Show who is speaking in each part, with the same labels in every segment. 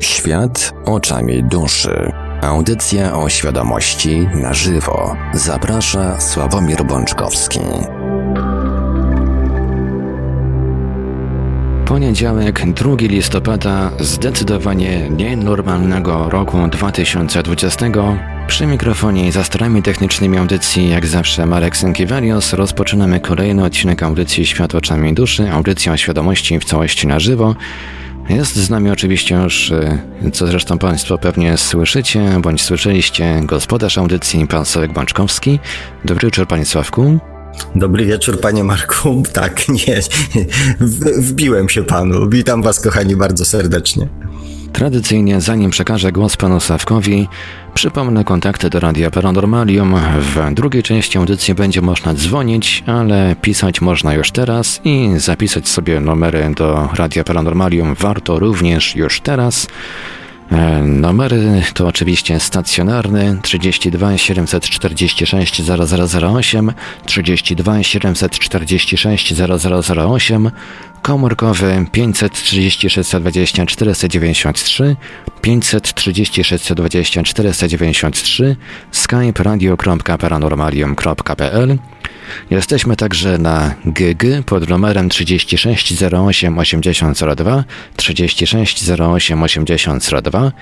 Speaker 1: Świat oczami duszy. Audycja o świadomości na żywo. Zaprasza Sławomir Bączkowski. Poniedziałek, 2 listopada, zdecydowanie nienormalnego roku 2020. Przy mikrofonie i za starami technicznymi audycji, jak zawsze Marek Sękiewelios, rozpoczynamy kolejny odcinek audycji Świat oczami duszy, audycja o świadomości w całości na żywo. Jest z nami oczywiście już, y, co zresztą Państwo pewnie słyszycie, bądź słyszeliście, gospodarz audycji, pan Sławek Bączkowski. Dobry wieczór, panie Sławku.
Speaker 2: Dobry wieczór, panie Marku. Tak, nie, wbiłem się panu. Witam was, kochani, bardzo serdecznie.
Speaker 1: Tradycyjnie, zanim przekażę głos panu Sławkowi, przypomnę kontakty do Radia Paranormalium. W drugiej części audycji będzie można dzwonić, ale pisać można już teraz i zapisać sobie numery do Radia Paranormalium warto również już teraz. E, numery to oczywiście stacjonarny 32 746 0008, 32 746 0008, komórkowy 536 20 493, 536 20 493, skype radio.paranormalium.pl. Jesteśmy także na GG pod numerem 36 08 8002, 36 08 8002.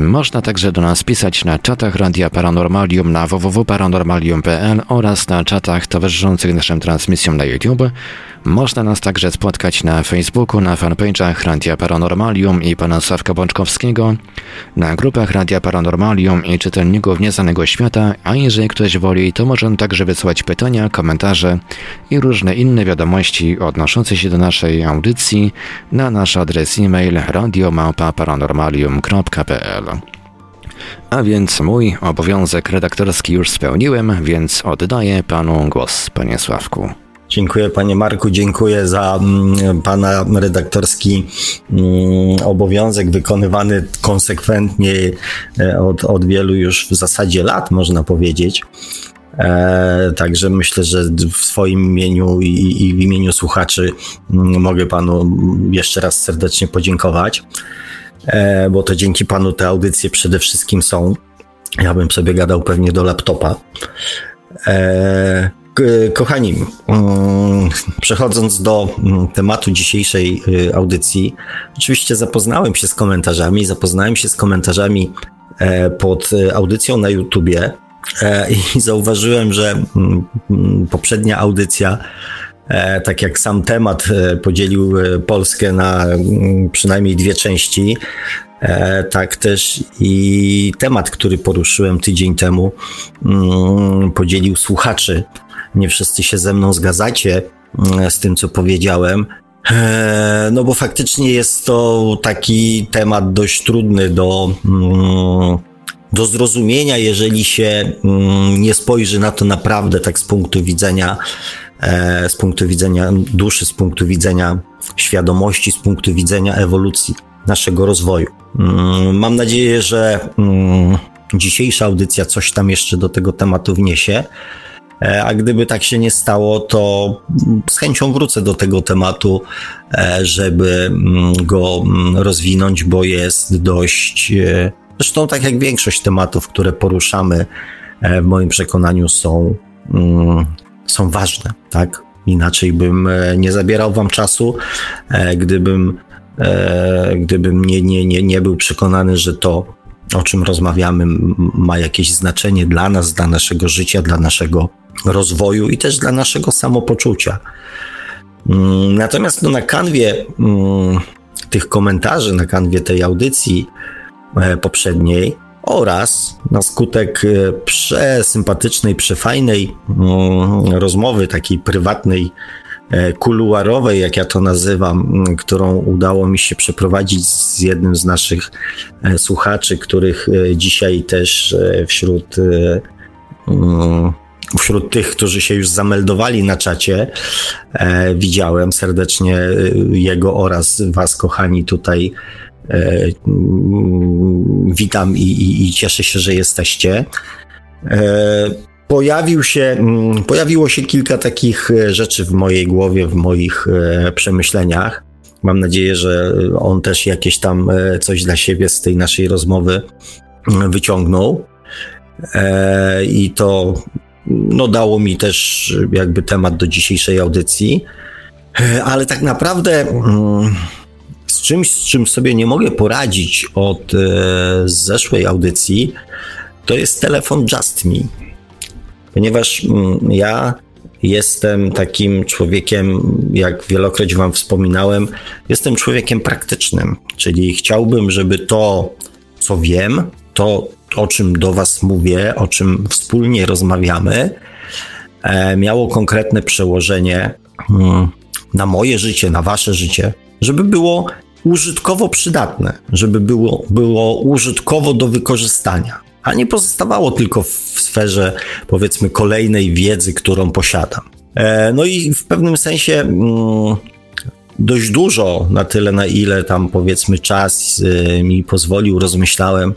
Speaker 1: Można także do nas pisać na czatach Radia Paranormalium na www.paranormalium.pl oraz na czatach towarzyszących naszym transmisjom na YouTube. Można nas także spotkać na Facebooku, na fanpage'ach Radia Paranormalium i pana Sławka Bączkowskiego, na grupach Radia Paranormalium i czytelników Nieznanego Świata, a jeżeli ktoś woli, to może także wysłać pytania, komentarze i różne inne wiadomości odnoszące się do naszej audycji na nasz adres e-mail radiomałpa-paranormalium.pl a więc mój obowiązek redaktorski już spełniłem, więc oddaję panu głos, panie Sławku.
Speaker 2: Dziękuję panie Marku, dziękuję za mm, pana redaktorski mm, obowiązek wykonywany konsekwentnie e, od, od wielu już w zasadzie lat, można powiedzieć. E, także myślę, że w swoim imieniu i, i w imieniu słuchaczy mm, mogę panu jeszcze raz serdecznie podziękować, e, bo to dzięki panu te audycje przede wszystkim są. Ja bym sobie gadał pewnie do laptopa. Kochani, mm, przechodząc do mm, tematu dzisiejszej y, audycji, oczywiście zapoznałem się z komentarzami, zapoznałem się z komentarzami e, pod y, audycją na YouTubie e, i zauważyłem, że mm, poprzednia audycja, e, tak jak sam temat podzielił Polskę na przynajmniej dwie części, tak też i temat, który poruszyłem tydzień temu, podzielił słuchaczy nie wszyscy się ze mną zgadzacie mm, z tym, co powiedziałem. E, no bo faktycznie jest to taki temat dość trudny do, mm, do zrozumienia, jeżeli się mm, nie spojrzy na to naprawdę tak z punktu widzenia e, z punktu widzenia duszy, z punktu widzenia świadomości, z punktu widzenia ewolucji naszego rozwoju. Mam nadzieję, że dzisiejsza audycja coś tam jeszcze do tego tematu wniesie. E, a gdyby tak się nie stało, to z chęcią wrócę do tego tematu, e, żeby mm, go mm, rozwinąć, bo jest dość. E, zresztą, tak jak większość tematów, które poruszamy, w moim przekonaniu są, mm, są ważne, tak? Inaczej bym nie zabierał Wam czasu, gdybym, gdybym nie, nie, nie, nie był przekonany, że to, o czym rozmawiamy, ma jakieś znaczenie dla nas, dla naszego życia, dla naszego rozwoju i też dla naszego samopoczucia. Mm, natomiast no, na kanwie mm, tych komentarzy, na kanwie tej audycji e, poprzedniej oraz na skutek e, przesympatycznej, przefajnej mm, rozmowy, takiej prywatnej, e, kuluarowej, jak ja to nazywam, którą udało mi się przeprowadzić z jednym z naszych słuchaczy, których dzisiaj też wśród wśród tych, którzy się już zameldowali na czacie, e, widziałem serdecznie e, jego oraz Was, kochani, tutaj. E, witam i, i, i, cieszę się, że jesteście. E, pojawił się, mm, pojawiło się kilka takich e, rzeczy w mojej głowie, w moich e, przemyśleniach. Mam nadzieję, że on też jakieś tam coś dla siebie z tej naszej rozmowy mm, wyciągnął. I to no, dało mi też jakby temat do dzisiejszej audycji. E, ale tak naprawdę mm, z czymś, z czym sobie nie mogę poradzić od zeszłej audycji, to jest telefon Just Me. Ponieważ mm, ja jestem takim człowiekiem, jak wielokroć Wam wspominałem, jestem człowiekiem praktycznym, czyli chciałbym, żeby to, co wiem, to, o czym do Was mówię, o czym wspólnie rozmawiamy, e, miało konkretne przełożenie mm, na moje życie, na Wasze życie, żeby było użytkowo przydatne, żeby było, było użytkowo do wykorzystania a nie pozostawało tylko w sferze, powiedzmy, kolejnej wiedzy, którą posiadam. E, no i w pewnym sensie mm, dość dużo, na tyle, na ile tam powiedzmy czas y, mi pozwolił, rozmyślałem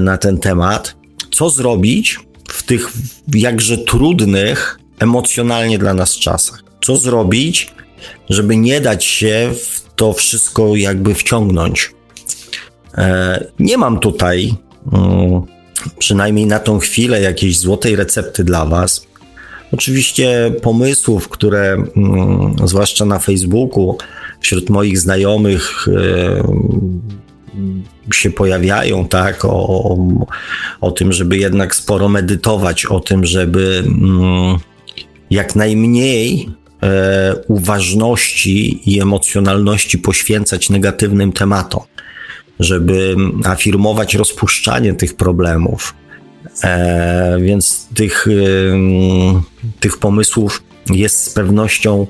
Speaker 2: na ten temat. Co zrobić w tych jakże trudnych emocjonalnie dla nas czasach? Co zrobić, żeby nie dać się w to wszystko jakby wciągnąć? E, nie mam tutaj Mm, przynajmniej na tą chwilę jakiejś złotej recepty dla Was. Oczywiście pomysłów, które mm, zwłaszcza na Facebooku wśród moich znajomych e, się pojawiają, tak, o, o tym, żeby jednak sporo medytować, o tym, żeby mm, jak najmniej e, uważności i emocjonalności poświęcać negatywnym tematom żeby afirmować rozpuszczanie tych problemów. E, więc tych, tych pomysłów jest z pewnością,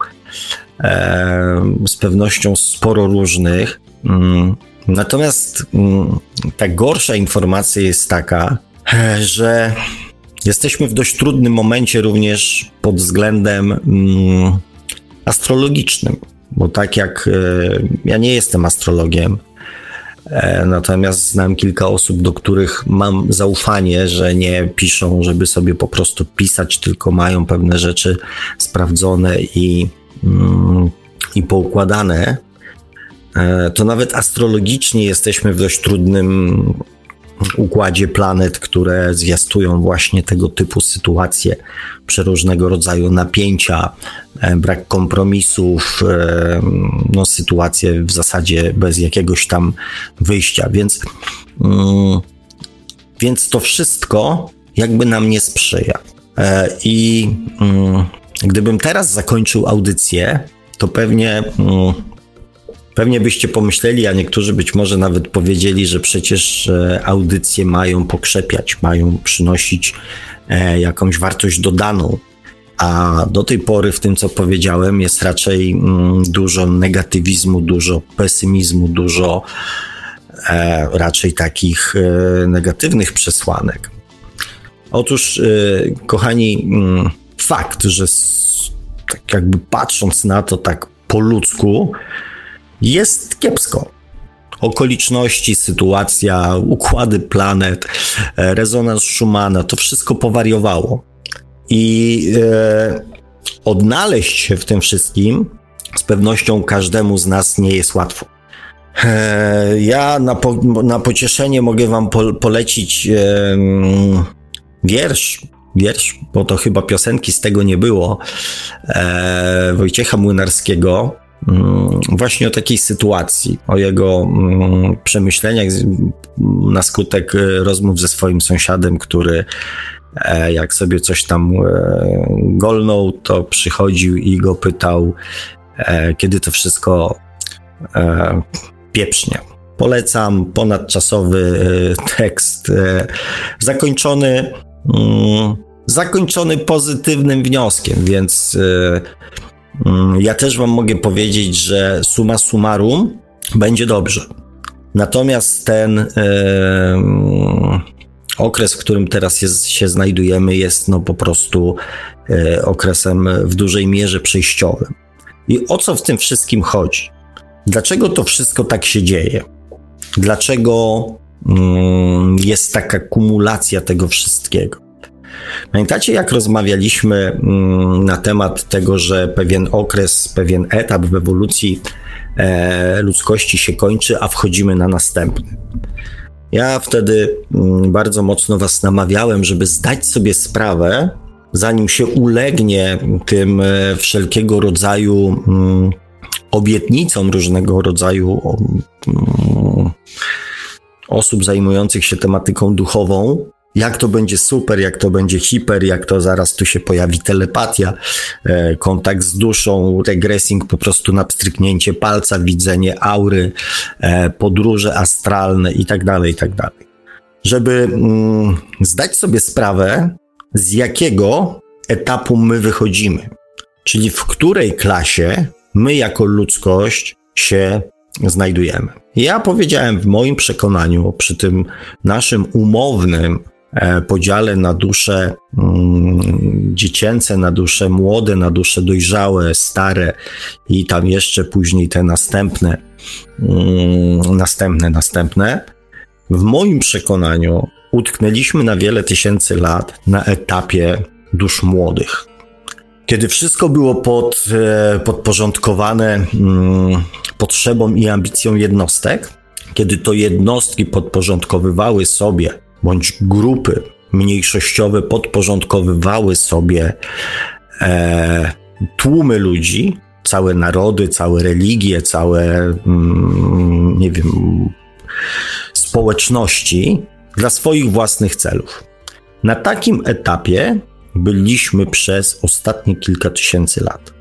Speaker 2: e, z pewnością sporo różnych. Mm, natomiast mm, ta gorsza informacja jest taka, e, że jesteśmy w dość trudnym momencie również pod względem mm, astrologicznym, bo tak jak ja nie jestem astrologiem, E, natomiast znam kilka osób, do których mam zaufanie, że nie piszą, żeby sobie po prostu pisać, tylko mają pewne rzeczy sprawdzone i, mm, i poukładane. E, to nawet astrologicznie jesteśmy w dość trudnym układzie planet, które zwiastują właśnie tego typu sytuacje, przeróżnego rodzaju napięcia, e, brak kompromisów, e, no, sytuacje w zasadzie bez jakiegoś tam wyjścia. Więc, mm, więc to wszystko jakby nam nie sprzyja. I mm, gdybym teraz zakończył audycję, to pewnie mm, Pewnie byście pomyśleli, a niektórzy być może nawet powiedzieli, że przecież e, audycje mają pokrzepiać, mają przynosić e, jakąś wartość dodaną. A do tej pory w tym, co powiedziałem, jest raczej mm, dużo negatywizmu, dużo pesymizmu, dużo e, raczej takich negatywnych przesłanek. Otóż, kochani, mm, fakt, że tak jakby patrząc na to tak po ludzku, jest kiepsko. Okoliczności, sytuacja, układy planet, e, rezonans Schumana, to wszystko powariowało. I e, odnaleźć się w tym wszystkim z pewnością każdemu z nas nie jest łatwo. E, ja na, po, na pocieszenie mogę Wam po, polecić e, wiersz, wiersz, bo to chyba piosenki z tego nie było, e, Wojciecha Młynarskiego, właśnie o takiej sytuacji, o jego mm, przemyśleniach na skutek e, rozmów ze swoim sąsiadem, który e, jak sobie coś tam e, golnął, to przychodził i go pytał, kiedy to wszystko pieprznie. Polecam ponadczasowy tekst, zakończony, mm, zakończony pozytywnym wnioskiem, więc Mm, ja też Wam mogę powiedzieć, że suma summarum będzie dobrze. Natomiast ten e, okres, w którym teraz jest, się znajdujemy, jest no po prostu e, okresem w dużej mierze przejściowym. I o co w tym wszystkim chodzi? Dlaczego to wszystko tak się dzieje? Dlaczego mm, jest taka kumulacja tego wszystkiego? Pamiętacie, jak rozmawialiśmy mm, na temat tego, że pewien okres, pewien etap w ewolucji e, ludzkości się kończy, a wchodzimy na następny. Ja wtedy mm, bardzo mocno Was namawiałem, żeby zdać sobie sprawę, zanim się ulegnie tym e, wszelkiego rodzaju mm, obietnicom, różnego rodzaju osób zajmujących się tematyką duchową, jak to będzie super, jak to będzie hiper, jak to zaraz tu się pojawi telepatia, e, kontakt z duszą, regressing po prostu na pstryknięcie palca, widzenie aury, e, podróże astralne i tak dalej, i tak dalej. Żeby mm, zdać sobie sprawę, z jakiego etapu my wychodzimy, czyli w której klasie my jako ludzkość się znajdujemy. Ja powiedziałem w moim przekonaniu, przy tym naszym umownym podziale na dusze mm, dziecięce, na dusze młode, na dusze dojrzałe, stare i tam jeszcze później te następne, mm, następne, następne. W moim przekonaniu utknęliśmy na wiele tysięcy lat na etapie dusz młodych. Kiedy wszystko było pod, e, podporządkowane mm, potrzebom i ambicjom jednostek, kiedy to jednostki podporządkowywały sobie, bądź grupy mniejszościowe podporządkowywały sobie e, tłumy ludzi, całe narody, całe religie, całe, mm, nie wiem, społeczności dla swoich własnych celów. Na takim etapie byliśmy przez ostatnie kilka tysięcy lat.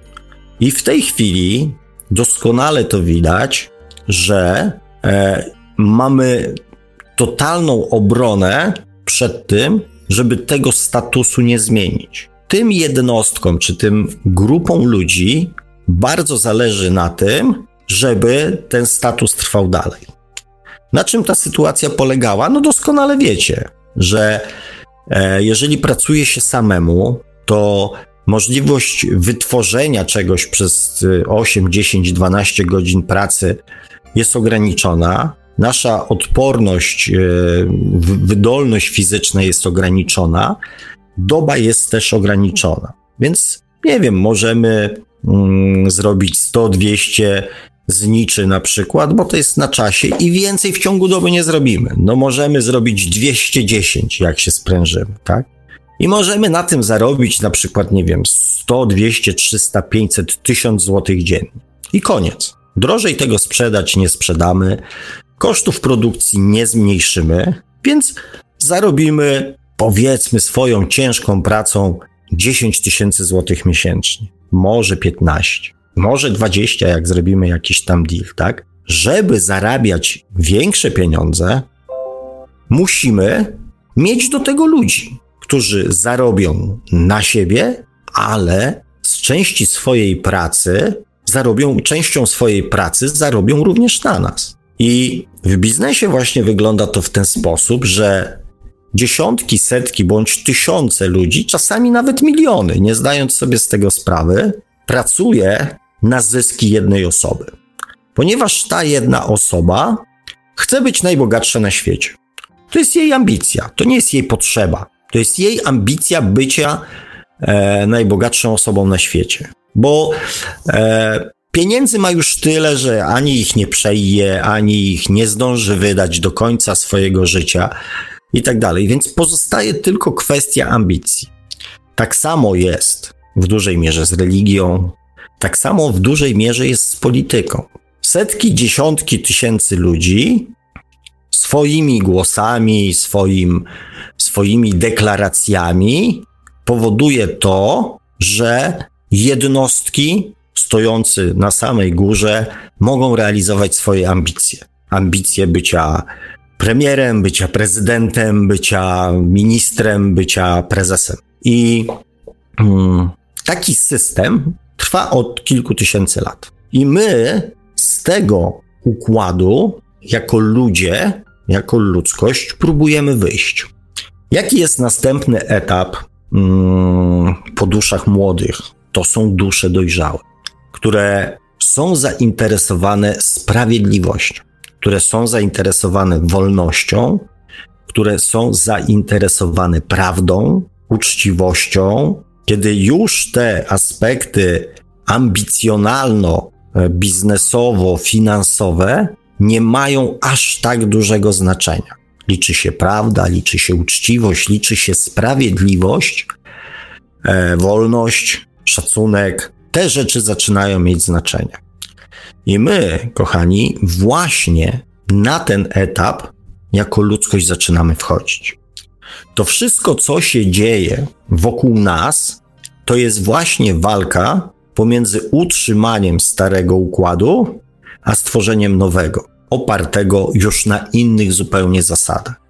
Speaker 2: I w tej chwili doskonale to widać, że e, mamy totalną obronę przed tym, żeby tego statusu nie zmienić. Tym jednostkom, czy tym grupom ludzi bardzo zależy na tym, żeby ten status trwał dalej. Na czym ta sytuacja polegała? No doskonale wiecie, że e, jeżeli pracuje się samemu, to możliwość wytworzenia czegoś przez 8, 10, 12 godzin pracy jest ograniczona. Nasza odporność, e, wydolność fizyczna jest ograniczona, doba jest też ograniczona. Więc nie wiem, możemy mm, zrobić 100, 200 zniczy na przykład, bo to jest na czasie i więcej w ciągu doby nie zrobimy. No możemy zrobić 210, jak się sprężymy, tak? I możemy na tym zarobić na przykład, nie wiem, 100, 200, 300, 500, 1000 złotych dziennie. I koniec. Drożej tego sprzedać nie sprzedamy, kosztów produkcji nie zmniejszymy, więc zarobimy, powiedzmy, swoją ciężką pracą 10 tysięcy złotych miesięcznie, może 15 może 20, jak zrobimy jakiś tam deal, tak? Żeby zarabiać większe pieniądze, musimy mieć do tego ludzi, którzy zarobią na siebie, ale z części swojej pracy zarobią, częścią swojej pracy zarobią również na nas. I w biznesie właśnie wygląda to w ten sposób, że dziesiątki, setki bądź tysiące ludzi, czasami nawet miliony, nie zdając sobie z tego sprawy, pracuje na zyski jednej osoby. Ponieważ ta jedna osoba chce być najbogatsza na świecie. To jest jej ambicja, to nie jest jej potrzeba. To jest jej ambicja bycia e, najbogatszą osobą na świecie. Bo e, pieniędzy ma już tyle, że ani ich nie przeje, ani ich nie zdąży wydać do końca swojego życia i tak dalej. Więc pozostaje tylko kwestia ambicji. Tak samo jest w dużej mierze z religią, tak samo w dużej mierze jest z polityką. Setki, dziesiątki tysięcy ludzi swoimi głosami, swoim, swoimi deklaracjami powoduje to, że jednostki stojący na samej górze mogą realizować swoje ambicje. Ambicje bycia premierem, bycia prezydentem, bycia ministrem, bycia prezesem. I mm, taki system trwa od kilku tysięcy lat. I my z tego układu, jako ludzie, jako ludzkość, próbujemy wyjść. Jaki jest następny etap mm, po duszach młodych? To są dusze dojrzałe, które są zainteresowane sprawiedliwością, które są zainteresowane wolnością, które są zainteresowane prawdą, uczciwością, kiedy już te aspekty ambicjonalno e, biznesowo-finansowe nie mają aż tak dużego znaczenia. Liczy się prawda, liczy się uczciwość, liczy się sprawiedliwość, e, wolność, szacunek. Te rzeczy zaczynają mieć znaczenie. I my, kochani, właśnie na ten etap jako ludzkość zaczynamy wchodzić. To wszystko, co się dzieje wokół nas, to jest właśnie walka pomiędzy utrzymaniem starego układu, a stworzeniem nowego, opartego już na innych zupełnie zasadach.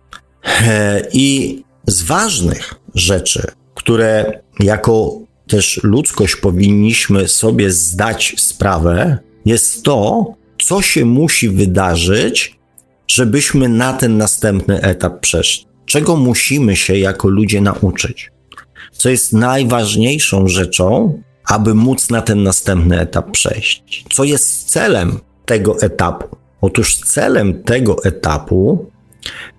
Speaker 2: I z ważnych rzeczy, które jako też ludzkość powinniśmy sobie zdać sprawę, jest to, co się musi wydarzyć, żebyśmy na ten następny etap przeszli. Czego musimy się jako ludzie nauczyć? Co jest najważniejszą rzeczą, aby móc na ten następny etap przejść? Co jest celem tego etapu? Otóż celem tego etapu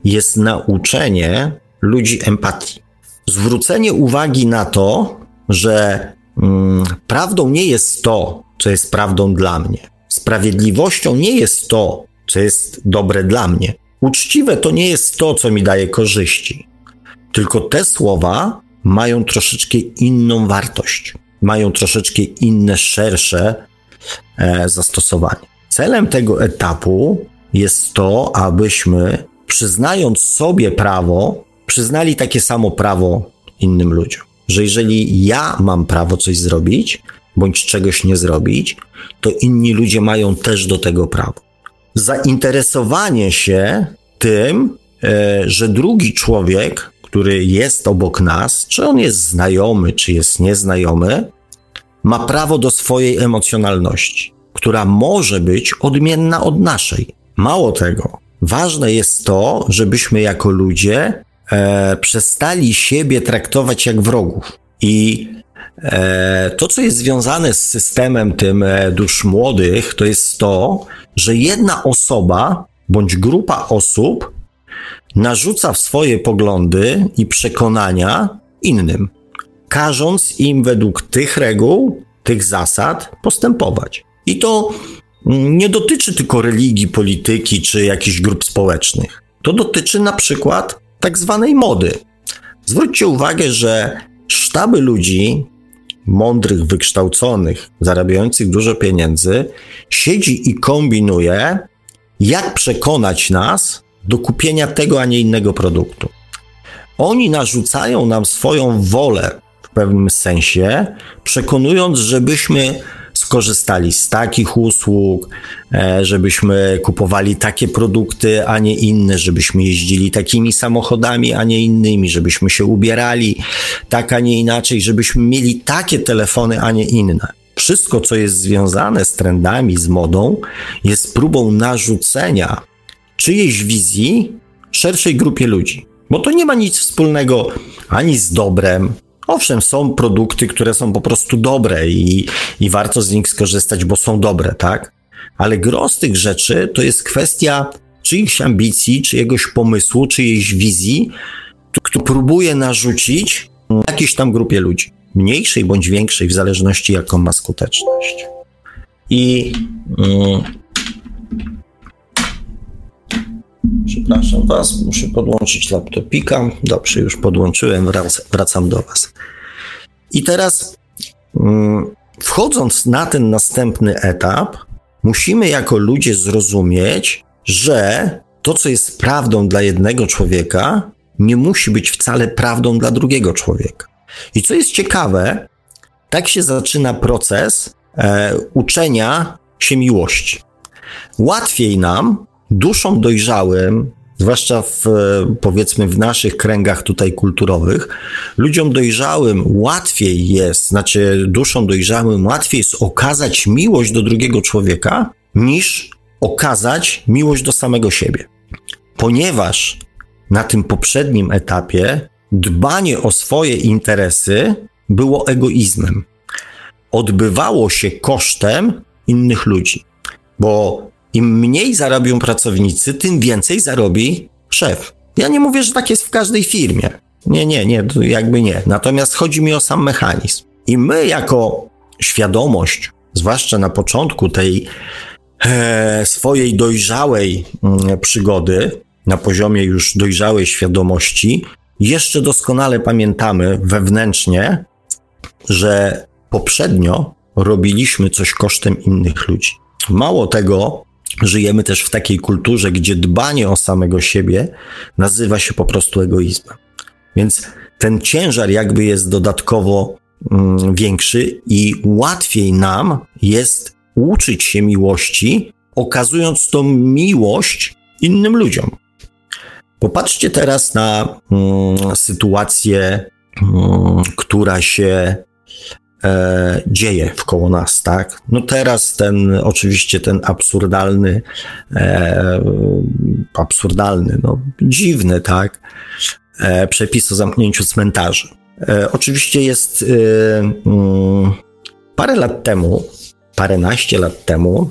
Speaker 2: jest nauczenie ludzi empatii. Zwrócenie uwagi na to, że mm, prawdą nie jest to, co jest prawdą dla mnie. Sprawiedliwością nie jest to, co jest dobre dla mnie. Uczciwe to nie jest to, co mi daje korzyści. Tylko te słowa mają troszeczkę inną wartość, mają troszeczkę inne, szersze e, zastosowanie. Celem tego etapu jest to, abyśmy, przyznając sobie prawo, przyznali takie samo prawo innym ludziom. Że jeżeli ja mam prawo coś zrobić, bądź czegoś nie zrobić, to inni ludzie mają też do tego prawo. Zainteresowanie się tym, e, że drugi człowiek, który jest obok nas, czy on jest znajomy, czy jest nieznajomy, ma prawo do swojej emocjonalności, która może być odmienna od naszej. Mało tego, ważne jest to, żebyśmy jako ludzie e, przestali siebie traktować jak wrogów. I E, to, co jest związane z systemem tym e, dusz młodych, to jest to, że jedna osoba bądź grupa osób narzuca swoje poglądy i przekonania innym, każąc im według tych reguł, tych zasad postępować. I to nie dotyczy tylko religii, polityki czy jakichś grup społecznych. To dotyczy na przykład tak zwanej mody. Zwróćcie uwagę, że sztaby ludzi mądrych, wykształconych, zarabiających dużo pieniędzy, siedzi i kombinuje, jak przekonać nas do kupienia tego, a nie innego produktu. Oni narzucają nam swoją wolę w pewnym sensie, przekonując, żebyśmy skorzystali z takich usług, e, żebyśmy kupowali takie produkty, a nie inne, żebyśmy jeździli takimi samochodami, a nie innymi, żebyśmy się ubierali tak, a nie inaczej, żebyśmy mieli takie telefony, a nie inne. Wszystko, co jest związane z trendami, z modą, jest próbą narzucenia czyjejś wizji szerszej grupie ludzi. Bo to nie ma nic wspólnego ani z dobrem, Owszem, są produkty, które są po prostu dobre i, i warto z nich skorzystać, bo są dobre, tak? Ale gro z tych rzeczy to jest kwestia czyichś ambicji, czyjegoś pomysłu, czyjejś wizji, który próbuje narzucić jakiejś tam grupie ludzi. Mniejszej bądź większej, w zależności jaką ma skuteczność. I Przepraszam Was, muszę podłączyć laptopika. Dobrze, już podłączyłem, wracam do Was. I teraz, mm, wchodząc na ten następny etap, musimy jako ludzie zrozumieć, że to, co jest prawdą dla jednego człowieka, nie musi być wcale prawdą dla drugiego człowieka. I co jest ciekawe, tak się zaczyna proces e, uczenia się miłości. Łatwiej nam duszom dojrzałym, zwłaszcza w, powiedzmy w naszych kręgach tutaj kulturowych, ludziom dojrzałym łatwiej jest, znaczy duszom dojrzałym łatwiej jest okazać miłość do drugiego człowieka, niż okazać miłość do samego siebie. Ponieważ na tym poprzednim etapie dbanie o swoje interesy było egoizmem. Odbywało się kosztem innych ludzi, bo im mniej zarobią pracownicy, tym więcej zarobi szef. Ja nie mówię, że tak jest w każdej firmie. Nie, nie, nie, jakby nie. Natomiast chodzi mi o sam mechanizm. I my, jako świadomość zwłaszcza na początku tej e, swojej dojrzałej mm, przygody, na poziomie już dojrzałej świadomości, jeszcze doskonale pamiętamy wewnętrznie, że poprzednio robiliśmy coś kosztem innych ludzi. Mało tego, żyjemy też w takiej kulturze, gdzie dbanie o samego siebie nazywa się po prostu egoizmem. Więc ten ciężar jakby jest dodatkowo mm, większy i łatwiej nam jest uczyć się miłości, okazując tą miłość innym ludziom. Popatrzcie teraz na mm, sytuację, mm, która się e, dzieje wkoło nas, tak? No teraz ten, oczywiście ten absurdalny, e, absurdalny, no dziwny, tak? E, przepis o zamknięciu cmentarzy. E, oczywiście jest e, mm, parę lat temu, paręnaście lat temu,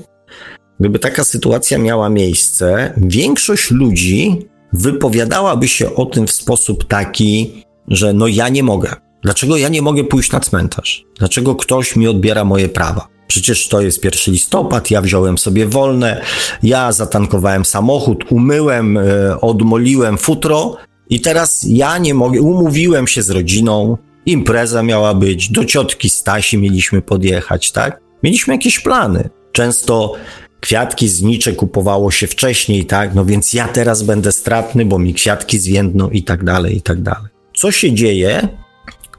Speaker 2: gdyby taka sytuacja miała miejsce, większość ludzi wypowiadałaby się o tym w sposób taki, że no ja nie mogę. Dlaczego ja nie mogę pójść na cmentarz? Dlaczego ktoś mi odbiera moje prawa? Przecież to jest pierwszy listopad, ja wziąłem sobie wolne, ja zatankowałem samochód, umyłem, e, odmoliłem futro i teraz ja nie mogę, umówiłem się z rodziną, impreza miała być, do ciotki Stasi mieliśmy podjechać, tak? Mieliśmy jakieś plany. Często kwiatki znicze kupowało się wcześniej, tak? No więc ja teraz będę stratny, bo mi kwiatki zwiędną i tak dalej, i tak dalej. Co się dzieje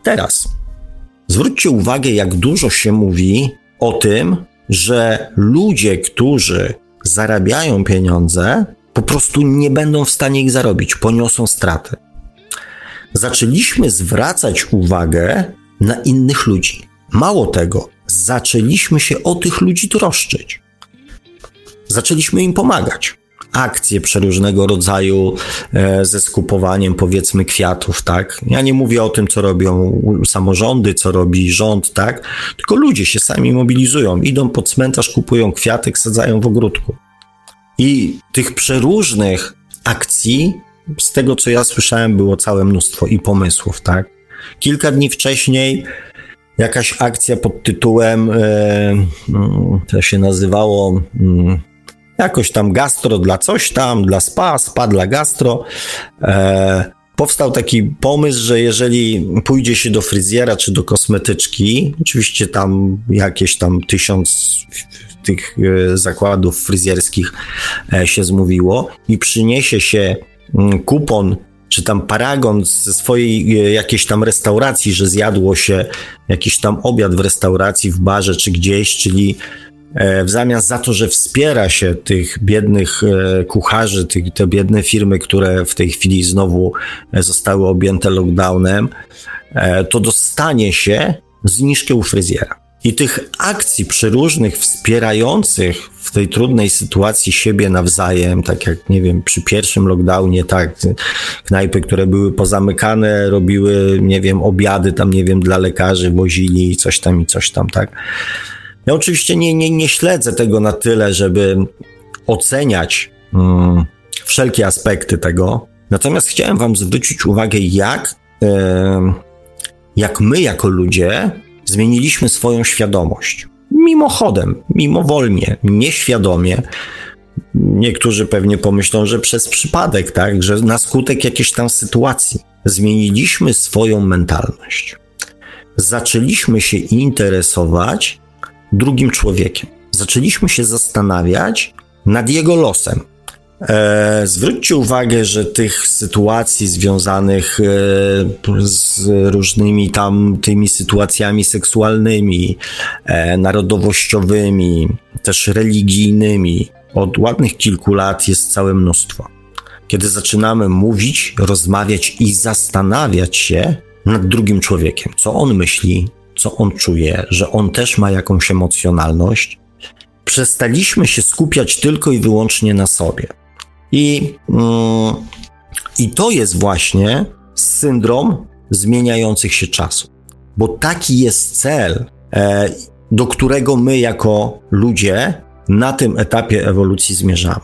Speaker 2: teraz? Zwróćcie uwagę, jak dużo się mówi o tym, że ludzie, którzy zarabiają pieniądze, po prostu nie będą w stanie ich zarobić, poniosą straty. Zaczęliśmy zwracać uwagę na innych ludzi. Mało tego, zaczęliśmy się o tych ludzi troszczyć zaczęliśmy im pomagać. Akcje przeróżnego rodzaju e, ze skupowaniem, powiedzmy, kwiatów, tak? Ja nie mówię o tym, co robią samorządy, co robi rząd, tak? Tylko ludzie się sami mobilizują, idą pod cmentarz, kupują kwiatek, sadzają w ogródku. I tych przeróżnych akcji, z tego co ja słyszałem, było całe mnóstwo i pomysłów, tak? Kilka dni wcześniej jakaś akcja pod tytułem, e, mm, to się nazywało mm, jakoś tam gastro dla coś tam, dla spa, spa dla gastro. E, powstał taki pomysł, że jeżeli pójdzie się do fryzjera czy do kosmetyczki, oczywiście tam jakieś tam tysiąc tych e, zakładów fryzjerskich e, się zmówiło i przyniesie się mm, kupon czy tam paragon ze swojej e, jakiejś tam restauracji, że zjadło się jakiś tam obiad w restauracji, w barze czy gdzieś, czyli w zamian za to, że wspiera się tych biednych e, kucharzy, tych, te biedne firmy, które w tej chwili znowu e, zostały objęte lockdownem, to dostanie się zniżkę u fryzjera. I tych akcji przeróżnych wspierających w tej trudnej sytuacji siebie nawzajem, tak jak, nie wiem, przy pierwszym lockdownie, tak, knajpy, które były pozamykane, robiły, nie wiem, obiady tam, nie wiem, dla lekarzy, wozili coś tam i coś tam, tak ja oczywiście nie, nie, nie śledzę tego na tyle, żeby oceniać mm, wszelkie aspekty tego. Natomiast chciałem Wam zwrócić uwagę, jak, e, jak my, jako ludzie, zmieniliśmy swoją świadomość. Mimochodem, mimowolnie, nieświadomie. Niektórzy pewnie pomyślą, że przez przypadek, tak, że na skutek jakiejś tam sytuacji zmieniliśmy swoją mentalność. Zaczęliśmy się interesować drugim człowiekiem. Zaczęliśmy się zastanawiać nad jego losem. E, zwróćcie uwagę, że tych sytuacji związanych e, z różnymi tam tymi sytuacjami seksualnymi, e, narodowościowymi, też religijnymi od ładnych kilku lat jest całe mnóstwo. Kiedy zaczynamy mówić, rozmawiać i zastanawiać się nad drugim człowiekiem, co on myśli, co on czuje, że on też ma jakąś emocjonalność, przestaliśmy się skupiać tylko i wyłącznie na sobie. I, mm, i to jest właśnie syndrom zmieniających się czasów, bo taki jest cel, e, do którego my jako ludzie na tym etapie ewolucji zmierzamy.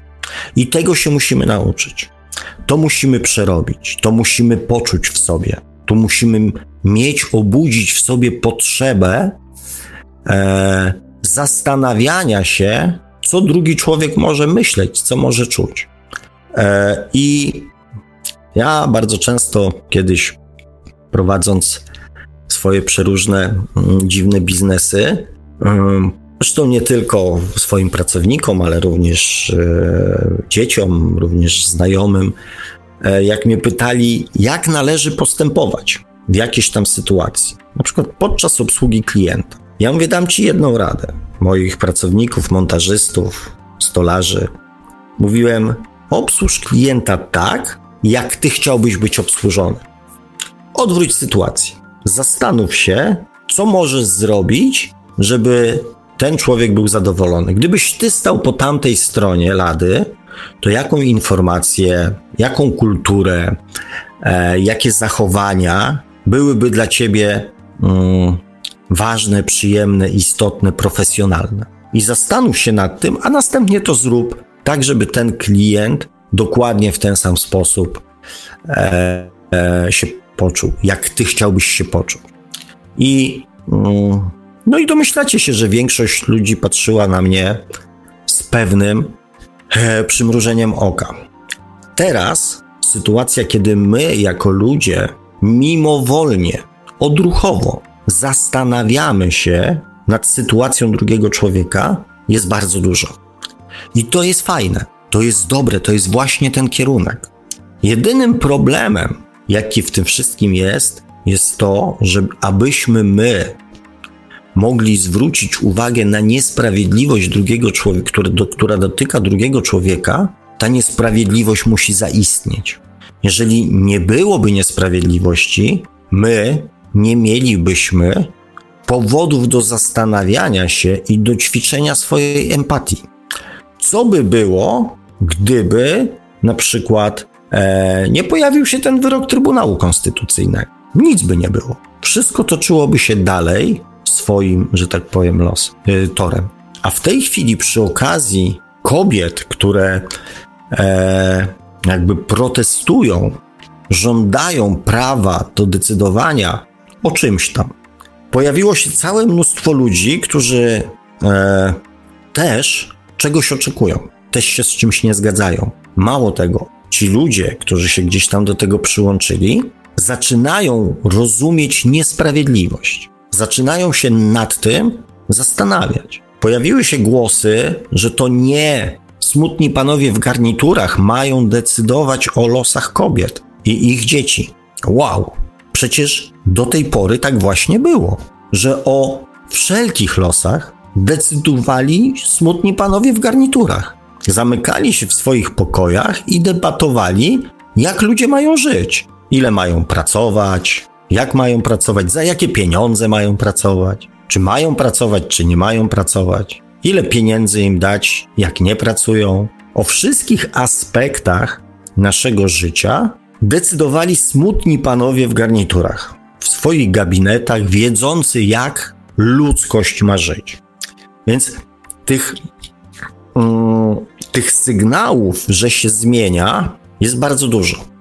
Speaker 2: I tego się musimy nauczyć. To musimy przerobić, to musimy poczuć w sobie, to musimy mieć, obudzić w sobie potrzebę e, zastanawiania się, co drugi człowiek może myśleć, co może czuć. E, I ja bardzo często kiedyś prowadząc swoje przeróżne mm, dziwne biznesy, zresztą nie tylko swoim pracownikom, ale również e, dzieciom, również znajomym, jak mnie pytali, jak należy postępować w jakiejś tam sytuacji, na przykład podczas obsługi klienta. Ja mówię, dam ci jedną radę. Moich pracowników, montażystów, stolarzy. Mówiłem, obsłuż klienta tak, jak ty chciałbyś być obsłużony. Odwróć sytuację. Zastanów się, co możesz zrobić, żeby ten człowiek był zadowolony. Gdybyś ty stał po tamtej stronie lady, to jaką informację, jaką kulturę, e, jakie zachowania byłyby dla ciebie mm, ważne, przyjemne, istotne, profesjonalne. I zastanów się nad tym, a następnie to zrób, tak żeby ten klient dokładnie w ten sam sposób e, e, się poczuł, jak ty chciałbyś się poczuć. I mm, no i domyślacie się, że większość ludzi patrzyła na mnie z pewnym przymrużeniem oka. Teraz sytuacja, kiedy my jako ludzie mimowolnie, odruchowo zastanawiamy się nad sytuacją drugiego człowieka, jest bardzo dużo. I to jest fajne, to jest dobre, to jest właśnie ten kierunek. Jedynym problemem, jaki w tym wszystkim jest, jest to, że abyśmy my mogli zwrócić uwagę na niesprawiedliwość drugiego człowieka, która, do, która dotyka drugiego człowieka, ta niesprawiedliwość musi zaistnieć. Jeżeli nie byłoby niesprawiedliwości, my nie mielibyśmy powodów do zastanawiania się i do ćwiczenia swojej empatii. Co by było, gdyby na przykład e, nie pojawił się ten wyrok Trybunału Konstytucyjnego? Nic by nie było. Wszystko toczyłoby się dalej swoim, że tak powiem, los, e, torem. A w tej chwili przy okazji kobiet, które e, jakby protestują, żądają prawa do decydowania o czymś tam. Pojawiło się całe mnóstwo ludzi, którzy e, też czegoś oczekują, też się z czymś nie zgadzają. Mało tego, ci ludzie, którzy się gdzieś tam do tego przyłączyli, zaczynają rozumieć niesprawiedliwość. Zaczynają się nad tym zastanawiać. Pojawiły się głosy, że to nie smutni panowie w garniturach mają decydować o losach kobiet i ich dzieci. Wow! Przecież do tej pory tak właśnie było, że o wszelkich losach decydowali smutni panowie w garniturach. Zamykali się w swoich pokojach i debatowali, jak ludzie mają żyć, ile mają pracować, jak mają pracować, za jakie pieniądze mają pracować, czy mają pracować, czy nie mają pracować, ile pieniędzy im dać, jak nie pracują. O wszystkich aspektach naszego życia decydowali smutni panowie w garniturach, w swoich gabinetach, wiedzący, jak ludzkość ma żyć. Więc tych, um, tych sygnałów, że się zmienia, jest bardzo dużo.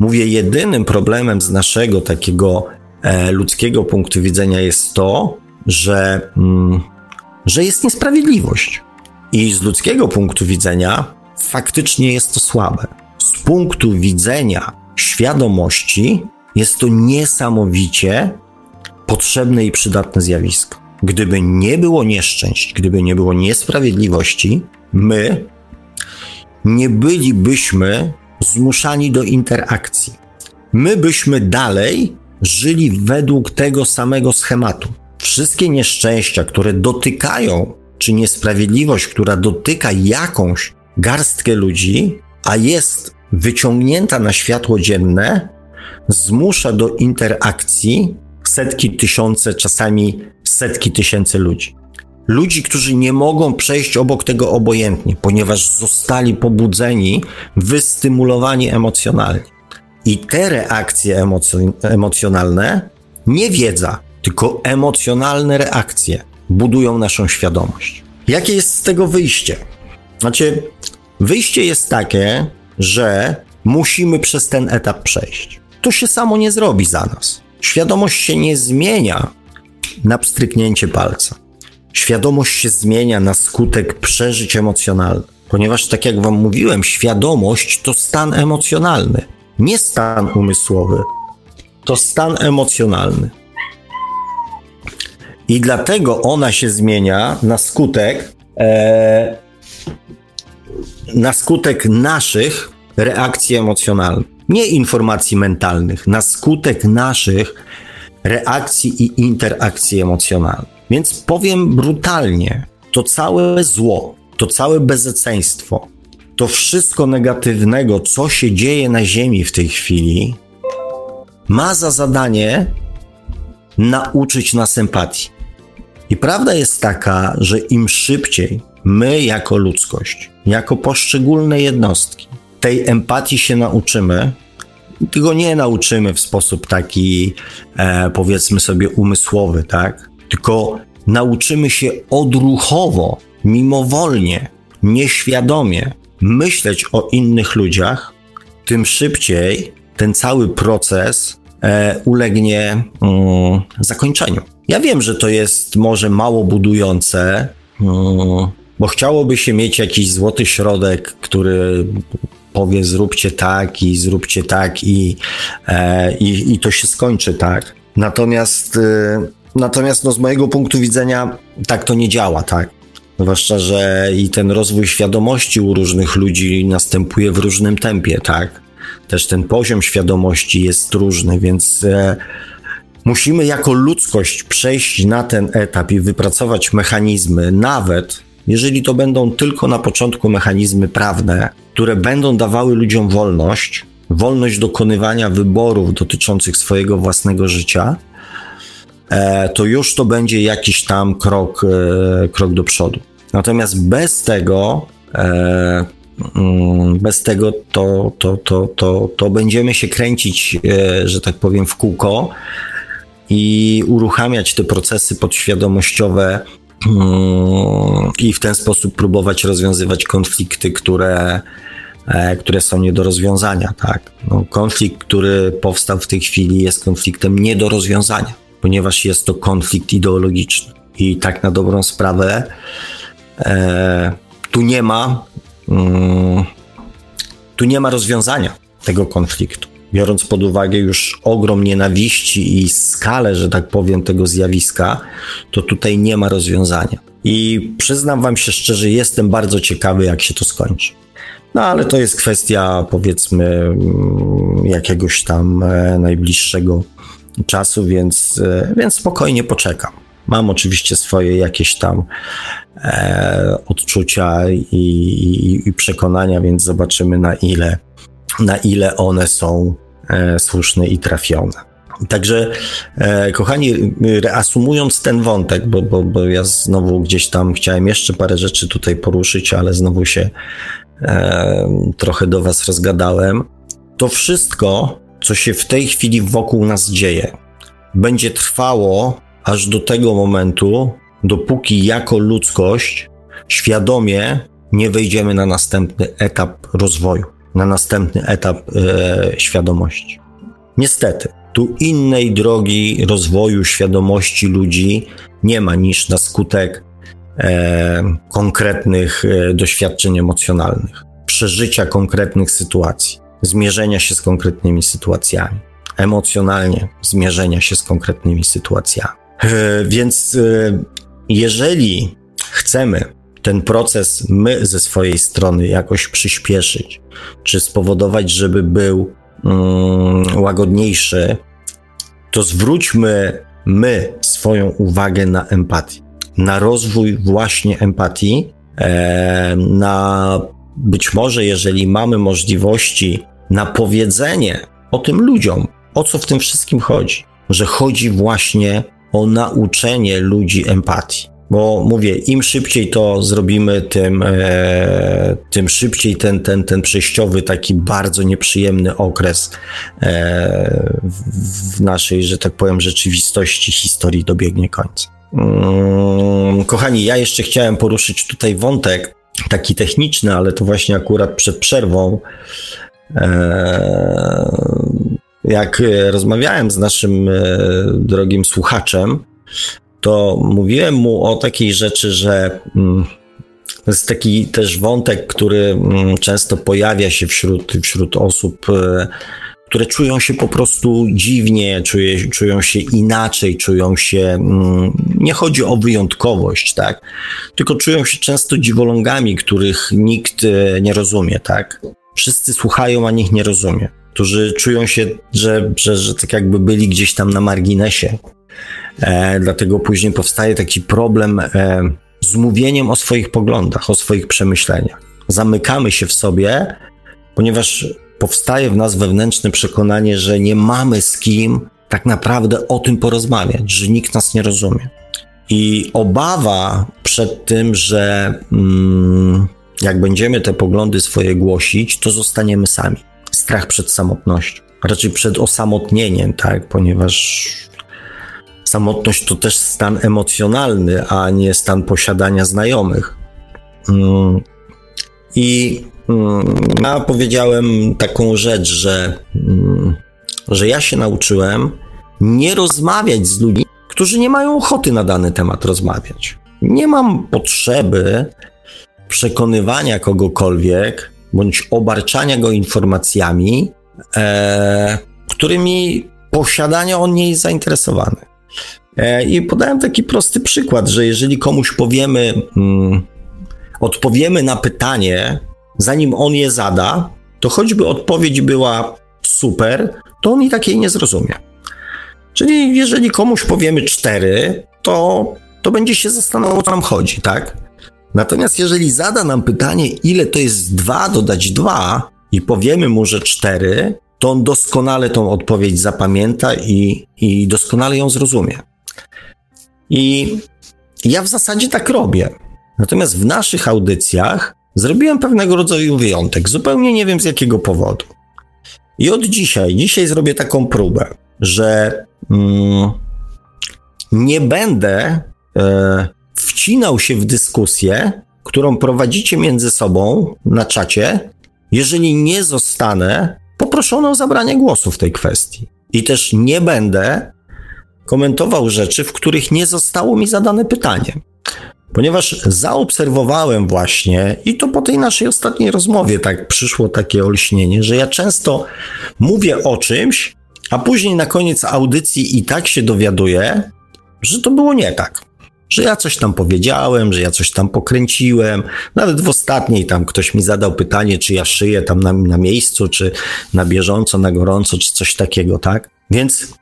Speaker 2: Mówię, jedynym problemem z naszego takiego e, ludzkiego punktu widzenia jest to, że, mm, że jest niesprawiedliwość. I z ludzkiego punktu widzenia faktycznie jest to słabe. Z punktu widzenia świadomości jest to niesamowicie potrzebne i przydatne zjawisko. Gdyby nie było nieszczęść, gdyby nie było niesprawiedliwości, my nie bylibyśmy zmuszani do interakcji. My byśmy dalej żyli według tego samego schematu. Wszystkie nieszczęścia, które dotykają, czy niesprawiedliwość, która dotyka jakąś garstkę ludzi, a jest wyciągnięta na światło dzienne, zmusza do interakcji setki, tysiące, czasami setki tysięcy ludzi. Ludzi, którzy nie mogą przejść obok tego obojętnie, ponieważ zostali pobudzeni, wystymulowani emocjonalnie. I te reakcje emocjonalne, nie wiedza, tylko emocjonalne reakcje budują naszą świadomość. Jakie jest z tego wyjście? Znaczy, wyjście jest takie, że musimy przez ten etap przejść. To się samo nie zrobi za nas. Świadomość się nie zmienia na pstryknięcie palca. Świadomość się zmienia na skutek przeżyć emocjonalnych, ponieważ, tak jak Wam mówiłem, świadomość to stan emocjonalny, nie stan umysłowy, to stan emocjonalny. I dlatego ona się zmienia na skutek, e, na skutek naszych reakcji emocjonalnych, nie informacji mentalnych, na skutek naszych reakcji i interakcji emocjonalnych. Więc powiem brutalnie, to całe zło, to całe bezeceństwo, to wszystko negatywnego, co się dzieje na Ziemi w tej chwili, ma za zadanie nauczyć nas empatii. I prawda jest taka, że im szybciej my, jako ludzkość, jako poszczególne jednostki, tej empatii się nauczymy, tego nie nauczymy w sposób taki, e, powiedzmy sobie, umysłowy, tak? Tylko nauczymy się odruchowo, mimowolnie, nieświadomie myśleć o innych ludziach, tym szybciej ten cały proces e, ulegnie mm, zakończeniu. Ja wiem, że to jest może mało budujące, mm, bo chciałoby się mieć jakiś złoty środek, który powie zróbcie tak i zróbcie tak i, e, i, i to się skończy tak. Natomiast, e, natomiast no, z mojego punktu widzenia tak to nie działa, tak. Zwłaszcza, że i ten rozwój świadomości u różnych ludzi następuje w różnym tempie, tak. Też ten poziom świadomości jest różny, więc e, musimy jako ludzkość przejść na ten etap i wypracować mechanizmy, nawet jeżeli to będą tylko na początku mechanizmy prawne, które będą dawały ludziom wolność, wolność dokonywania wyborów dotyczących swojego własnego życia, to już to będzie jakiś tam krok, e, krok do przodu. Natomiast bez tego, e, mm, bez tego to, to, to, to, to będziemy się kręcić, że tak powiem, w kółko i uruchamiać te procesy podświadomościowe i w ten sposób próbować rozwiązywać konflikty, które, e, które są nie do rozwiązania. Tak? No, konflikt, który powstał w tej chwili, jest konfliktem nie do rozwiązania, ponieważ jest to konflikt ideologiczny. I tak na dobrą sprawę, e, tu nie ma, mm, tu nie ma rozwiązania tego konfliktu biorąc pod uwagę już ogrom nienawiści i skalę, że tak powiem, tego zjawiska, to tutaj nie ma rozwiązania. I przyznam Wam się szczerze, jestem bardzo ciekawy, jak się to skończy. No ale to jest kwestia, powiedzmy, mm, jakiegoś tam e, najbliższego czasu, więc, e, więc spokojnie poczekam. Mam oczywiście swoje jakieś tam e, odczucia i, i, i przekonania, więc zobaczymy na ile na ile one są e, słuszne i trafione. Także, e, kochani, reasumując ten wątek, bo, bo, bo ja znowu gdzieś tam chciałem jeszcze parę rzeczy tutaj poruszyć, ale znowu się e, trochę do Was rozgadałem. To wszystko, co się w tej chwili wokół nas dzieje, będzie trwało aż do tego momentu, dopóki jako ludzkość świadomie nie wejdziemy na następny etap rozwoju na następny etap e, świadomości. Niestety, tu innej drogi rozwoju świadomości ludzi nie ma niż na skutek e, konkretnych e, doświadczeń emocjonalnych, przeżycia konkretnych sytuacji, zmierzenia się z konkretnymi sytuacjami, emocjonalnie zmierzenia się z konkretnymi sytuacjami. E, więc e, jeżeli chcemy ten proces my ze swojej strony jakoś przyspieszyć, czy spowodować, żeby był mm, łagodniejszy, to zwróćmy my swoją uwagę na empatię, na rozwój właśnie empatii, e, na być może, jeżeli mamy możliwości, na powiedzenie o tym ludziom, o co w tym wszystkim chodzi, że chodzi właśnie o nauczenie ludzi empatii bo mówię, im szybciej to zrobimy, tym, e, tym szybciej ten, ten, ten przejściowy, taki bardzo nieprzyjemny okres e, w naszej, że tak powiem, rzeczywistości, historii dobiegnie końca. Mm, kochani, ja jeszcze chciałem poruszyć tutaj wątek taki techniczny, ale to właśnie akurat przed przerwą. E, jak rozmawiałem z naszym e, drogim słuchaczem, to mówiłem mu o takiej rzeczy, że mm, to jest taki też wątek, który mm, często pojawia się wśród, wśród osób, e, które czują się po prostu dziwnie, czuje, czują się inaczej, czują się. Mm, nie chodzi o wyjątkowość, tak? Tylko czują się często dziwolągami, których nikt e, nie rozumie, tak? Wszyscy słuchają, a nikt nie rozumie. Którzy czują się, że, że, że tak jakby byli gdzieś tam na marginesie. E, dlatego później powstaje taki problem. E, z mówieniem o swoich poglądach, o swoich przemyśleniach. Zamykamy się w sobie, ponieważ powstaje w nas wewnętrzne przekonanie, że nie mamy z kim tak naprawdę o tym porozmawiać, że nikt nas nie rozumie. I obawa przed tym, że mm, jak będziemy te poglądy swoje głosić, to zostaniemy sami. Strach przed samotnością, raczej przed osamotnieniem, tak, ponieważ samotność to też stan emocjonalny, a nie stan posiadania znajomych. Mm. I mm, ja powiedziałem taką rzecz, że, mm, że ja się nauczyłem nie rozmawiać z ludźmi, którzy nie mają ochoty na dany temat rozmawiać. Nie mam potrzeby przekonywania kogokolwiek bądź obarczania go informacjami, e, którymi posiadania on nie jest zainteresowany. E, I podałem taki prosty przykład, że jeżeli komuś powiemy, hmm, odpowiemy na pytanie, zanim on je zada, to choćby odpowiedź była super, to on i takiej nie zrozumie. Czyli jeżeli komuś powiemy cztery, to, to będzie się zastanawiał, o co nam chodzi, tak? Natomiast jeżeli zada nam pytanie, ile to jest dwa dodać dwa, i powiemy mu, że cztery, to on doskonale tą odpowiedź zapamięta i, i doskonale ją zrozumie. I ja w zasadzie tak robię. Natomiast w naszych audycjach zrobiłem pewnego rodzaju wyjątek. Zupełnie nie wiem z jakiego powodu. I od dzisiaj, dzisiaj zrobię taką próbę, że mm, nie będę e, wcinał się w dyskusję, którą prowadzicie między sobą na czacie, jeżeli nie zostanę poproszony o zabranie głosu w tej kwestii. I też nie będę komentował rzeczy, w których nie zostało mi zadane pytanie. Ponieważ zaobserwowałem właśnie, i to po tej naszej ostatniej rozmowie tak przyszło takie olśnienie, że ja często mówię o czymś, a później na koniec audycji i tak się dowiaduję, że to było nie tak. Że ja coś tam powiedziałem, że ja coś tam pokręciłem. Nawet w ostatniej tam ktoś mi zadał pytanie, czy ja szyję tam na, na miejscu, czy na bieżąco, na gorąco, czy coś takiego, tak? Więc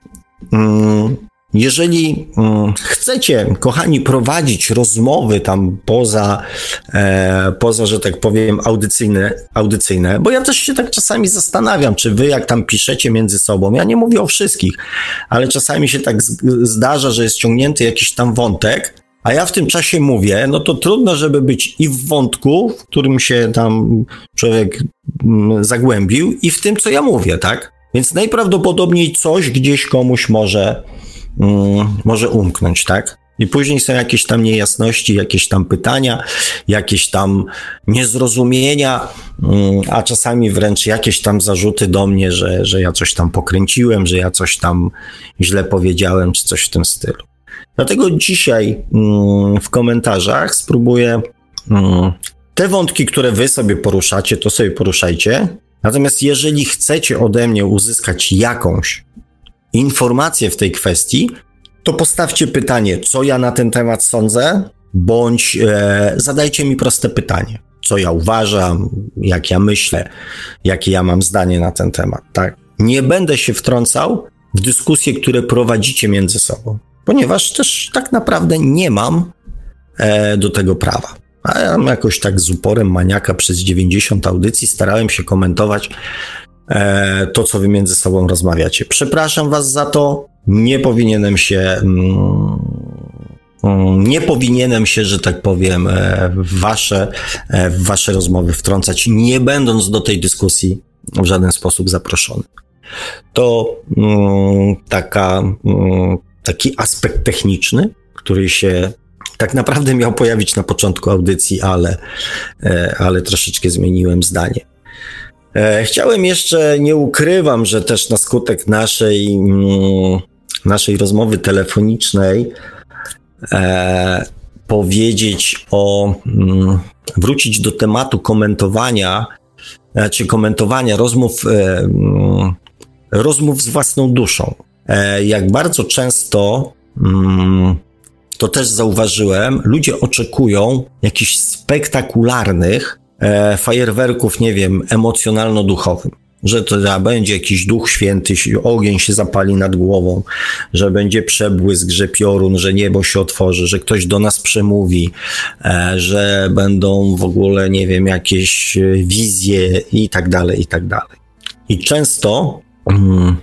Speaker 2: mm, jeżeli mm, chcecie, kochani, prowadzić rozmowy tam poza, e, poza że tak powiem, audycyjne, audycyjne, bo ja też się tak czasami zastanawiam, czy wy jak tam piszecie między sobą, ja nie mówię o wszystkich, ale czasami się tak zdarza, że jest ciągnięty jakiś tam wątek, a ja w tym czasie mówię, no to trudno, żeby być i w wątku, w którym się tam człowiek mm, zagłębił, i w tym, co ja mówię, tak? Więc najprawdopodobniej coś gdzieś komuś może może umknąć, tak? I później są jakieś tam niejasności, jakieś tam pytania, jakieś tam niezrozumienia, mm, a czasami wręcz jakieś tam zarzuty do mnie, że, że ja coś tam pokręciłem, że ja coś tam źle powiedziałem, czy coś w tym stylu. Dlatego dzisiaj mm, w komentarzach spróbuję te wątki, które wy sobie poruszacie, to sobie poruszajcie. Natomiast jeżeli chcecie ode mnie uzyskać jakąś informacje w tej kwestii, to postawcie pytanie, co ja na ten temat sądzę, bądź e, zadajcie mi proste pytanie, co ja uważam, jak ja myślę, jakie ja mam zdanie na ten temat. Tak? Nie będę się wtrącał w dyskusje, które prowadzicie między sobą, ponieważ też tak naprawdę nie mam e, do tego prawa. A ja jakoś tak z uporem maniaka przez 90 audycji starałem się komentować to, co wy między sobą rozmawiacie. Przepraszam was za to. Nie powinienem się. Mm, mm, nie powinienem się, że tak powiem, e, w wasze, e, w wasze rozmowy wtrącać, nie będąc do tej dyskusji w żaden sposób zaproszony. To mm, taka, taki aspekt techniczny, który się tak naprawdę miał pojawić na początku audycji, ale, ale troszeczkę zmieniłem zdanie. E, chciałem jeszcze, nie ukrywam, że też na skutek naszej, mm, naszej rozmowy telefonicznej e, powiedzieć o, mm, wrócić do tematu komentowania, czy komentowania rozmów, e, mm, rozmów z własną duszą. E, jak bardzo często to też zauważyłem, ludzie oczekują jakichś spektakularnych e, fajerwerków, nie wiem, emocjonalno-duchowym. Że to będzie jakiś duch święty, ogień się zapali nad głową, że będzie przebłysk, że piorun, że niebo się otworzy, że ktoś do nas przemówi, e, że będą w ogóle, nie wiem, jakieś e, wizje i tak dalej, i tak dalej. I często mm,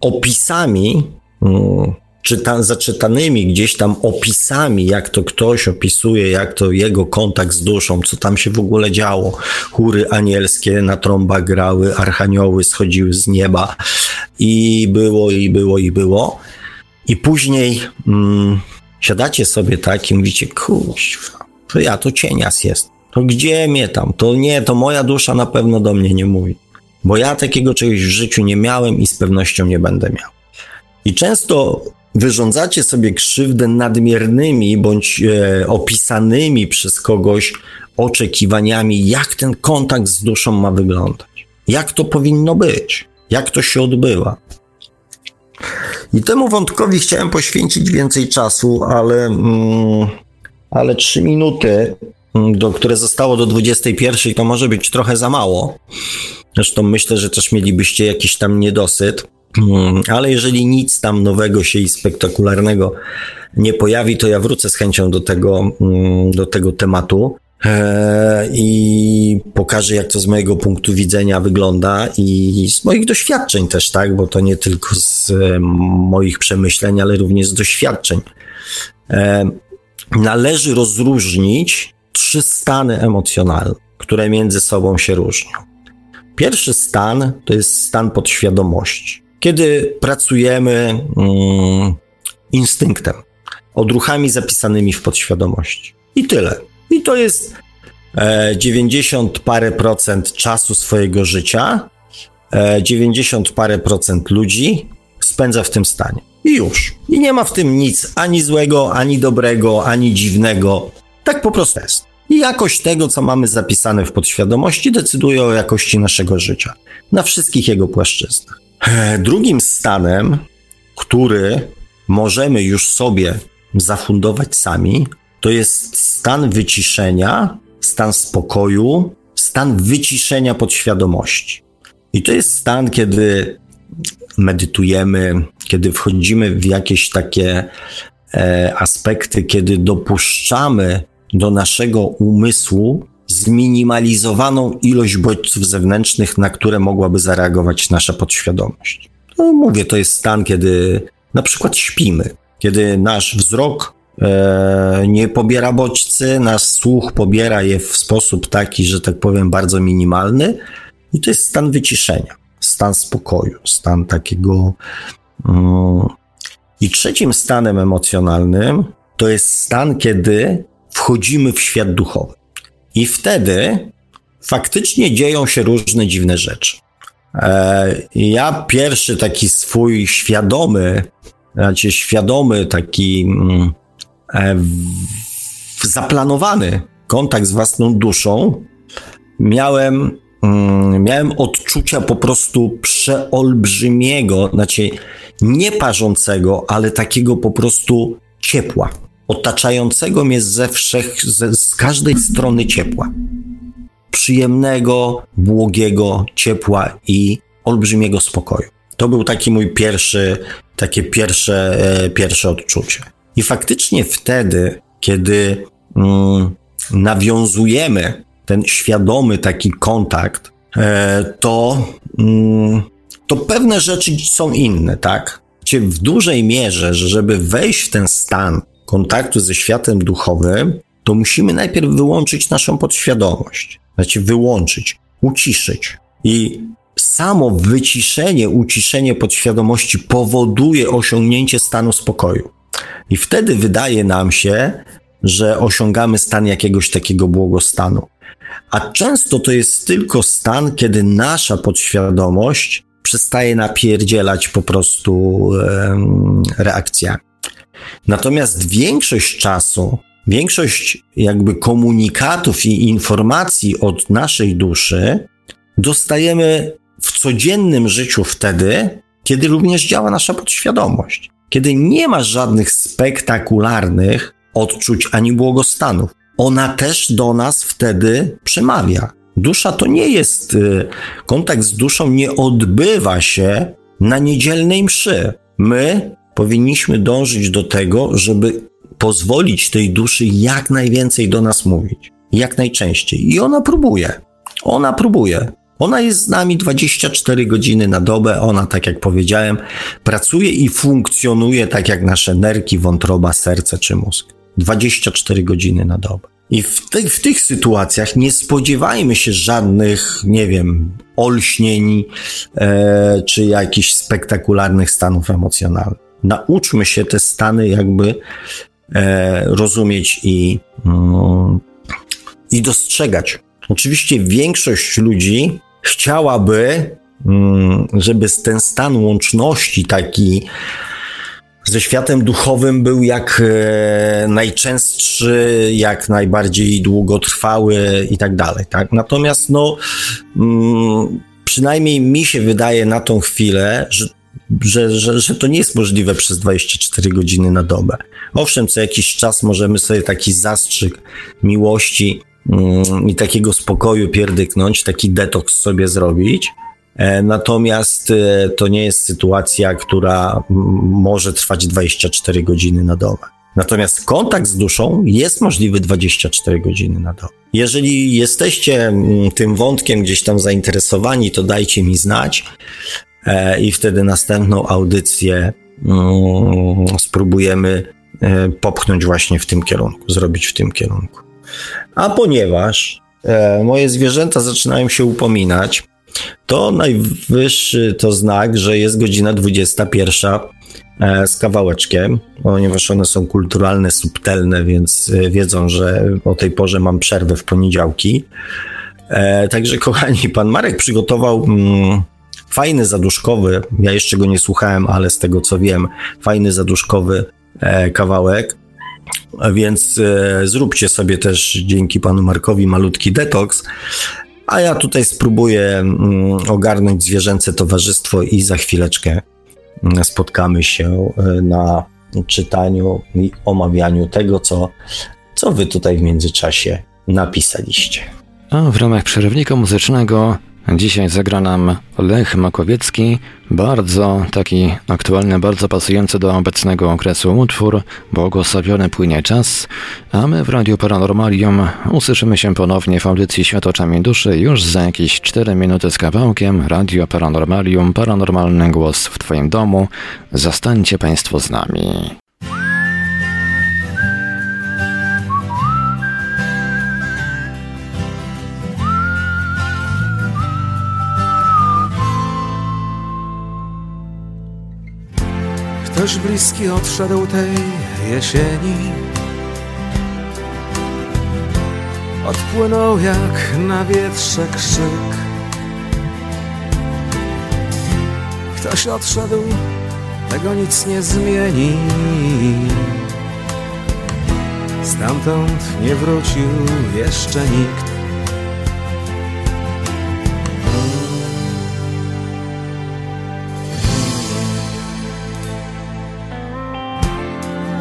Speaker 2: opisami mm, czyta, zaczytanymi gdzieś tam opisami, jak to ktoś opisuje, jak to jego kontakt z duszą, co tam się w ogóle działo. Chóry anielskie na trąbach grały, archanioły schodziły z nieba i było, i było, i było. I później mm, siadacie sobie tak i mówicie, kurwa, to ja to cienias jest. To gdzie mnie tam? To nie, to moja dusza na pewno do mnie nie mówi. Bo ja takiego czegoś w życiu nie miałem i z pewnością nie będę miał. I często wyrządzacie sobie krzywdę nadmiernymi bądź e, opisanymi przez kogoś oczekiwaniami, jak ten kontakt z duszą ma wyglądać, jak to powinno być, jak to się odbywa. I temu wątkowi chciałem poświęcić więcej czasu, ale, mm, ale trzy minuty, mm, do, które zostało do 21, to może być trochę za mało. Zresztą myślę, że też mielibyście jakiś tam niedosyt. Mm, ale jeżeli nic tam nowego się i spektakularnego nie pojawi, to ja wrócę z chęcią do tego, mm, do tego tematu e, i pokażę, jak to z mojego punktu widzenia wygląda i z moich doświadczeń też, tak, bo to nie tylko z e, moich przemyśleń, ale również z doświadczeń. E, należy rozróżnić trzy stany emocjonalne, które między sobą się różnią. Pierwszy stan to jest stan podświadomości kiedy pracujemy mm, instynktem, odruchami zapisanymi w podświadomości. I tyle. I to jest e, 90 parę procent czasu swojego życia, e, 90 parę procent ludzi spędza w tym stanie. I już. I nie ma w tym nic ani złego, ani dobrego, ani dziwnego. Tak po prostu jest. I jakość tego, co mamy zapisane w podświadomości, decyduje o jakości naszego życia na wszystkich jego płaszczyznach. E, drugim stanem, który możemy już sobie zafundować sami, to jest stan wyciszenia, stan spokoju, stan wyciszenia podświadomości. I to jest stan, kiedy medytujemy, kiedy wchodzimy w jakieś takie e, aspekty, kiedy dopuszczamy do naszego umysłu zminimalizowaną ilość bodźców zewnętrznych, na które mogłaby zareagować nasza podświadomość. No, mówię, to jest stan, kiedy na przykład śpimy, kiedy nasz wzrok e, nie pobiera bodźcy, nasz słuch pobiera je w sposób taki, że tak powiem, bardzo minimalny, i to jest stan wyciszenia, stan spokoju, stan takiego. Mm. I trzecim stanem emocjonalnym to jest stan, kiedy wchodzimy w świat duchowy. I wtedy faktycznie dzieją się różne dziwne rzeczy. E, ja pierwszy taki swój świadomy, znaczy świadomy, taki mm, e, zaplanowany kontakt z własną duszą miałem, mm, miałem odczucia po prostu przeolbrzymiego, znaczy nie parzącego, ale takiego po prostu ciepła otaczającego mnie ze wszech, ze, z każdej strony ciepła. Przyjemnego, błogiego ciepła i olbrzymiego spokoju. To był taki mój pierwszy, takie pierwsze, e, pierwsze odczucie. I faktycznie wtedy, kiedy mm, nawiązujemy ten świadomy taki kontakt, e, to, mm, to pewne rzeczy są inne, tak? W dużej mierze, że żeby wejść w ten stan kontaktu ze światem duchowym, to musimy najpierw wyłączyć naszą podświadomość. Znaczy wyłączyć, uciszyć. I samo wyciszenie, uciszenie podświadomości powoduje osiągnięcie stanu spokoju. I wtedy wydaje nam się, że osiągamy stan jakiegoś takiego błogostanu. A często to jest tylko stan, kiedy nasza podświadomość przestaje napierdzielać po prostu reakcjami. Natomiast większość czasu, większość jakby komunikatów i informacji od naszej duszy dostajemy w codziennym życiu wtedy, kiedy również działa nasza podświadomość. Kiedy nie ma żadnych spektakularnych odczuć ani błogostanów. Ona też do nas wtedy przemawia. Dusza to nie jest, y, kontakt z duszą nie odbywa się na niedzielnej mszy. My powinniśmy dążyć do tego, żeby pozwolić tej duszy jak najwięcej do nas mówić. Jak najczęściej. I ona próbuje. Ona próbuje. Ona jest z nami 24 godziny na dobę. Ona, tak jak powiedziałem, pracuje i funkcjonuje tak jak nasze nerki, wątroba, serce czy mózg. 24 godziny na dobę. I w, te, w tych sytuacjach nie spodziewajmy się żadnych, nie wiem, olśnień e, czy jakichś spektakularnych stanów emocjonalnych. Nauczmy się te stany jakby e, rozumieć i, mm, i dostrzegać. Oczywiście większość ludzi chciałaby, mm, żeby ten stan łączności taki ze światem duchowym był jak e, najczęstszy, jak najbardziej długotrwały i tak dalej, tak? Natomiast no, mm, przynajmniej mi się wydaje na tą chwilę, że że, że, że to nie jest możliwe przez 24 godziny na dobę. Owszem, co jakiś czas możemy sobie taki zastrzyk miłości mm, i takiego spokoju pierdyknąć, taki detoks sobie zrobić, E, natomiast e, to nie jest sytuacja, która może trwać 24 godziny na dobę. Natomiast kontakt z duszą jest możliwy 24 godziny na dobę. Jeżeli jesteście tym wątkiem gdzieś tam zainteresowani, to dajcie mi znać i wtedy następną audycję spróbujemy popchnąć właśnie w tym kierunku, zrobić w tym kierunku. A ponieważ moje zwierzęta zaczynają się upominać, to najwyższy to znak, że jest godzina 21 e, z kawałeczkiem, ponieważ one są kulturalne, subtelne, więc e, wiedzą, że o tej porze mam przerwę w poniedziałki. E, także, kochani, pan Marek przygotował mm, fajny zaduszkowy, ja jeszcze go nie słuchałem, ale z tego co wiem, fajny zaduszkowy kawałek. Więc zróbcie sobie też dzięki panu Markowi malutki detoks. A ja tutaj spróbuję mm, ogarnąć zwierzęce towarzystwo i za chwileczkę mm, spotkamy się e, na czytaniu i omawianiu tego, co, co wy tutaj w międzyczasie napisaliście.
Speaker 1: A w ramach przerywnika muzycznego Dzisiaj zagra nam Lech Makowiecki, bardzo taki aktualny, bardzo pasujący do obecnego okresu utwór, błogosławiony płynie czas, a my w Radiu Paranormalium usłyszymy się ponownie w audycji Świat oczami duszy już za jakieś 4 minuty z kawałkiem. Radio Paranormalium, paranormalny głos w Twoim domu. Zostańcie Państwo z nami.
Speaker 3: Ktoś bliski odszedł tej jesieni. Odpłynął jak na wietrze krzyk. Ktoś odszedł, tego nic nie zmieni. Stamtąd nie wrócił jeszcze nikt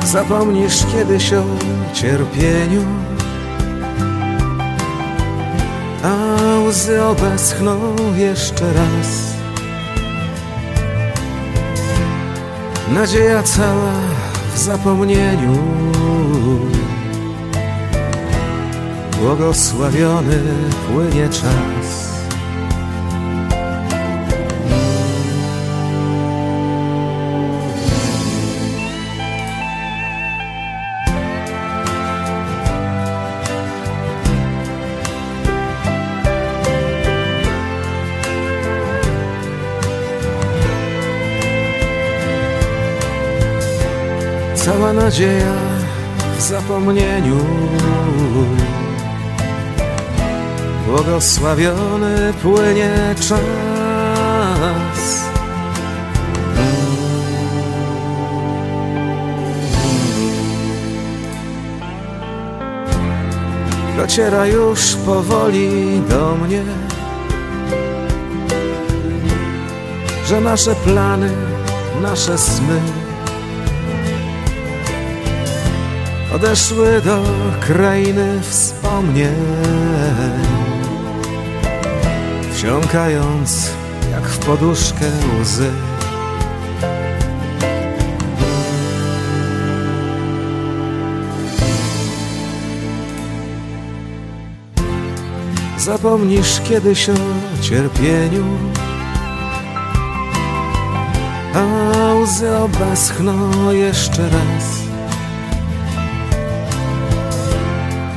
Speaker 3: Zapomnisz kiedyś o cierpieniu A łzy obeschną jeszcze raz. Nadzieja cała w zapomnieniu Błogosławiony płynie czas nadzieja w zapomnieniu. Błogosławiony płynie czas. Dociera już powoli do mnie, że nasze plany, nasze sny odeszły do krainy wspomnień, wsiąkając jak w poduszkę łzy. Zapomnisz kiedyś o cierpieniu A łzy obeschną jeszcze raz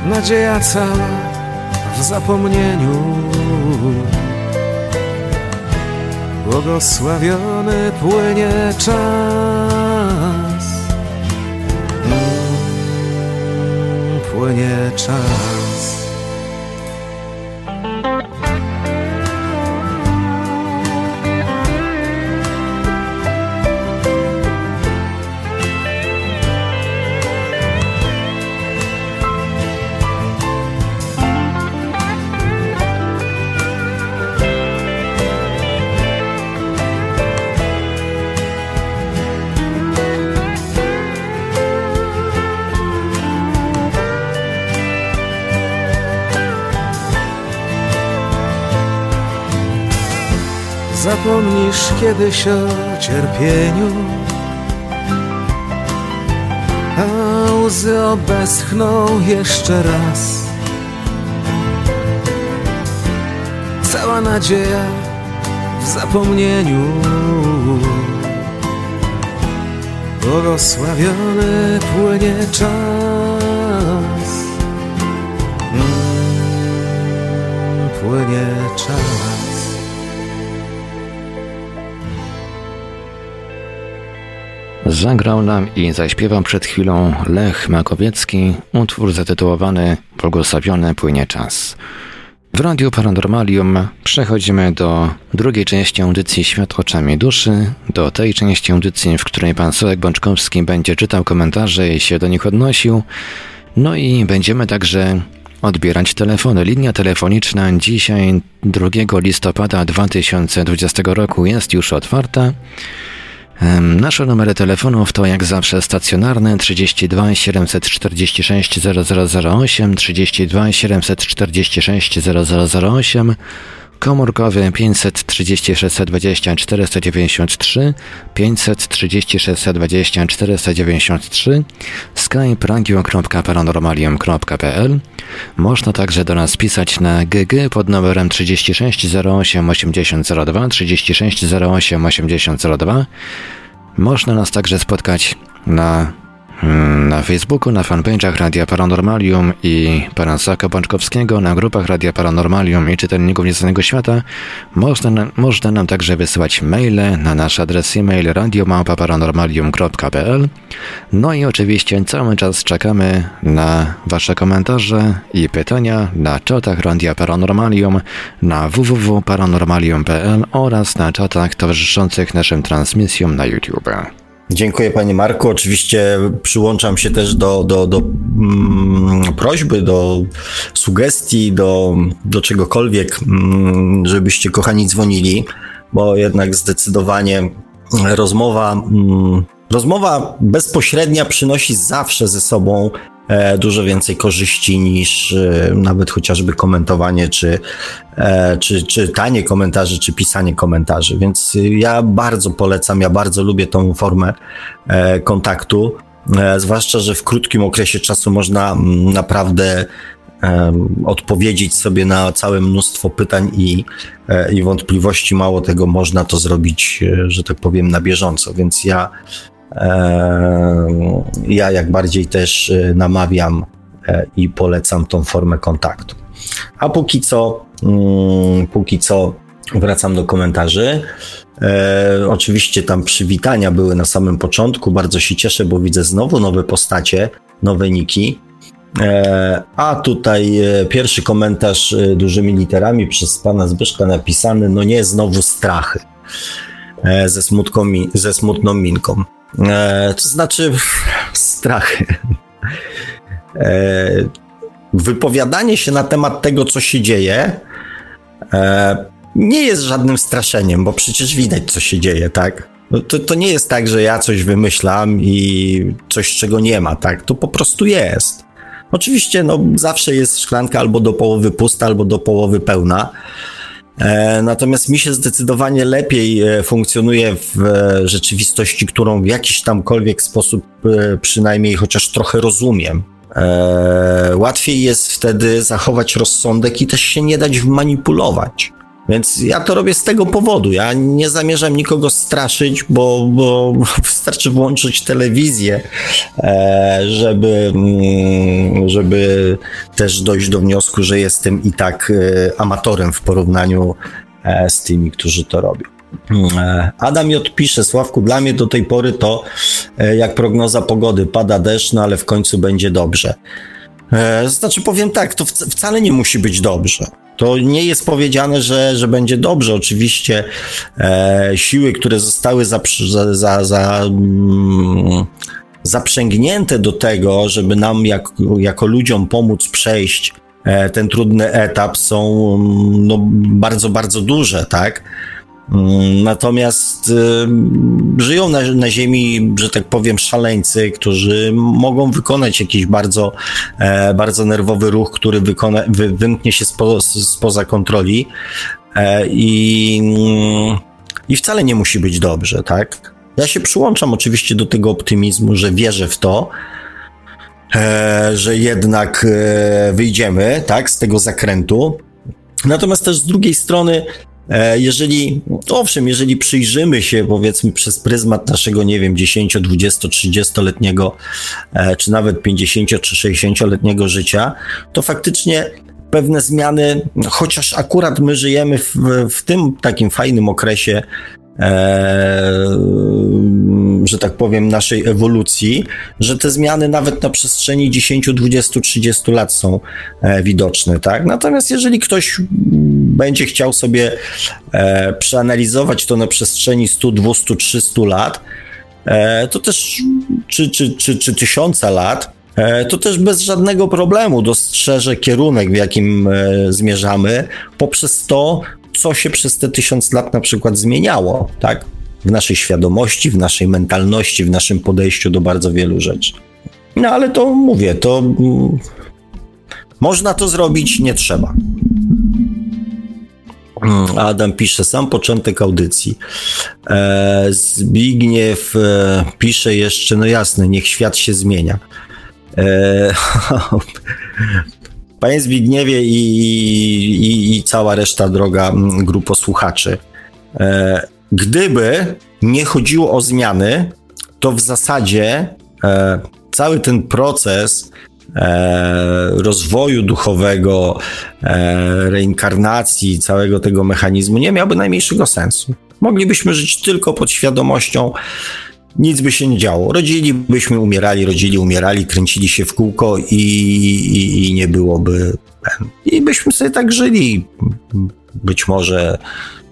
Speaker 3: Nadzieja cała w zapomnieniu. Błogosławiony płynie czas. Mm, Płynie czas Zapomnisz kiedyś o cierpieniu? A łzy obeschną jeszcze raz. Cała nadzieja w zapomnieniu. Błogosławiony płynie czas. Mm, Płynie czas
Speaker 1: Zagrał nam i zaśpiewał przed chwilą Lech Makowiecki, utwór zatytułowany Błogosławiony płynie czas. W Radiu Paranormalium przechodzimy do drugiej części audycji Świat oczami duszy, do tej części audycji, w której pan Sołek Bączkowski będzie czytał komentarze i się do nich odnosił. No i będziemy także odbierać telefony. Linia telefoniczna dzisiaj 2 listopada 2020 roku jest już otwarta. Nasze numery telefonów to jak zawsze stacjonarne 32 746 0008, 32 746 0008, komórkowy 536 20 493, 536 20 493, skype radio.paranormalium.pl. Można także do nas pisać na GG pod numerem 36 08 8002, 36 08 8002. Można nas także spotkać na na Facebooku, na fanpage'ach Radia Paranormalium i Paransaka Bączkowskiego, na grupach Radia Paranormalium i Czytelników Nieznanego Świata. Można, można nam także wysyłać maile na nasz adres e-mail radiomałpa-paranormalium.pl No i oczywiście cały czas czekamy na Wasze komentarze i pytania na czatach Radia Paranormalium, na www.paranormalium.pl oraz na czatach towarzyszących naszym transmisjom na YouTube.
Speaker 2: Dziękuję Panie Marku. Oczywiście przyłączam się też do, do, do mm, prośby, do sugestii, do, do czegokolwiek, mm, żebyście kochani dzwonili, bo jednak zdecydowanie rozmowa, mm, rozmowa bezpośrednia przynosi zawsze ze sobą E, dużo więcej korzyści niż e, nawet chociażby komentowanie, czy, e, czy, czy tanie komentarzy, czy pisanie komentarzy. Więc ja bardzo polecam, ja bardzo lubię tą formę kontaktu. Zwłaszcza, że w krótkim okresie czasu można mm, naprawdę odpowiedzieć sobie na całe mnóstwo pytań i, i wątpliwości. Mało tego, można to zrobić, że tak powiem, na bieżąco. Więc ja ja jak bardziej też e, namawiam e, i polecam tą formę kontaktu. A póki co, mm, póki co wracam do komentarzy. E, oczywiście tam przywitania były na samym początku. Bardzo się cieszę, bo widzę znowu nowe postacie, nowe niki. A tutaj pierwszy komentarz dużymi literami przez pana Zbyszka napisany: No nie, znowu strachy. Ze, smutką, ze smutną minką. E, to znaczy strachy. E, wypowiadanie się na temat tego, co się dzieje, e, nie jest żadnym straszeniem, bo przecież widać, co się dzieje, tak? No to, to nie jest tak, że ja coś wymyślam i coś, czego nie ma, tak? To po prostu jest. Oczywiście, no, zawsze jest szklanka albo do połowy pusta, albo do połowy pełna. E, natomiast mi się zdecydowanie lepiej e, funkcjonuje w e, rzeczywistości, którą w jakiś tamkolwiek sposób przynajmniej chociaż trochę rozumiem. Łatwiej jest wtedy zachować rozsądek i też się nie dać wmanipulować. Więc ja to robię z tego powodu. Ja nie zamierzam nikogo straszyć, bo, bo wystarczy włączyć telewizję, e, żeby, mm, żeby też dojść do wniosku, że jestem i tak e, amatorem w porównaniu e, z tymi, którzy to robią. Adam J. pisze, Sławku, dla mnie do tej pory to jak prognoza pogody, pada deszcz, no ale w końcu będzie dobrze. Znaczy powiem tak, to wcale nie musi być dobrze. To nie jest powiedziane, że, że będzie dobrze. Oczywiście e, siły, które zostały za, za, za, mm, zaprzęgnięte do tego, żeby nam jak, jako ludziom pomóc przejść e, ten trudny etap, są mm, no, bardzo, bardzo duże, tak? Mm, natomiast y, żyją na, na, ziemi, że tak powiem, szaleńcy, którzy mogą wykonać jakiś bardzo, e, bardzo nerwowy ruch, który wykona, wy, wymknie się spo, spoza kontroli e, i, mm, i wcale nie musi być dobrze, tak? Ja się przyłączam oczywiście do tego optymizmu, że wierzę w to, e, że jednak wyjdziemy, tak, z tego zakrętu. Natomiast też z drugiej strony jeżeli, owszem, jeżeli przyjrzymy się powiedzmy przez pryzmat naszego, nie wiem, 10, 20, 30-letniego, czy nawet 50 czy 60-letniego życia, to faktycznie pewne zmiany, chociaż akurat my żyjemy w, w tym takim fajnym okresie e, że tak powiem, naszej ewolucji, że te zmiany nawet na przestrzeni 10, 20, 30 lat są e, widoczne, tak? Natomiast jeżeli ktoś będzie chciał sobie e, przeanalizować to na przestrzeni 100, 200, 300 lat, e, to też, czy, czy, czy, czy tysiąca lat, to też bez żadnego problemu dostrzeże kierunek, w jakim zmierzamy, poprzez to, co się przez te tysiąc lat na przykład zmieniało, tak? W naszej świadomości, w naszej mentalności, w naszym podejściu do bardzo wielu rzeczy. No ale to mówię, to mm, można to zrobić, nie trzeba. Mm, Adam pisze, sam początek audycji. E, Zbigniew e, pisze jeszcze, no jasne, niech świat się zmienia. E, Panie Zbigniewie i, i, i cała reszta droga grupo słuchaczy. E, gdyby nie chodziło o zmiany, to w zasadzie e, cały ten proces e, rozwoju duchowego, reinkarnacji, całego tego mechanizmu nie miałby najmniejszego sensu. Moglibyśmy żyć tylko pod świadomością nic by się nie działo. Rodzilibyśmy, umierali, rodzili, umierali, kręcili się w kółko i, i, i nie byłoby. I byśmy sobie tak żyli. Być może,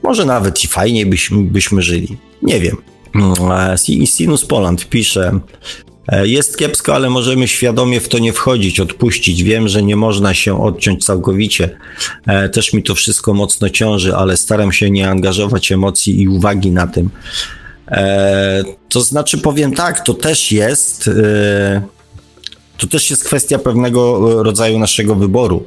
Speaker 2: może nawet i fajniej byśmy, byśmy żyli. Nie wiem. Sinus Poland pisze. E, jest kiepsko, ale możemy świadomie w to nie wchodzić, odpuścić. Wiem, że nie można się odciąć całkowicie. E, też mi to wszystko mocno ciąży, ale staram się nie angażować emocji i uwagi na tym. E, to znaczy, powiem tak, to też jest. E, to też jest kwestia pewnego rodzaju naszego wyboru.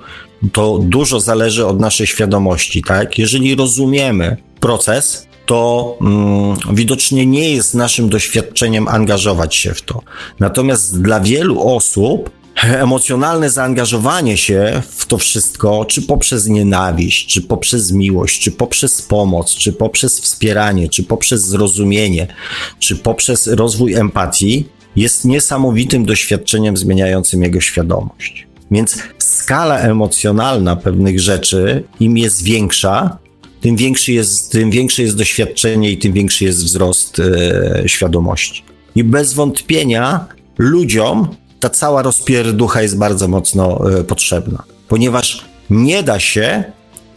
Speaker 2: To dużo zależy od naszej świadomości, tak? Jeżeli rozumiemy proces, to mm, widocznie nie jest naszym doświadczeniem angażować się w to. Natomiast dla wielu osób emocjonalne zaangażowanie się w to wszystko, czy poprzez nienawiść, czy poprzez miłość, czy poprzez pomoc, czy poprzez wspieranie, czy poprzez zrozumienie, czy poprzez rozwój empatii, jest niesamowitym doświadczeniem zmieniającym jego świadomość. Więc skala emocjonalna pewnych rzeczy, im jest większa, tym, większy jest, tym większe jest doświadczenie i tym większy jest wzrost e, świadomości. I bez wątpienia ludziom ta cała rozpierducha jest bardzo mocno e, potrzebna, ponieważ nie da się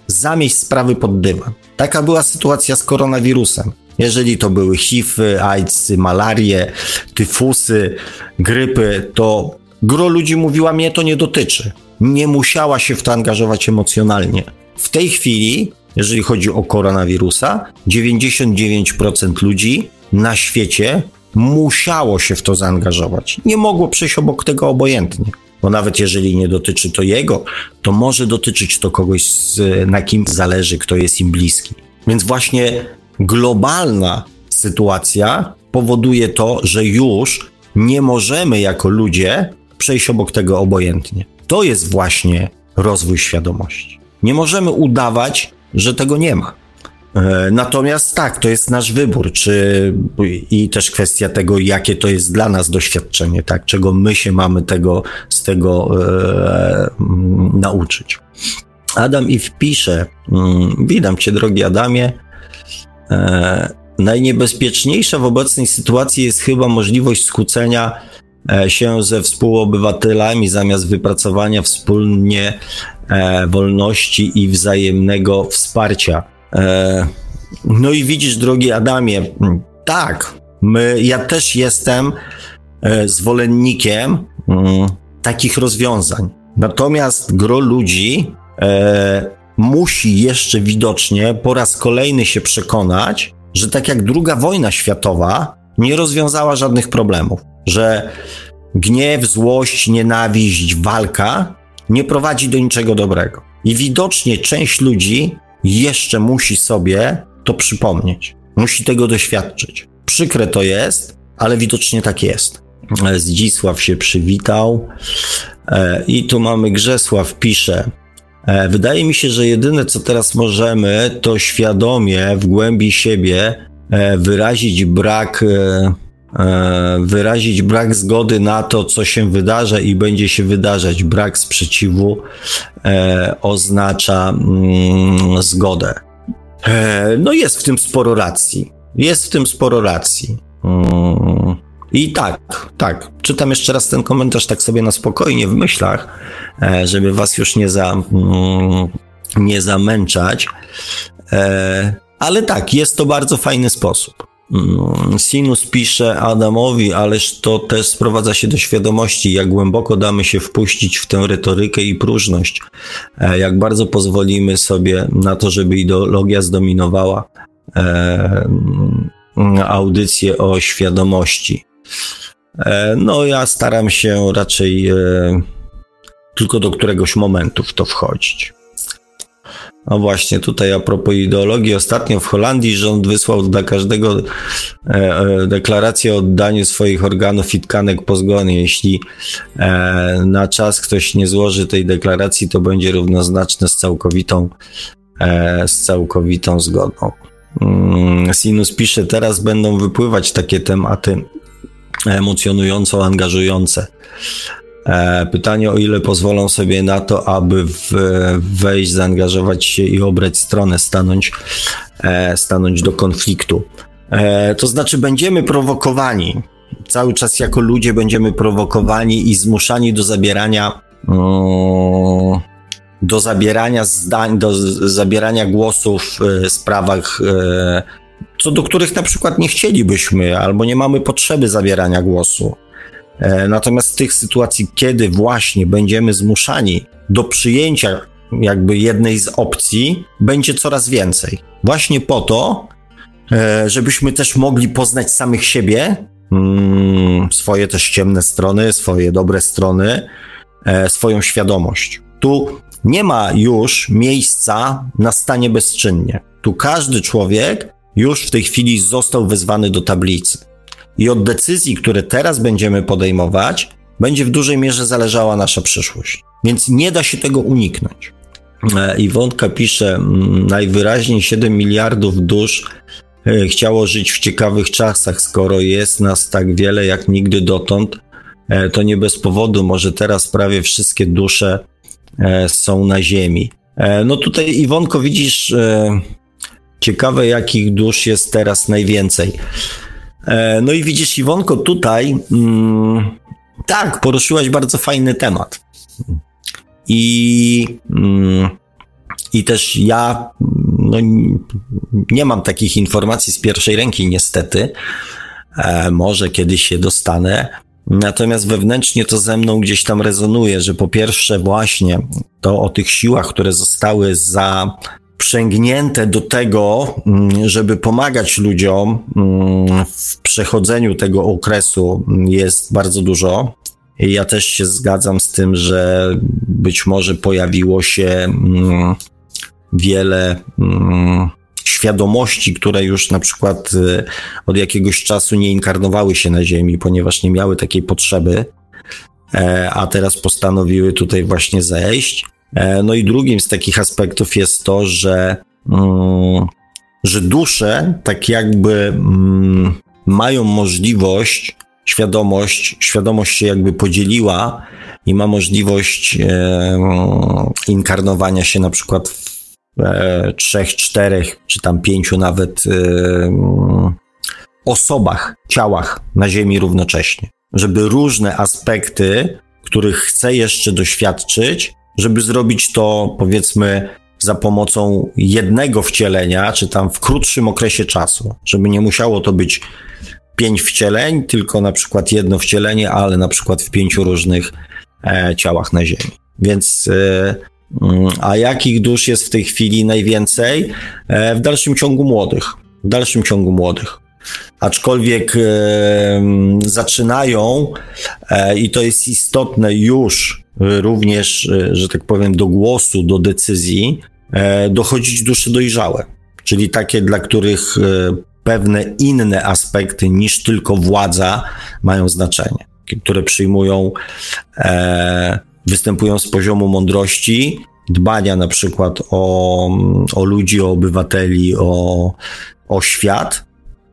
Speaker 2: zamieść sprawy pod dywan. Taka była sytuacja z koronawirusem. Jeżeli to były HIV, AIDS, malarie, tyfusy, grypy, to gro ludzi mówiła, mnie to nie dotyczy. nie musiała się w to angażować emocjonalnie. W tej chwili, jeżeli chodzi o koronawirusa, 99% ludzi na świecie musiało się w to zaangażować. Nie mogło przejść obok tego obojętnie. Bo nawet jeżeli nie dotyczy to jego, to może dotyczyć to kogoś, na kim zależy, kto jest im bliski. Więc właśnie globalna sytuacja powoduje to, że już nie możemy jako ludzie przejść obok tego obojętnie. To jest właśnie rozwój świadomości. Nie możemy udawać, że tego nie ma. E, natomiast tak, to jest nasz wybór, czy i też kwestia tego, jakie to jest dla nas doświadczenie, tak, czego my się mamy tego, z tego e, nauczyć. Adam i wpisze, mm, witam cię drogi Adamie, e, najniebezpieczniejsza w obecnej sytuacji jest chyba możliwość skłócenia e, się ze współobywatelami zamiast wypracowania wspólnie e, wolności i wzajemnego wsparcia. E, no i widzisz, drogi Adamie, tak, my, ja też jestem zwolennikiem mm, takich rozwiązań. Natomiast gro ludzi musi jeszcze widocznie po raz kolejny się przekonać, że tak jak druga wojna światowa nie rozwiązała żadnych problemów, że gniew, złość, nienawiść, walka nie prowadzi do niczego dobrego. I widocznie część ludzi jeszcze musi sobie to przypomnieć, musi tego doświadczyć. Przykre to jest, ale widocznie tak jest. Zdzisław się przywitał. E, I tu mamy Grzesław pisze. E, wydaje mi się, że jedyne co teraz możemy, to świadomie w głębi siebie e, wyrazić brak, wyrazić brak zgody na to, co się wydarza i będzie się wydarzać. Brak sprzeciwu oznacza mm, zgodę. No jest w tym sporo racji. Jest w tym sporo racji. Mm. I tak, tak. Czytam jeszcze raz ten komentarz tak sobie na spokojnie w myślach, e, żeby was już nie, za, mm, nie zamęczać. E, ale tak, jest to bardzo fajny sposób. Mm, Sinus pisze Adamowi, ależ to też sprowadza się do świadomości, jak głęboko damy się wpuścić w tę retorykę i próżność, e, jak bardzo pozwolimy sobie na to, żeby ideologia zdominowała mm, audycję o świadomości. E, no, ja staram się raczej e, tylko do któregoś momentu w to wchodzić. No właśnie, tutaj a propos ideologii, ostatnio w Holandii rząd wysłał dla każdego e, deklarację o oddaniu swoich organów i tkanek po zgonie. Jeśli na czas ktoś nie złoży tej deklaracji, to będzie równoznaczne z całkowitą, z całkowitą zgodą. Mm, Sinus pisze, teraz będą wypływać takie tematy emocjonująco angażujące. E, pytanie, o ile pozwolą sobie na to, aby wejść, zaangażować się i obrać stronę, stanąć, e, stanąć do konfliktu. E, to znaczy, będziemy prowokowani. Cały czas jako ludzie będziemy prowokowani i zmuszani do zabierania. Do zabierania zdań, do zabierania głosów w sprawach co do których na przykład nie chcielibyśmy albo nie mamy potrzeby zabierania głosu. E, natomiast w tych sytuacji, kiedy właśnie będziemy zmuszani do przyjęcia jakby jednej z opcji, będzie coraz więcej. Właśnie po to, e, żebyśmy też mogli poznać samych siebie, mm, swoje też ciemne strony, swoje dobre strony, e, swoją świadomość. Tu nie ma już miejsca na stanie bezczynnie. Tu każdy człowiek już w tej chwili został wezwany do tablicy. I od decyzji, które teraz będziemy podejmować, będzie w dużej mierze zależała nasza przyszłość. Więc nie da się tego uniknąć. E, Iwonka pisze, mm, najwyraźniej 7 miliardów dusz e, chciało żyć w ciekawych czasach, skoro jest nas tak wiele jak nigdy dotąd, e, to nie bez powodu, może teraz prawie wszystkie dusze są na ziemi. No tutaj Iwonko widzisz, Ciekawe, jakich dusz jest teraz najwięcej. E, no i widzisz, Iwonko, tutaj mm, tak, poruszyłaś bardzo fajny temat. I, mm, i też ja no, nie mam takich informacji z pierwszej ręki, niestety. E, może kiedyś się dostanę. Natomiast wewnętrznie to ze mną gdzieś tam rezonuje, że po pierwsze właśnie to o tych siłach, które zostały zaprzęgnięte do tego, mm, żeby pomagać ludziom mm, w przechodzeniu tego okresu jest bardzo dużo. Ja też się zgadzam z tym, że być może pojawiło się mm, wiele świadomości, które już na przykład y, od jakiegoś czasu nie inkarnowały się na Ziemi, ponieważ nie miały takiej potrzeby, e, a teraz postanowiły tutaj właśnie zejść. E, no i drugim z takich aspektów jest to, że, mm, że dusze tak jakby mm, mają możliwość, świadomość, świadomość się jakby podzieliła i ma możliwość e, inkarnowania się na przykład w e, trzech, czterech, czy tam pięciu nawet osobach, ciałach na Ziemi równocześnie. Żeby różne aspekty, których chcę jeszcze doświadczyć, żeby zrobić to powiedzmy za pomocą jednego wcielenia, czy tam w krótszym okresie czasu, żeby nie musiało to być pięć wcieleń, tylko na przykład jedno wcielenie, ale na przykład w pięciu różnych e, ciałach na Ziemi. Więc e, Mm, a jakich dusz jest w tej chwili najwięcej? E, w dalszym ciągu młodych. W dalszym ciągu młodych. Aczkolwiek e, zaczynają, e, i to jest istotne już również, e, że tak powiem, do głosu, do decyzji, e, dochodzić dusze dojrzałe. Czyli takie, dla których e, pewne inne aspekty niż tylko władza mają znaczenie, które przyjmują występują z poziomu mądrości, dbania na przykład o, o ludzi, o obywateli, o, o świat,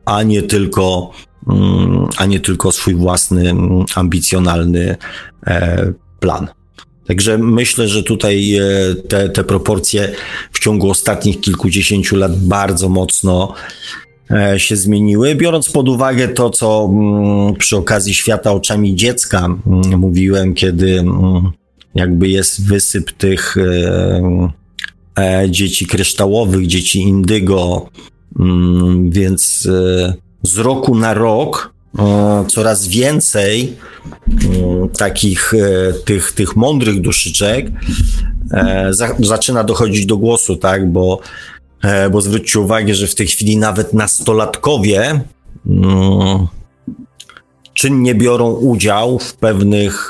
Speaker 2: a nie tylko, mm, a nie tylko swój własny mm, ambicjonalny plan. Także myślę, że tutaj e, te, te proporcje w ciągu ostatnich kilkudziesięciu lat bardzo mocno e, się zmieniły, biorąc pod uwagę to, co mm, przy okazji świata oczami dziecka mówiłem, kiedy jakby jest wysyp tych e, dzieci kryształowych, dzieci indygo, mm, więc z roku na rok coraz więcej mm, takich e, tych, tych mądrych duszyczek e, za, zaczyna dochodzić do głosu, tak, bo, bo zwróćcie uwagę, że w tej chwili nawet nastolatkowie mm, czynnie biorą udział w pewnych,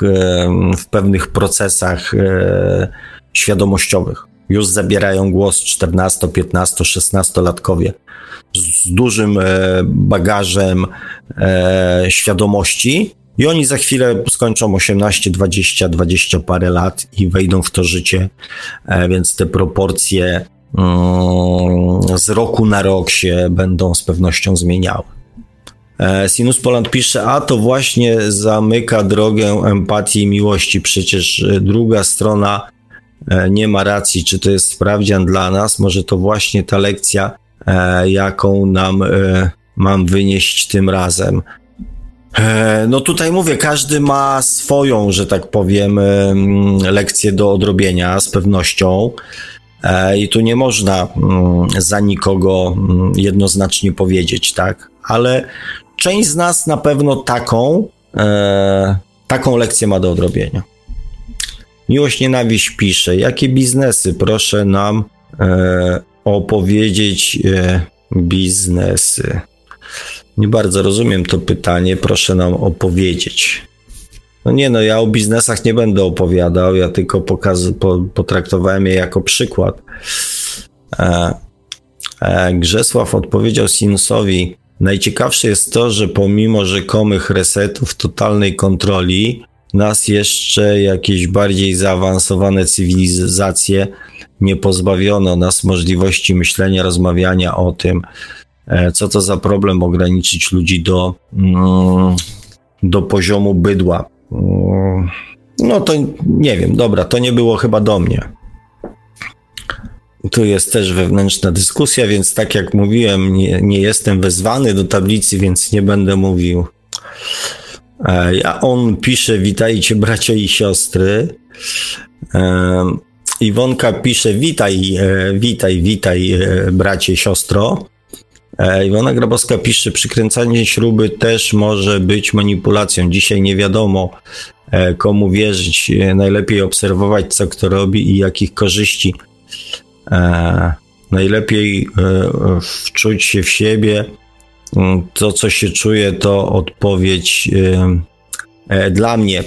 Speaker 2: w pewnych procesach e, świadomościowych. Już zabierają głos 14, 15, 16 latkowie z dużym e, bagażem e, świadomości. I oni za chwilę skończą 18, 20, 20 parę lat i wejdą w to życie, więc te proporcje mm, z roku na rok się będą z pewnością zmieniały. E, Sinus Poland pisze, a to właśnie zamyka drogę empatii i miłości. Przecież e, druga strona e, nie ma racji. Czy to jest sprawdzian dla nas? Może to właśnie ta lekcja, jaką nam mam wynieść tym razem. No tutaj mówię, każdy ma swoją, że tak powiem, lekcję do odrobienia z pewnością. I tu nie można za nikogo jednoznacznie powiedzieć, tak? Ale część z nas na pewno taką, e, taką lekcję ma do odrobienia. Miłość Nienawiść pisze, jakie biznesy proszę nam e, opowiedzieć e, biznesy. Nie bardzo rozumiem to pytanie, proszę nam opowiedzieć. No nie, no ja o biznesach nie będę opowiadał, ja tylko pokaz, po, potraktowałem je jako przykład. E, e, Grzesław odpowiedział Sinusowi, Najciekawsze jest to, że pomimo rzekomych resetów totalnej kontroli, nas jeszcze jakieś bardziej zaawansowane cywilizacje nie pozbawiono nas możliwości myślenia, rozmawiania o tym, e, co to za problem ograniczyć ludzi do, mm, do poziomu bydła. Mm, no to nie wiem, dobra, to nie było chyba do mnie. Tu jest też wewnętrzna dyskusja, więc tak jak mówiłem, nie, nie jestem wezwany do tablicy, więc nie będę mówił. A on pisze: Witajcie, bracia i siostry. Iwonka pisze: Witaj, e, witaj, witaj, e, bracie, siostro. E, Iwona Grabowska pisze, przykręcanie śruby też może być manipulacją. Dzisiaj nie wiadomo, komu wierzyć. Najlepiej obserwować, co kto robi i jakich korzyści. Najlepiej wczuć się w siebie. Mm, to, co się czuje, to odpowiedź dla mnie.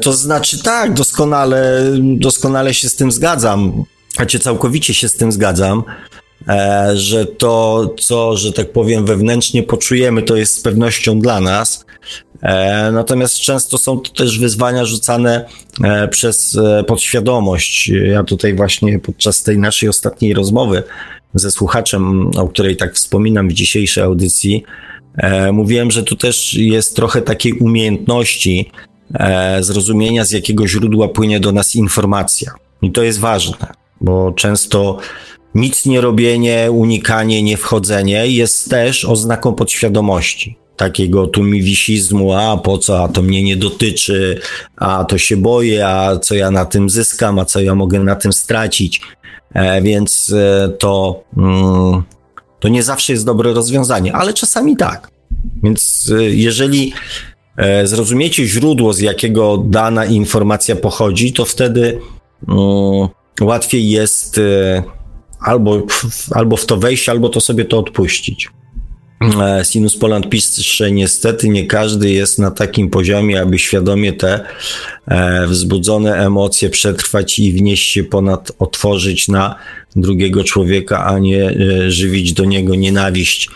Speaker 2: To znaczy tak, doskonale, doskonale się z tym zgadzam. Znaczy całkowicie się z tym zgadzam. E, że to, co, że tak powiem, wewnętrznie poczujemy, to jest z pewnością dla nas. E, natomiast często są to też wyzwania rzucane e, przez podświadomość. Ja tutaj właśnie podczas tej naszej ostatniej rozmowy ze słuchaczem, o której tak wspominam w dzisiejszej audycji, mówiłem, że tu też jest trochę takiej umiejętności zrozumienia, z jakiego źródła płynie do nas informacja. I to jest ważne, bo często nic nie robienie, unikanie, nie wchodzenie jest też oznaką podświadomości. Takiego tumiwisizmu, a po co, a to mnie nie dotyczy, a to się boję, a co ja na tym zyskam, a co ja mogę na tym stracić. E, więc e, to, mm, to nie zawsze jest dobre rozwiązanie, ale czasami tak. Więc e, jeżeli zrozumiecie źródło, z jakiego dana informacja pochodzi, to wtedy mm, łatwiej jest albo, albo w to wejść, albo to sobie to odpuścić. E, Sinus Poland pisze, niestety nie każdy jest na takim poziomie, aby świadomie te e, wzbudzone emocje przetrwać i wnieść się ponad, otworzyć na drugiego człowieka, a nie e, żywić do niego nienawiść.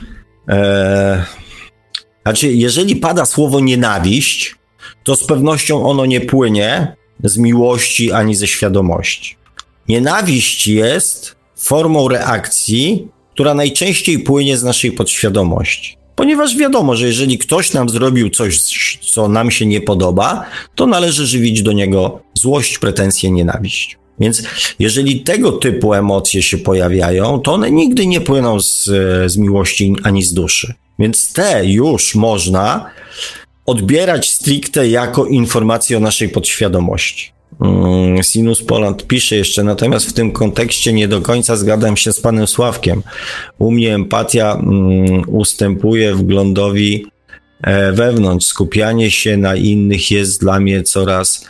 Speaker 2: Znaczy, jeżeli pada słowo nienawiść, to z pewnością ono nie płynie z miłości ani ze świadomości. Nienawiść jest formą reakcji, która najczęściej płynie z naszej podświadomości. Ponieważ wiadomo, że jeżeli ktoś nam zrobił coś, co nam się nie podoba, to należy żywić do niego złość, pretensję, nienawiść. Więc jeżeli tego typu emocje się pojawiają, to one nigdy nie płyną z, z miłości ani z duszy. Więc te już można odbierać stricte jako informacje o naszej podświadomości. Mm, Sinus Poland pisze jeszcze, natomiast w tym kontekście nie do końca zgadzam się z panem Sławkiem. U mnie empatia mm, ustępuje wglądowi e, wewnątrz. Skupianie się na innych jest dla mnie coraz,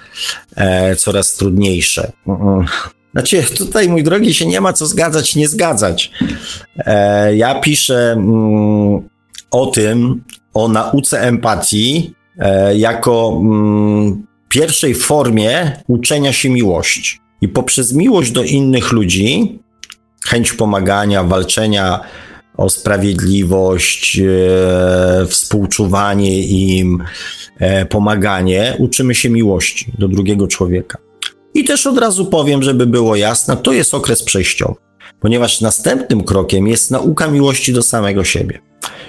Speaker 2: e, coraz trudniejsze. Znaczy, tutaj, mój drogi, się nie ma co zgadzać, nie zgadzać. E, ja piszę mm, o tym, o nauce empatii, jako pierwszej formie uczenia się miłości. I poprzez miłość do innych ludzi, chęć pomagania, walczenia o sprawiedliwość, e, współczuwanie im, e, pomaganie, uczymy się miłości do drugiego człowieka. I też od razu powiem, żeby było jasne, to jest okres przejściowy, ponieważ następnym krokiem jest nauka miłości do samego siebie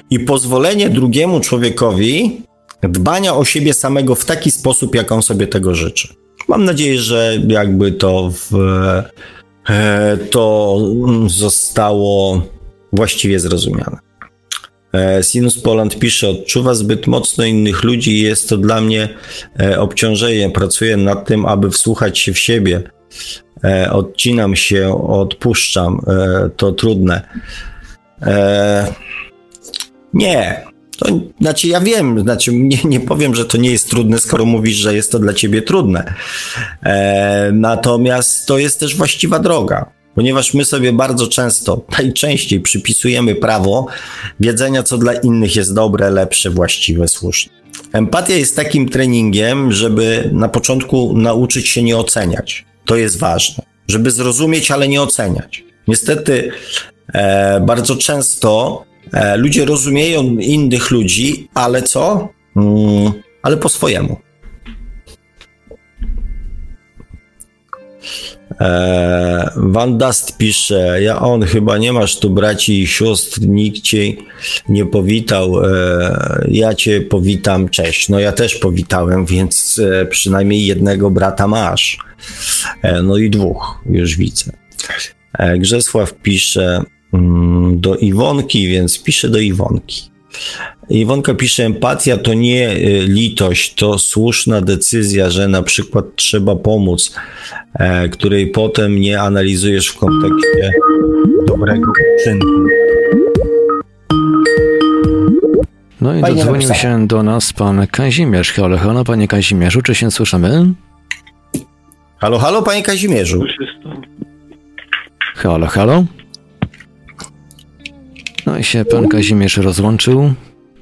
Speaker 2: i pozwolenie drugiemu człowiekowi dbania o siebie samego w taki sposób, jak on sobie tego życzy. Mam nadzieję, że jakby to w, e, to zostało właściwie zrozumiane. E, Sinus Poland pisze, odczuwa zbyt mocno innych ludzi i jest to dla mnie e, obciążenie. Pracuję nad tym, aby wsłuchać się w siebie. Odcinam się, odpuszczam. To trudne. Nie, to znaczy, ja wiem, znaczy, nie, nie powiem, że to nie jest trudne, skoro mówisz, że jest to dla ciebie trudne. E, natomiast to jest też właściwa droga, ponieważ my sobie bardzo często, najczęściej przypisujemy prawo wiedzenia, co dla innych jest dobre, lepsze, właściwe, słuszne. Empatia jest takim treningiem, żeby na początku nauczyć się nie oceniać. To jest ważne, żeby zrozumieć, ale nie oceniać. Niestety, e, bardzo często ludzie rozumieją innych ludzi, ale co? Mm, ale po swojemu. E, Van Dust pisze, ja on chyba nie masz tu braci i sióstr, nikt cię nie powitał, e, ja cię powitam, cześć. No ja też powitałem, więc e, przynajmniej jednego brata masz. E, no i dwóch, już widzę. E, Grzesław pisze, do Iwonki, więc piszę do Iwonki. Iwonka pisze, empatia to nie y, litość, to słuszna decyzja, że na przykład trzeba pomóc, e, której potem nie analizujesz w kontekście dobrego uczynku.
Speaker 1: No i
Speaker 2: Fajnie
Speaker 1: dodzwonił się do nas pan Kazimierz. Halo, halo, panie Kazimierzu, czy się słyszymy?
Speaker 2: Halo, halo, panie Kazimierzu.
Speaker 1: Halo, halo. No i się pan Kazimierz rozłączył.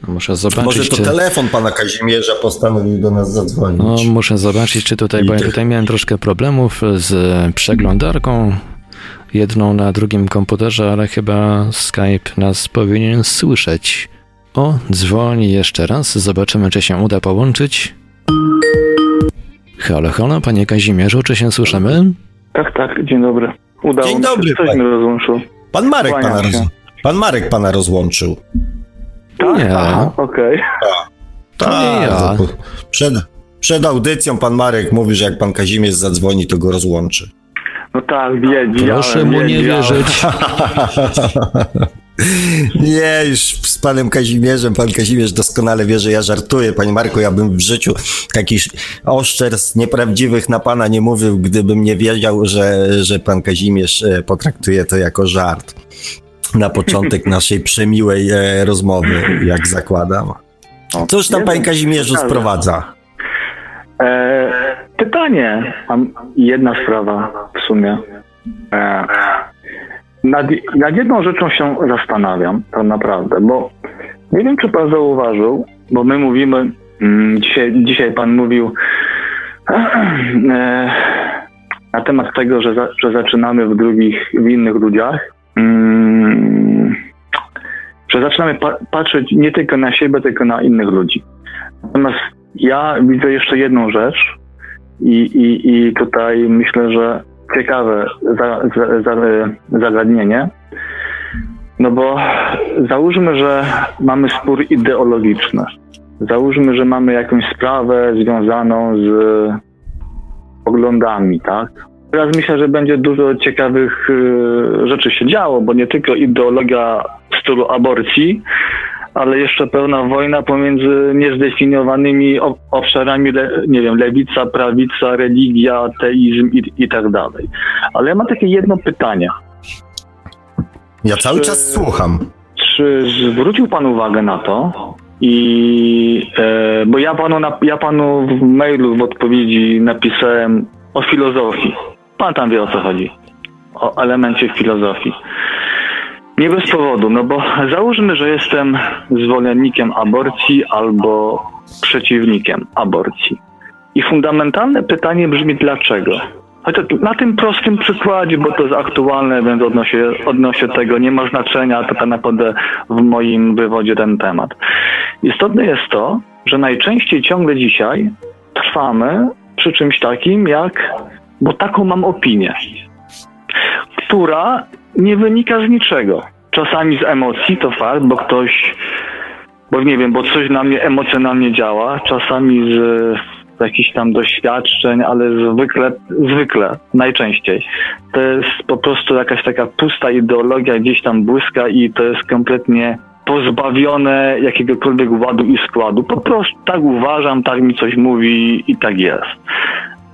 Speaker 1: Muszę zobaczyć,
Speaker 2: Może to
Speaker 1: czy...
Speaker 2: telefon pana Kazimierza postanowił do nas zadzwonić.
Speaker 1: No, muszę zobaczyć, czy tutaj,
Speaker 2: I
Speaker 1: bo ja tutaj miałem troszkę problemów z przeglądarką. Jedną na drugim komputerze, ale chyba Skype nas powinien słyszeć. O, dzwoni jeszcze raz. Zobaczymy, czy się uda połączyć. Halo, halo, panie Kazimierzu, czy się słyszymy?
Speaker 4: Tak, tak, dzień dobry. Udało
Speaker 2: Dzień
Speaker 4: mi się,
Speaker 2: dobry,
Speaker 4: coś
Speaker 2: panie.
Speaker 4: mnie rozłączył.
Speaker 2: Pan Marek
Speaker 4: Kłaniam
Speaker 2: pana. Pan Marek pana rozłączył.
Speaker 4: Tak?
Speaker 1: Nie.
Speaker 4: Aha, okej.
Speaker 1: To nie ja.
Speaker 2: Tak, Przed, przed audycją pan Marek mówi, że jak pan Kazimierz zadzwoni, to go rozłączy.
Speaker 4: No tak, wiedziałem.
Speaker 1: Proszę mu nie wierzyć.
Speaker 2: Nie, już z panem Kazimierzem, pan Kazimierz doskonale wie, że ja żartuję. Panie Marku, ja bym w życiu takich oszczerstw nieprawdziwych na pana nie mówił, gdybym nie wiedział, że, że pan Kazimierz e, potraktuje to jako żart. Na początek naszej przemiłej e, rozmowy, jak zakładam. Cóż tam,
Speaker 4: nie
Speaker 2: panie Kazimierzu, sprowadza?
Speaker 4: E, pytanie. Mam jedna sprawa w sumie. E, nad, nad jedną rzeczą się zastanawiam, tak naprawdę, bo nie wiem, czy pan zauważył, bo my mówimy, mm, dzisiaj, dzisiaj pan mówił e, na temat tego, że, za, że zaczynamy w drugich, w innych ludziach. Mm, że zaczynamy pa- patrzeć nie tylko na siebie, tylko na innych ludzi. Natomiast ja widzę jeszcze jedną rzecz i, i, i tutaj myślę, że ciekawe za, za, za, zagadnienie. No bo załóżmy, że mamy spór ideologiczny. Załóżmy, że mamy jakąś sprawę związaną z poglądami, tak? Teraz myślę, że będzie dużo ciekawych y, rzeczy się działo, bo nie tylko ideologia w stylu aborcji, ale jeszcze pełna wojna pomiędzy niezdefiniowanymi ob- obszarami, nie wiem, lewica, prawica, religia, ateizm i, i tak dalej. Ale ja mam takie jedno pytanie.
Speaker 2: Ja cały
Speaker 4: Czy-
Speaker 2: czas słucham.
Speaker 4: Czy zwrócił Pan uwagę na to? I e, bo ja panu, na, ja panu w mailu w odpowiedzi napisałem o filozofii. Pan tam wie o co chodzi. O elemencie filozofii. Nie bez powodu, no bo załóżmy, że jestem zwolennikiem aborcji albo przeciwnikiem aborcji. I fundamentalne pytanie brzmi dlaczego? Chociaż na tym prostym przykładzie, bo to jest aktualne, więc odnośnie, odnośnie tego nie ma znaczenia, to tak naprawdę w moim wywodzie ten temat. Istotne jest to, że najczęściej ciągle dzisiaj trwamy przy czymś takim jak, bo taką mam opinię, która nie wynika z niczego. Czasami z emocji, to fakt, bo ktoś, bo nie wiem, bo coś na mnie emocjonalnie działa, czasami z, z jakichś tam doświadczeń, ale zwykle, zwykle, najczęściej. To jest po prostu jakaś taka pusta ideologia gdzieś tam błyska i to jest kompletnie pozbawione jakiegokolwiek ładu i składu. Po prostu tak uważam, tak mi coś mówi i tak jest.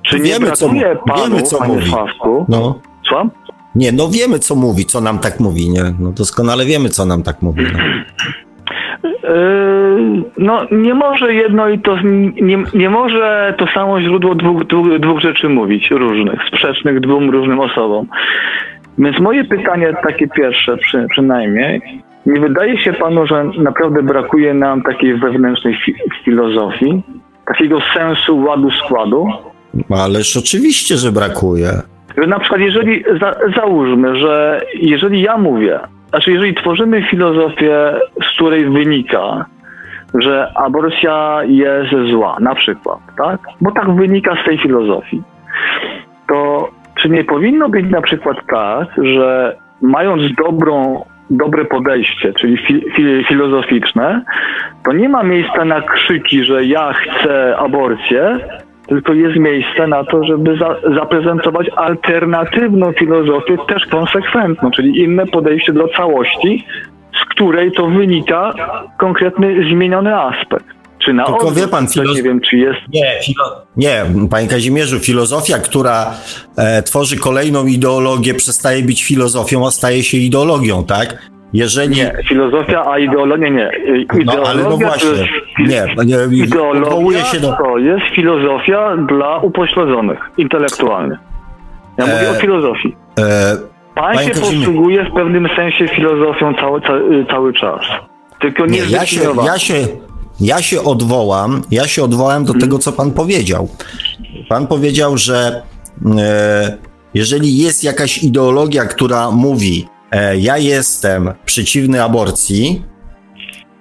Speaker 4: Czy nie
Speaker 2: Wiemy, co
Speaker 4: brakuje
Speaker 2: mu-
Speaker 4: panu,
Speaker 2: wiemy, co
Speaker 4: panie
Speaker 2: mówi.
Speaker 4: Sławku,
Speaker 2: No.
Speaker 4: Słucham?
Speaker 2: Nie, no wiemy, co mówi, co nam tak mówi, nie? No doskonale wiemy, co nam tak mówi. No.
Speaker 4: Yy, No, nie może jedno i to, nie, nie może to samo źródło dwóch, dwóch, dwóch rzeczy mówić, różnych, sprzecznych dwóm różnym osobom. Więc moje pytanie takie pierwsze przy, przynajmniej, nie wydaje się panu, że naprawdę brakuje nam takiej wewnętrznej fi, filozofii, takiego sensu ładu składu?
Speaker 2: Ależ oczywiście, że brakuje.
Speaker 4: Na przykład jeżeli, za, załóżmy, że jeżeli ja mówię, znaczy jeżeli tworzymy filozofię, z której wynika, że aborcja jest zła, na przykład, tak? Bo tak wynika z tej filozofii. To czy nie powinno być na przykład tak, że mając dobrą, dobre podejście, czyli fi, fi, filozoficzne, to nie ma miejsca na krzyki, że ja chcę aborcję, tylko jest miejsce na to, żeby za, zaprezentować alternatywną filozofię, też konsekwentną, czyli inne podejście do całości, z której to wynika konkretny zmieniony aspekt. Czy na
Speaker 2: Tylko wie pan, filoz-
Speaker 4: nie wiem, czy jest
Speaker 2: Nie, filo- nie, panie Kazimierzu, filozofia, która e, tworzy kolejną ideologię, przestaje być filozofią, a staje się ideologią, tak? Jeżeli...
Speaker 4: Nie, filozofia, a ideologia nie. Ideologia
Speaker 2: No, ale no
Speaker 4: to
Speaker 2: właśnie,
Speaker 4: jest,
Speaker 2: nie, nie,
Speaker 4: ideologia
Speaker 2: się do...
Speaker 4: to jest filozofia dla upośledzonych intelektualnie. Ja mówię
Speaker 2: E,
Speaker 4: o filozofii.
Speaker 2: E,
Speaker 4: Pan
Speaker 2: panie
Speaker 4: się posługuje w pewnym sensie filozofią cały, cały, cały czas. Tylko nie,
Speaker 2: Nie, ja się, ja się, ja się odwołam, ja się odwołam do tego, co pan powiedział. Pan powiedział, że e, jeżeli jest jakaś ideologia, która mówi, ja jestem przeciwny aborcji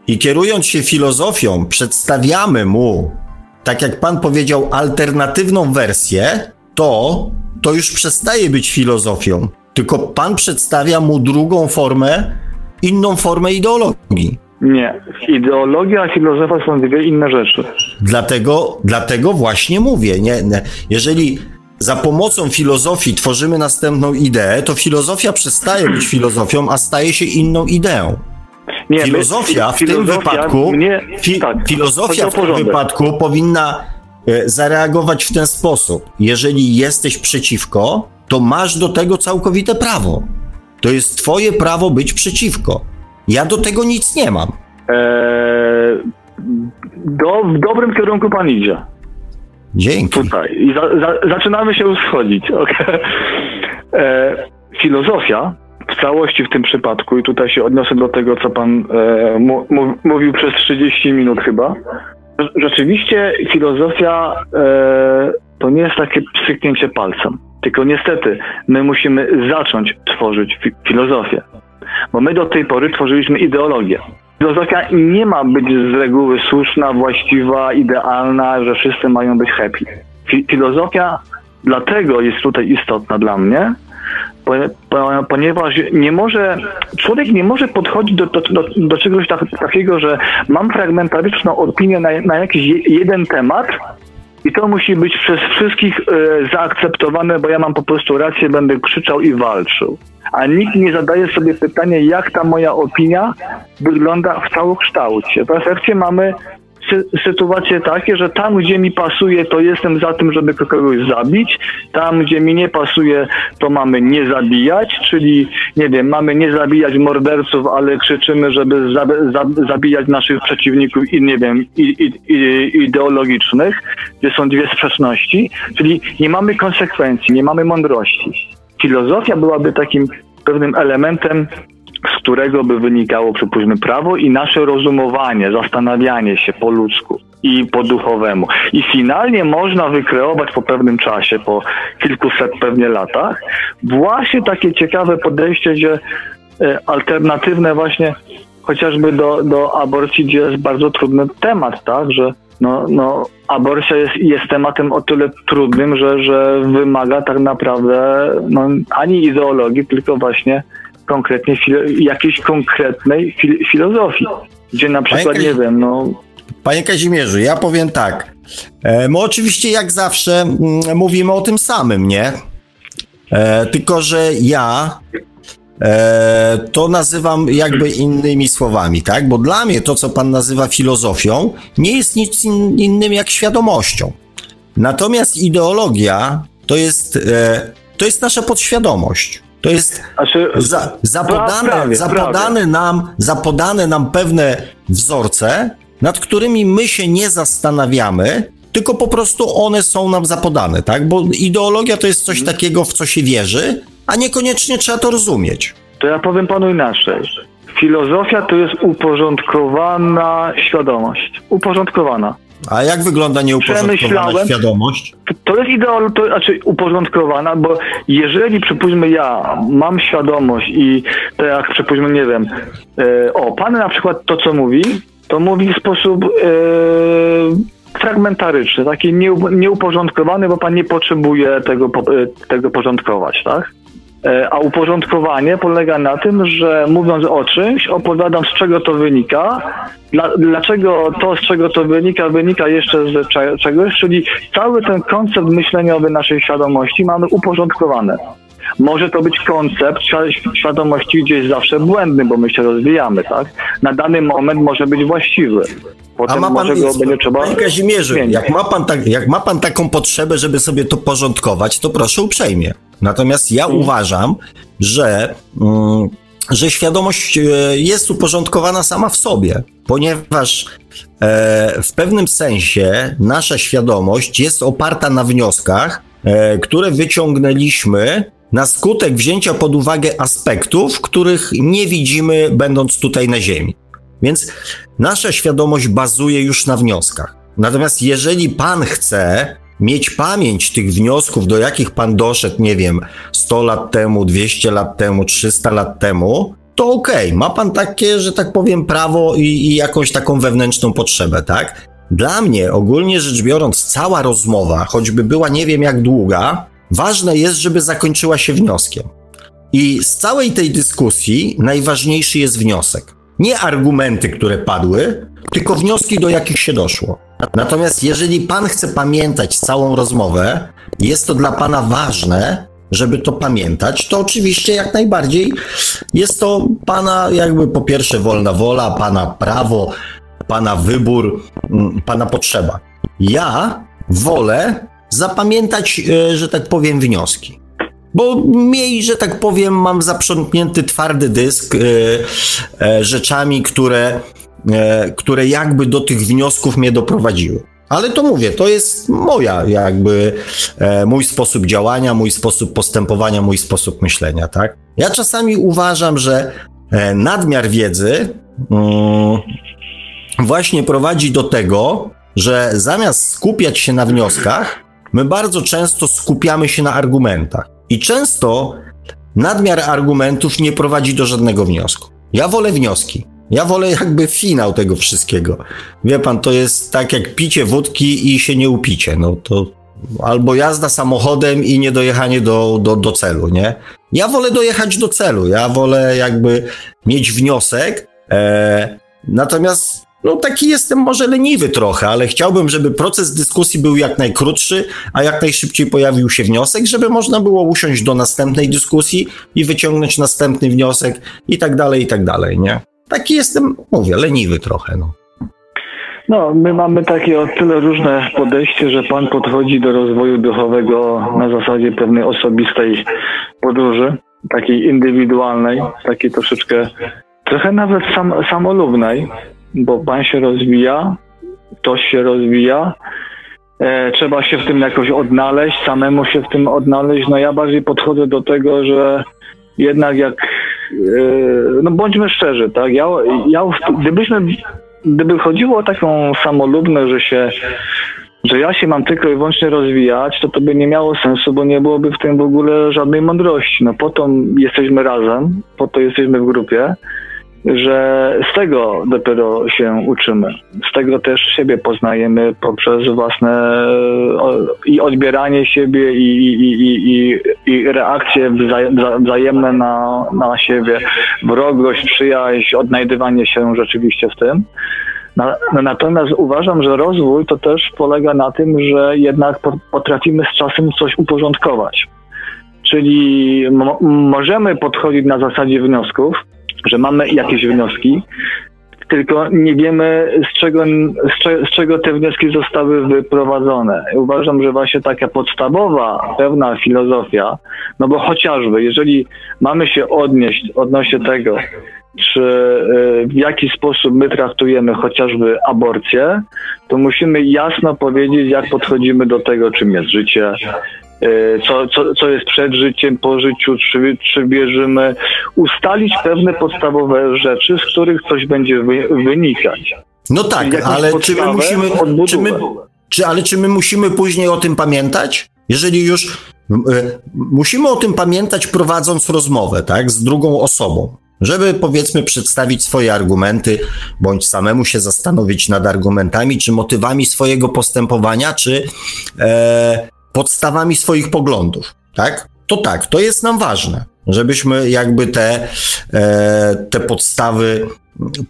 Speaker 2: i kierując się filozofią, przedstawiamy mu, tak jak pan powiedział, alternatywną wersję, to to już przestaje być filozofią. Tylko pan przedstawia mu drugą formę, inną formę ideologii.
Speaker 4: Nie. Ideologia a filozofia są dwie inne rzeczy.
Speaker 2: Dlatego, dlatego właśnie mówię, nie, nie, jeżeli za pomocą filozofii tworzymy następną ideę, to filozofia przestaje być filozofią, a staje się inną ideą.
Speaker 4: Nie, my-
Speaker 2: Filozofia w tym
Speaker 4: filozofia
Speaker 2: wypadku,
Speaker 4: mnie-
Speaker 2: fi,
Speaker 4: tak,
Speaker 2: filozofia w tym wypadku powinna e, zareagować w ten sposób. Jeżeli jesteś przeciwko, to masz do tego całkowite prawo. To jest twoje prawo być przeciwko. Ja do tego nic nie mam.
Speaker 4: Eee, do, w dobrym kierunku pan idzie.
Speaker 2: Dzięki.
Speaker 4: Tutaj. I za, za, zaczynamy się schodzić. okej. E, filozofia w całości w tym przypadku, i tutaj się odniosę do tego, co pan e, mówił przez 30 minut chyba. Rze- Rzeczywiście filozofia e, to nie jest takie pstryknięcie palcem. Tylko niestety my musimy zacząć tworzyć fi- filozofię. Bo my do tej pory tworzyliśmy ideologię. Filozofia nie ma być z reguły słuszna, właściwa, idealna, że wszyscy mają być happy. Fi- filozofia dlatego jest tutaj istotna dla mnie, po, po, ponieważ nie może, człowiek nie może podchodzić do, do, do, do czegoś tak, takiego, że mam fragmentaryczną opinię na, na jakiś je, jeden temat i to musi być przez wszystkich e, zaakceptowane, bo ja mam po prostu rację, będę krzyczał i walczył. A nikt nie zadaje sobie pytania, jak ta moja opinia wygląda w całokształcie. W efekcie mamy sy- sytuacje takie, że tam, gdzie mi pasuje, to jestem za tym, żeby kogoś zabić. Tam, gdzie mi nie pasuje, to mamy nie zabijać, czyli nie wiem, mamy nie zabijać morderców, ale krzyczymy, żeby za, za, zabijać naszych przeciwników i nie wiem, i, i, ideologicznych, gdzie są dwie sprzeczności, czyli nie mamy konsekwencji, nie mamy mądrości. Filozofia byłaby takim pewnym elementem z którego by wynikało, przypuśćmy, prawo i nasze rozumowanie, zastanawianie się po ludzku i po duchowemu. I finalnie można wykreować po pewnym czasie, po kilkuset pewnie latach, właśnie takie ciekawe podejście, gdzie e, alternatywne właśnie chociażby do, do aborcji, gdzie jest bardzo trudny temat, tak, że no, no, aborcja jest, jest tematem o tyle trudnym, że, że wymaga tak naprawdę no, ani ideologii, tylko właśnie konkretnie jakiejś konkretnej fil- filozofii. Gdzie na przykład,
Speaker 2: Kazi-
Speaker 4: nie wiem, no
Speaker 2: Panie Kazimierzu, ja powiem tak. E, my oczywiście jak zawsze mówimy o tym samym, nie? E, tylko, że ja e, to nazywam jakby innymi słowami, tak? Bo dla mnie to, co pan nazywa filozofią, nie jest nic in, innym jak świadomością. Natomiast ideologia to jest, e, to jest nasza podświadomość. To jest
Speaker 4: znaczy,
Speaker 2: za, zapodane,
Speaker 4: prawie,
Speaker 2: zapodane, nam, zapodane nam pewne wzorce, nad którymi my się nie zastanawiamy, tylko po prostu one są nam zapodane, tak? Bo ideologia to jest coś takiego, w co się wierzy, a niekoniecznie trzeba to rozumieć.
Speaker 4: to ja powiem panu inaczej. Filozofia to jest uporządkowana świadomość. Uporządkowana.
Speaker 2: A jak wygląda nieuporządkowana świadomość?
Speaker 4: To jest ideolo, to znaczy uporządkowana, bo jeżeli przypuśćmy ja mam świadomość i to jak przypuśćmy, nie wiem, e, o, pan na przykład to co mówi, to mówi w sposób e, fragmentaryczny, taki nieu- nieuporządkowany, bo pan nie potrzebuje tego, e, tego porządkować, tak? E, A uporządkowanie polega na tym, że mówiąc o czymś, opowiadam z czego to wynika, dla, dlaczego to, z czego to wynika, wynika jeszcze z cze- czegoś, czyli cały ten koncept myśleniowy naszej świadomości mamy uporządkowany. Może to być koncept świ- świadomości gdzieś zawsze błędny, bo my się rozwijamy, tak? Na dany moment może być właściwy.
Speaker 2: A
Speaker 4: Potem
Speaker 2: ma pan,
Speaker 4: może go będzie trzeba
Speaker 2: panie Kazimierzu,
Speaker 4: zmienić.
Speaker 2: jak ma, pan tak, jak ma pan taką potrzebę, żeby sobie to porządkować, to proszę uprzejmie. Natomiast ja
Speaker 4: Mhm.
Speaker 2: uważam, że mm, że świadomość e, jest uporządkowana sama w sobie, ponieważ e, w pewnym sensie nasza świadomość jest oparta na wnioskach, e, które wyciągnęliśmy na skutek wzięcia pod uwagę aspektów, których nie widzimy, będąc tutaj na Ziemi. Więc nasza świadomość bazuje już na wnioskach. Natomiast jeżeli Pan chce mieć pamięć tych wniosków, do jakich Pan doszedł, nie wiem, 100 lat temu, 200 lat temu, 300 lat temu, to okej, okay. ma Pan takie, że tak powiem, prawo i, i jakąś taką wewnętrzną potrzebę, tak? Dla mnie, ogólnie rzecz biorąc, cała rozmowa, choćby była nie wiem jak długa, ważne jest, żeby zakończyła się wnioskiem. I z całej tej dyskusji najważniejszy jest wniosek. Nie argumenty, które padły, tylko wnioski, do jakich się doszło. Natomiast jeżeli pan chce pamiętać całą rozmowę, jest to dla pana ważne, żeby to pamiętać, to oczywiście jak najbardziej jest to pana jakby po pierwsze wolna wola, pana prawo, pana wybór, pana potrzeba. Ja wolę zapamiętać, e, że tak powiem, wnioski. Bo mniej, że tak powiem, mam zaprzątnięty twardy dysk e, e, rzeczami, które, które jakby do tych wniosków mnie doprowadziły. Ale to mówię, to jest moja jakby, mój sposób działania, mój sposób postępowania, mój sposób myślenia, tak? Ja czasami uważam, że nadmiar wiedzy mm, właśnie prowadzi do tego, że zamiast skupiać się na wnioskach, my bardzo często skupiamy się na argumentach. I często nadmiar argumentów nie prowadzi do żadnego wniosku. Ja wolę wnioski. Ja wolę jakby finał tego wszystkiego. Wie pan, to jest tak jak picie wódki i się nie upicie. No to albo jazda samochodem i nie dojechanie do, do, do celu, nie? Ja wolę dojechać do celu. Ja wolę jakby mieć wniosek. E, natomiast no taki jestem może leniwy trochę, ale chciałbym, żeby proces dyskusji był jak najkrótszy, a jak najszybciej pojawił się wniosek, żeby można było usiąść do następnej dyskusji i wyciągnąć następny wniosek i tak dalej, i tak dalej, nie? Taki jestem, mówię, leniwy trochę, no.
Speaker 4: No, my mamy takie o tyle różne podejście, że Pan podchodzi do rozwoju duchowego na zasadzie pewnej osobistej podróży, takiej indywidualnej, takiej troszeczkę, trochę nawet sam, samolubnej, bo pan się rozwija, ktoś się rozwija, e, trzeba się w tym jakoś odnaleźć, samemu się w tym odnaleźć. No ja bardziej podchodzę do tego, że jednak jak, e, no bądźmy szczerzy, tak, ja, ja gdybyśmy, gdyby chodziło o taką samolubność, że się że ja się mam tylko i wyłącznie rozwijać, to to by nie miało sensu, bo nie byłoby w tym w ogóle żadnej mądrości. No po to jesteśmy razem, po to jesteśmy w grupie, że z tego dopiero się uczymy. Z tego też siebie poznajemy poprzez własne i odbieranie siebie i, i, i, i, i reakcje wzajemne na, na siebie, wrogość, przyjaźń, odnajdywanie się rzeczywiście w tym. Natomiast uważam, że rozwój to też polega na tym, że jednak potrafimy z czasem coś uporządkować. Czyli możemy podchodzić na zasadzie wniosków, że mamy jakieś wnioski, tylko nie wiemy, z czego, z, cze, z czego te wnioski zostały wyprowadzone. Uważam, że właśnie taka podstawowa, pewna filozofia, no bo chociażby, jeżeli mamy się odnieść odnośnie tego, czy y, w jaki sposób my traktujemy chociażby aborcję, to musimy jasno powiedzieć, jak podchodzimy do tego, czym jest życie, co, co, co jest przed życiem, po życiu, czy, czy wierzymy, ustalić pewne podstawowe rzeczy, z których coś będzie wy, wynikać.
Speaker 2: No tak, ale czy my musimy, czy my, czy, ale czy my musimy później o tym pamiętać? Jeżeli już y, musimy o tym pamiętać prowadząc rozmowę, tak, z drugą osobą żeby powiedzmy przedstawić swoje argumenty, bądź samemu się zastanowić nad argumentami, czy motywami swojego postępowania, czy e, podstawami swoich poglądów, tak? To tak, to jest nam ważne, żebyśmy jakby te, e, te podstawy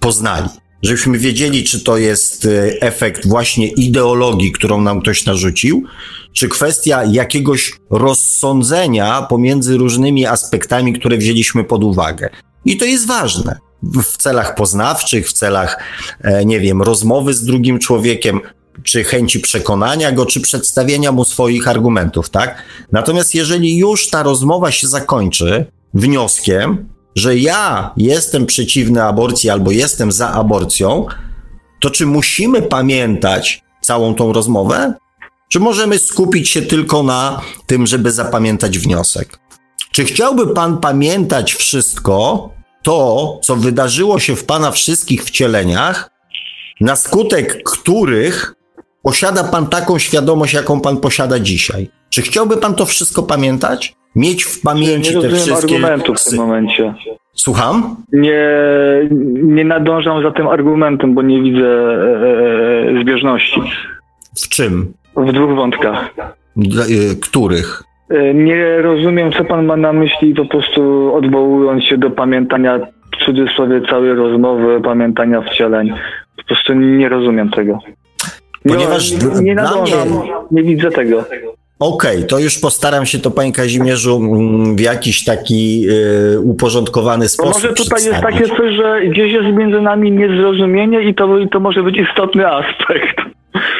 Speaker 2: poznali. Żebyśmy wiedzieli, czy to jest e, efekt właśnie ideologii, którą nam ktoś narzucił, czy kwestia jakiegoś rozsądzenia pomiędzy różnymi aspektami, które wzięliśmy pod uwagę. I to jest ważne w celach poznawczych, w celach, e, nie wiem, rozmowy z drugim człowiekiem, czy chęci przekonania go, czy przedstawienia mu swoich argumentów, tak? Natomiast jeżeli już ta rozmowa się zakończy wnioskiem, że ja jestem przeciwny aborcji albo jestem za aborcją, to czy musimy pamiętać całą tą rozmowę? Czy możemy skupić się tylko na tym, żeby zapamiętać wniosek? Czy chciałby pan pamiętać wszystko to, co wydarzyło się w pana wszystkich wcieleniach, na skutek których posiada pan taką świadomość, jaką pan posiada dzisiaj? Czy chciałby pan to wszystko pamiętać? Mieć w pamięci
Speaker 4: nie
Speaker 2: te wszystkie.
Speaker 4: argumentu w tym momencie.
Speaker 2: Słucham?
Speaker 4: Nie, nie nadążam za tym argumentem, bo nie widzę e, e, zbieżności
Speaker 2: W czym?
Speaker 4: w dwóch wątkach.
Speaker 2: Dla, y, których?
Speaker 4: E, Nie rozumiem, co pan ma na myśli, po prostu odwołując się do pamiętania, w cudzysłowie, całej rozmowy, pamiętania wcieleń. Po prostu nie rozumiem tego. Nie-
Speaker 2: Ponieważ
Speaker 4: nie,
Speaker 2: dla-
Speaker 4: nie nadążam,
Speaker 2: mnie-
Speaker 4: nie widzę tego.
Speaker 2: Okej, to już postaram się to, panie Kazimierzu, mm, w jakiś taki y, uporządkowany
Speaker 4: Bo
Speaker 2: sposób
Speaker 4: może tutaj jest takie coś, że gdzieś jest między nami niezrozumienie i to, i to może być istotny aspekt.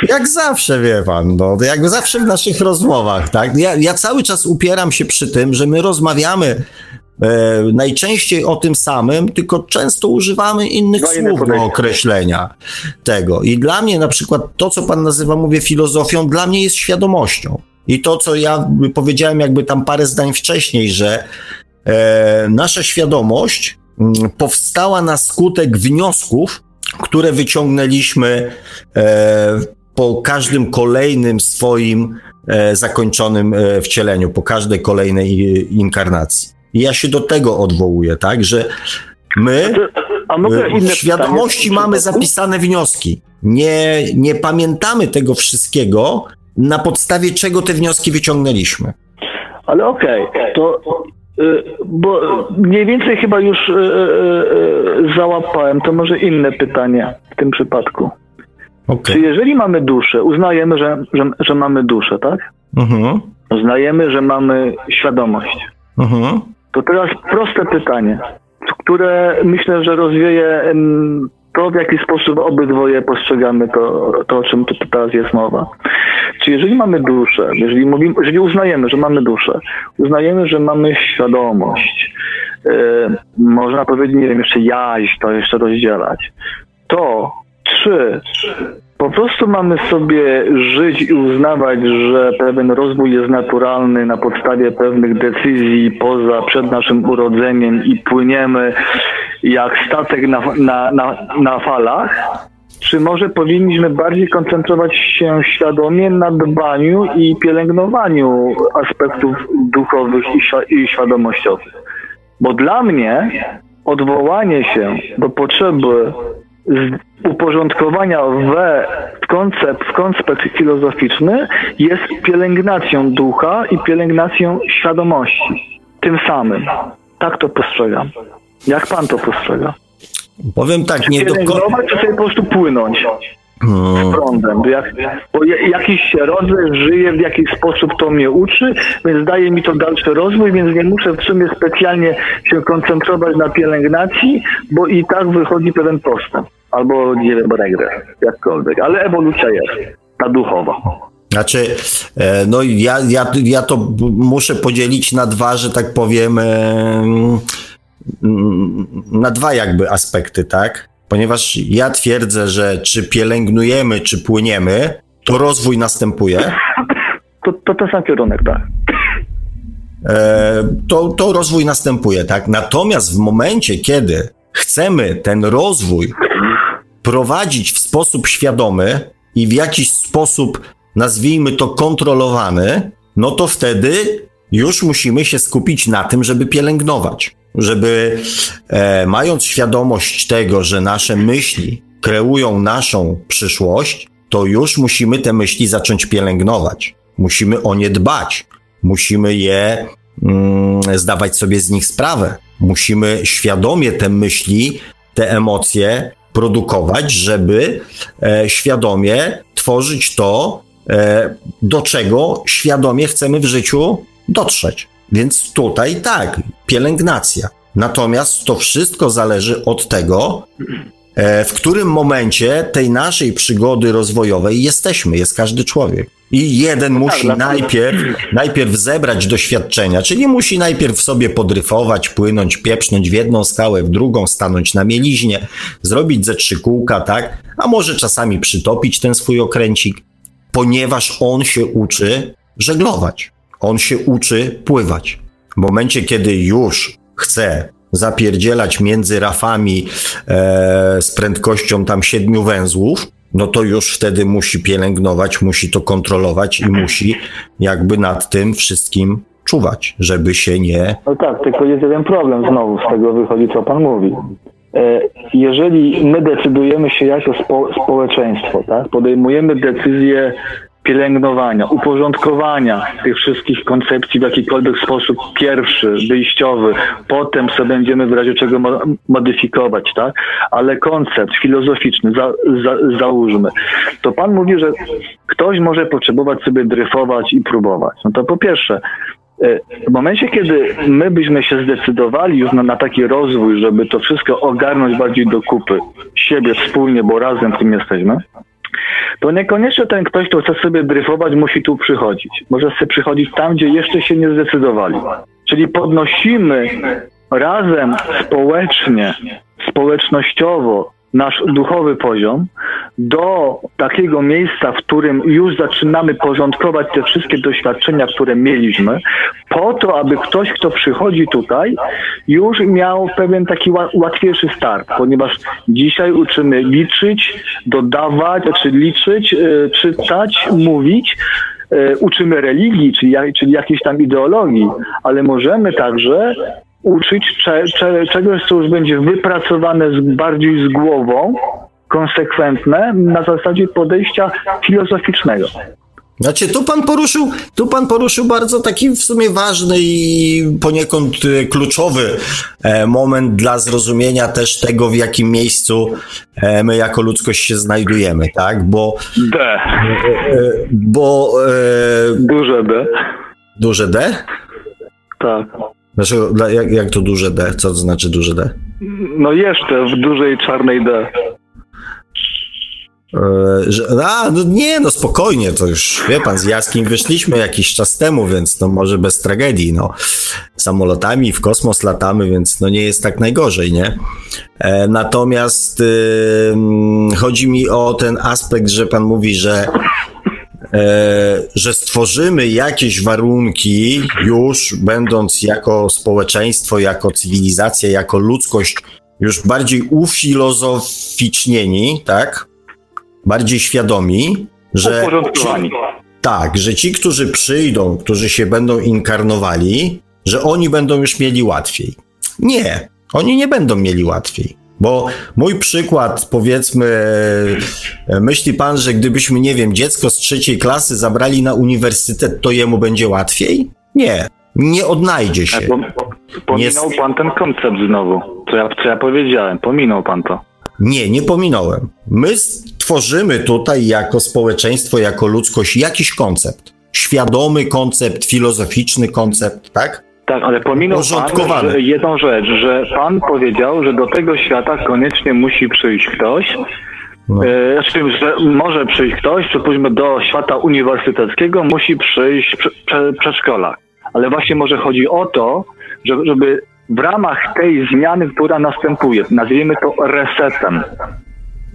Speaker 2: Jak zawsze, wie pan, no, jak zawsze w naszych rozmowach, tak? Ja, ja cały czas upieram się przy tym, że my rozmawiamy e, najczęściej o tym samym, tylko często używamy innych
Speaker 4: inne
Speaker 2: słów do określenia tego. I dla mnie na przykład to, co pan nazywa, mówię, filozofią, dla mnie jest świadomością. I to, co ja powiedziałem jakby tam parę zdań wcześniej, że e, nasza świadomość mm, powstała na skutek wniosków, które wyciągnęliśmy e, po każdym kolejnym swoim e, zakończonym e, wcieleniu, po każdej kolejnej inkarnacji. I ja się do tego odwołuję, tak, że my
Speaker 4: A mogę
Speaker 2: e, w świadomości mamy zapisane wnioski. Nie, nie pamiętamy tego wszystkiego, na podstawie czego te wnioski wyciągnęliśmy.
Speaker 4: Ale okej, to y, bo mniej więcej chyba już y, załapałem, to może inne pytanie w tym przypadku.
Speaker 2: Okej.
Speaker 4: Czy jeżeli mamy duszę, uznajemy, że, że, że mamy duszę, tak?
Speaker 2: Mhm.
Speaker 4: Uznajemy, że mamy świadomość.
Speaker 2: Mhm.
Speaker 4: To teraz proste pytanie, które myślę, że rozwieje to, w jaki sposób obydwoje postrzegamy to, to o czym teraz jest mowa. Czy jeżeli mamy duszę, jeżeli, mówimy, jeżeli uznajemy, że mamy duszę, uznajemy, że mamy świadomość, e, można powiedzieć, nie wiem, jeszcze jaźń, to jeszcze rozdzielać, to czy po prostu mamy sobie żyć i uznawać, że pewien rozwój jest naturalny na podstawie pewnych decyzji poza przed naszym urodzeniem i płyniemy jak statek na, na, na, na falach? Czy może powinniśmy bardziej koncentrować się świadomie na dbaniu i pielęgnowaniu aspektów duchowych i, i świadomościowych? Bo dla mnie odwołanie się do potrzeby uporządkowania we w koncept, w konspekt filozoficzny jest pielęgnacją ducha i pielęgnacją świadomości. Tym samym. Tak to postrzegam. Jak pan to postrzega?
Speaker 2: Powiem tak, nie do końca.
Speaker 4: Czy sobie po prostu płynąć
Speaker 2: Hmm.
Speaker 4: prądem? Bo, jak, bo ja- jakiś się rodzę, żyję, w jakiś sposób to mnie uczy, więc daje mi to dalszy rozwój, więc nie muszę w sumie specjalnie się koncentrować na pielęgnacji, bo i tak wychodzi pewien postęp. Albo, nie wiem, regres, jakkolwiek. Ale ewolucja jest, ta duchowa.
Speaker 2: Znaczy, e, no ja, ja, ja to muszę podzielić na dwa, że tak powiem, em, na dwa jakby aspekty, tak? Ponieważ ja twierdzę, że czy pielęgnujemy, czy płyniemy, to rozwój następuje.
Speaker 4: To, to ten sam kierunek, tak.
Speaker 2: E, to, to rozwój następuje, tak? Natomiast w momencie, kiedy chcemy ten rozwój prowadzić w sposób świadomy i w jakiś sposób, nazwijmy to, kontrolowany, no to wtedy już musimy się skupić na tym, żeby pielęgnować. Żeby, e, mając świadomość tego, że nasze myśli kreują naszą przyszłość, to już musimy te myśli zacząć pielęgnować. Musimy o nie dbać. Musimy je mm, zdawać sobie z nich sprawę. Musimy świadomie te myśli, te emocje produkować, żeby e, świadomie tworzyć to, e, do czego świadomie chcemy w życiu dotrzeć. Więc tutaj tak, pielęgnacja. Natomiast to wszystko zależy od tego, e, w którym momencie tej naszej przygody rozwojowej jesteśmy, jest każdy człowiek. I jeden musi
Speaker 4: tak,
Speaker 2: najpierw, najpierw zebrać doświadczenia, czyli musi najpierw sobie podryfować, płynąć, pieprznąć w jedną skałę, w drugą, stanąć na mieliźnie, zrobić ze trzy kółka, tak? A może czasami przytopić ten swój okręcik, ponieważ on się uczy żeglować. On się uczy pływać. W momencie, kiedy już chce zapierdzielać między rafami e, z prędkością tam siedmiu węzłów, no to już wtedy musi pielęgnować, musi to kontrolować i musi jakby nad tym wszystkim czuwać, żeby się nie.
Speaker 4: No tak, tylko jest jeden problem znowu z tego wychodzi, co pan mówi. E, Jeżeli my decydujemy się jako spo, społeczeństwo, tak, podejmujemy decyzję pielęgnowania, uporządkowania tych wszystkich koncepcji w jakikolwiek sposób pierwszy, wyjściowy, potem sobie będziemy w razie czego mo- modyfikować, tak? Ale koncept filozoficzny, za, za, załóżmy, to pan mówi, że ktoś może potrzebować sobie dryfować i próbować. No to po pierwsze, e, w momencie, kiedy my byśmy się zdecydowali już na, na taki rozwój, żeby to wszystko ogarnąć bardziej do kupy, siebie wspólnie, bo razem w tym jesteśmy, to niekoniecznie ten ktoś, kto chce sobie dryfować, musi tu przychodzić. Może sobie przychodzić tam, gdzie jeszcze się nie zdecydowali. Czyli podnosimy razem, społecznie, społecznościowo nasz duchowy poziom do takiego miejsca, w którym już zaczynamy porządkować te wszystkie doświadczenia, które mieliśmy, po to, aby ktoś, kto przychodzi tutaj, już miał pewien taki ła- łatwiejszy start, ponieważ dzisiaj uczymy liczyć, dodawać, czy liczyć, y, czytać, mówić, y, uczymy religii, czyli, czyli jakiejś tam ideologii, ale możemy także uczyć cze, cze, czegoś, co już będzie wypracowane z, bardziej z głową, konsekwentne, na zasadzie podejścia filozoficznego.
Speaker 2: Znaczy, tu pan poruszył, tu pan poruszył bardzo taki w sumie ważny i poniekąd e, kluczowy e, moment dla zrozumienia też tego, w jakim miejscu e, my jako ludzkość się znajdujemy, tak? Bo,
Speaker 4: D.
Speaker 2: bo
Speaker 4: Duże D.
Speaker 2: duże D?
Speaker 4: Tak.
Speaker 2: Dlaczego, dla- jak, jak to duże D? Co to znaczy duże D?
Speaker 4: No jeszcze w dużej czarnej D.
Speaker 2: E, że, a, no nie, no spokojnie, to już wie pan, z Jaskim wyszliśmy jakiś czas temu, więc to może bez tragedii, no. Samolotami w kosmos latamy, więc no nie jest tak najgorzej, nie? E, natomiast y, chodzi mi o ten aspekt, że pan mówi, że że stworzymy jakieś warunki już będąc jako społeczeństwo, jako cywilizacja, jako ludzkość już bardziej ufilozoficznieni, tak? Bardziej świadomi, że
Speaker 4: Uporządkowani.
Speaker 2: tak, że ci, którzy przyjdą, którzy się będą inkarnowali, że oni będą już mieli łatwiej. Nie, oni nie będą mieli łatwiej. Bo mój przykład, powiedzmy, e, myśli pan, że gdybyśmy, nie wiem, dziecko z trzeciej klasy zabrali na uniwersytet, to jemu będzie łatwiej? Nie, nie odnajdzie się.
Speaker 4: Pominął pan ten koncept znowu. Co ja, co ja powiedziałem, pominął pan to.
Speaker 2: Nie, nie pominąłem. My tworzymy tutaj jako społeczeństwo, jako ludzkość jakiś koncept. Świadomy koncept, filozoficzny koncept, tak?
Speaker 4: Tak, ale pominął pan że jedną rzecz, że pan powiedział, że do tego świata koniecznie musi przyjść ktoś,
Speaker 2: No.
Speaker 4: znaczy, że może przyjść ktoś, przypuśćmy do świata uniwersyteckiego, musi przyjść prze, prze, przedszkolak. Ale właśnie może chodzi o to, że, żeby w ramach tej zmiany, która następuje, nazwijmy to resetem,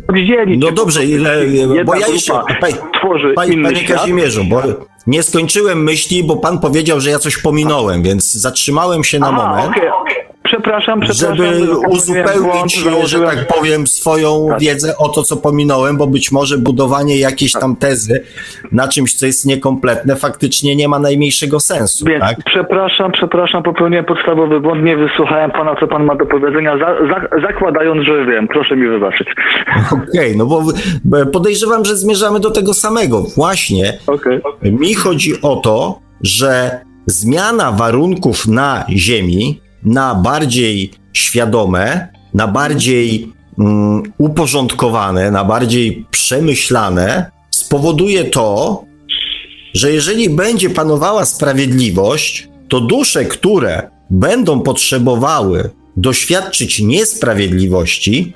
Speaker 4: oddzielić
Speaker 2: No dobrze, ile, bo ja jeszcze, panie,
Speaker 4: tworzy
Speaker 2: panie,
Speaker 4: inny
Speaker 2: panie
Speaker 4: świat,
Speaker 2: Kazimierzu, bo nie skończyłem myśli, bo pan powiedział, że ja coś pominąłem, więc zatrzymałem się na
Speaker 4: Aha,
Speaker 2: moment,
Speaker 4: okej. Przepraszam, przepraszam.
Speaker 2: żeby uzupełnić,
Speaker 4: błąd,
Speaker 2: że tak powiem, swoją
Speaker 4: Tak.
Speaker 2: wiedzę o to, co pominąłem, bo być może budowanie jakiejś tam tezy na czymś, co jest niekompletne, faktycznie nie ma najmniejszego sensu,
Speaker 4: Więc
Speaker 2: tak?
Speaker 4: przepraszam, przepraszam, popełniłem podstawowy błąd, nie wysłuchałem pana, co pan ma do powiedzenia, za, za, zakładając, że wiem, proszę mi wybaczyć.
Speaker 2: Okej, no bo podejrzewam, że zmierzamy do tego samego. Właśnie
Speaker 4: Okej.
Speaker 2: Mi chodzi o to, że zmiana warunków na Ziemi na bardziej świadome, na bardziej mm, uporządkowane, na bardziej przemyślane spowoduje to, że jeżeli będzie panowała sprawiedliwość, to dusze, które będą potrzebowały doświadczyć niesprawiedliwości,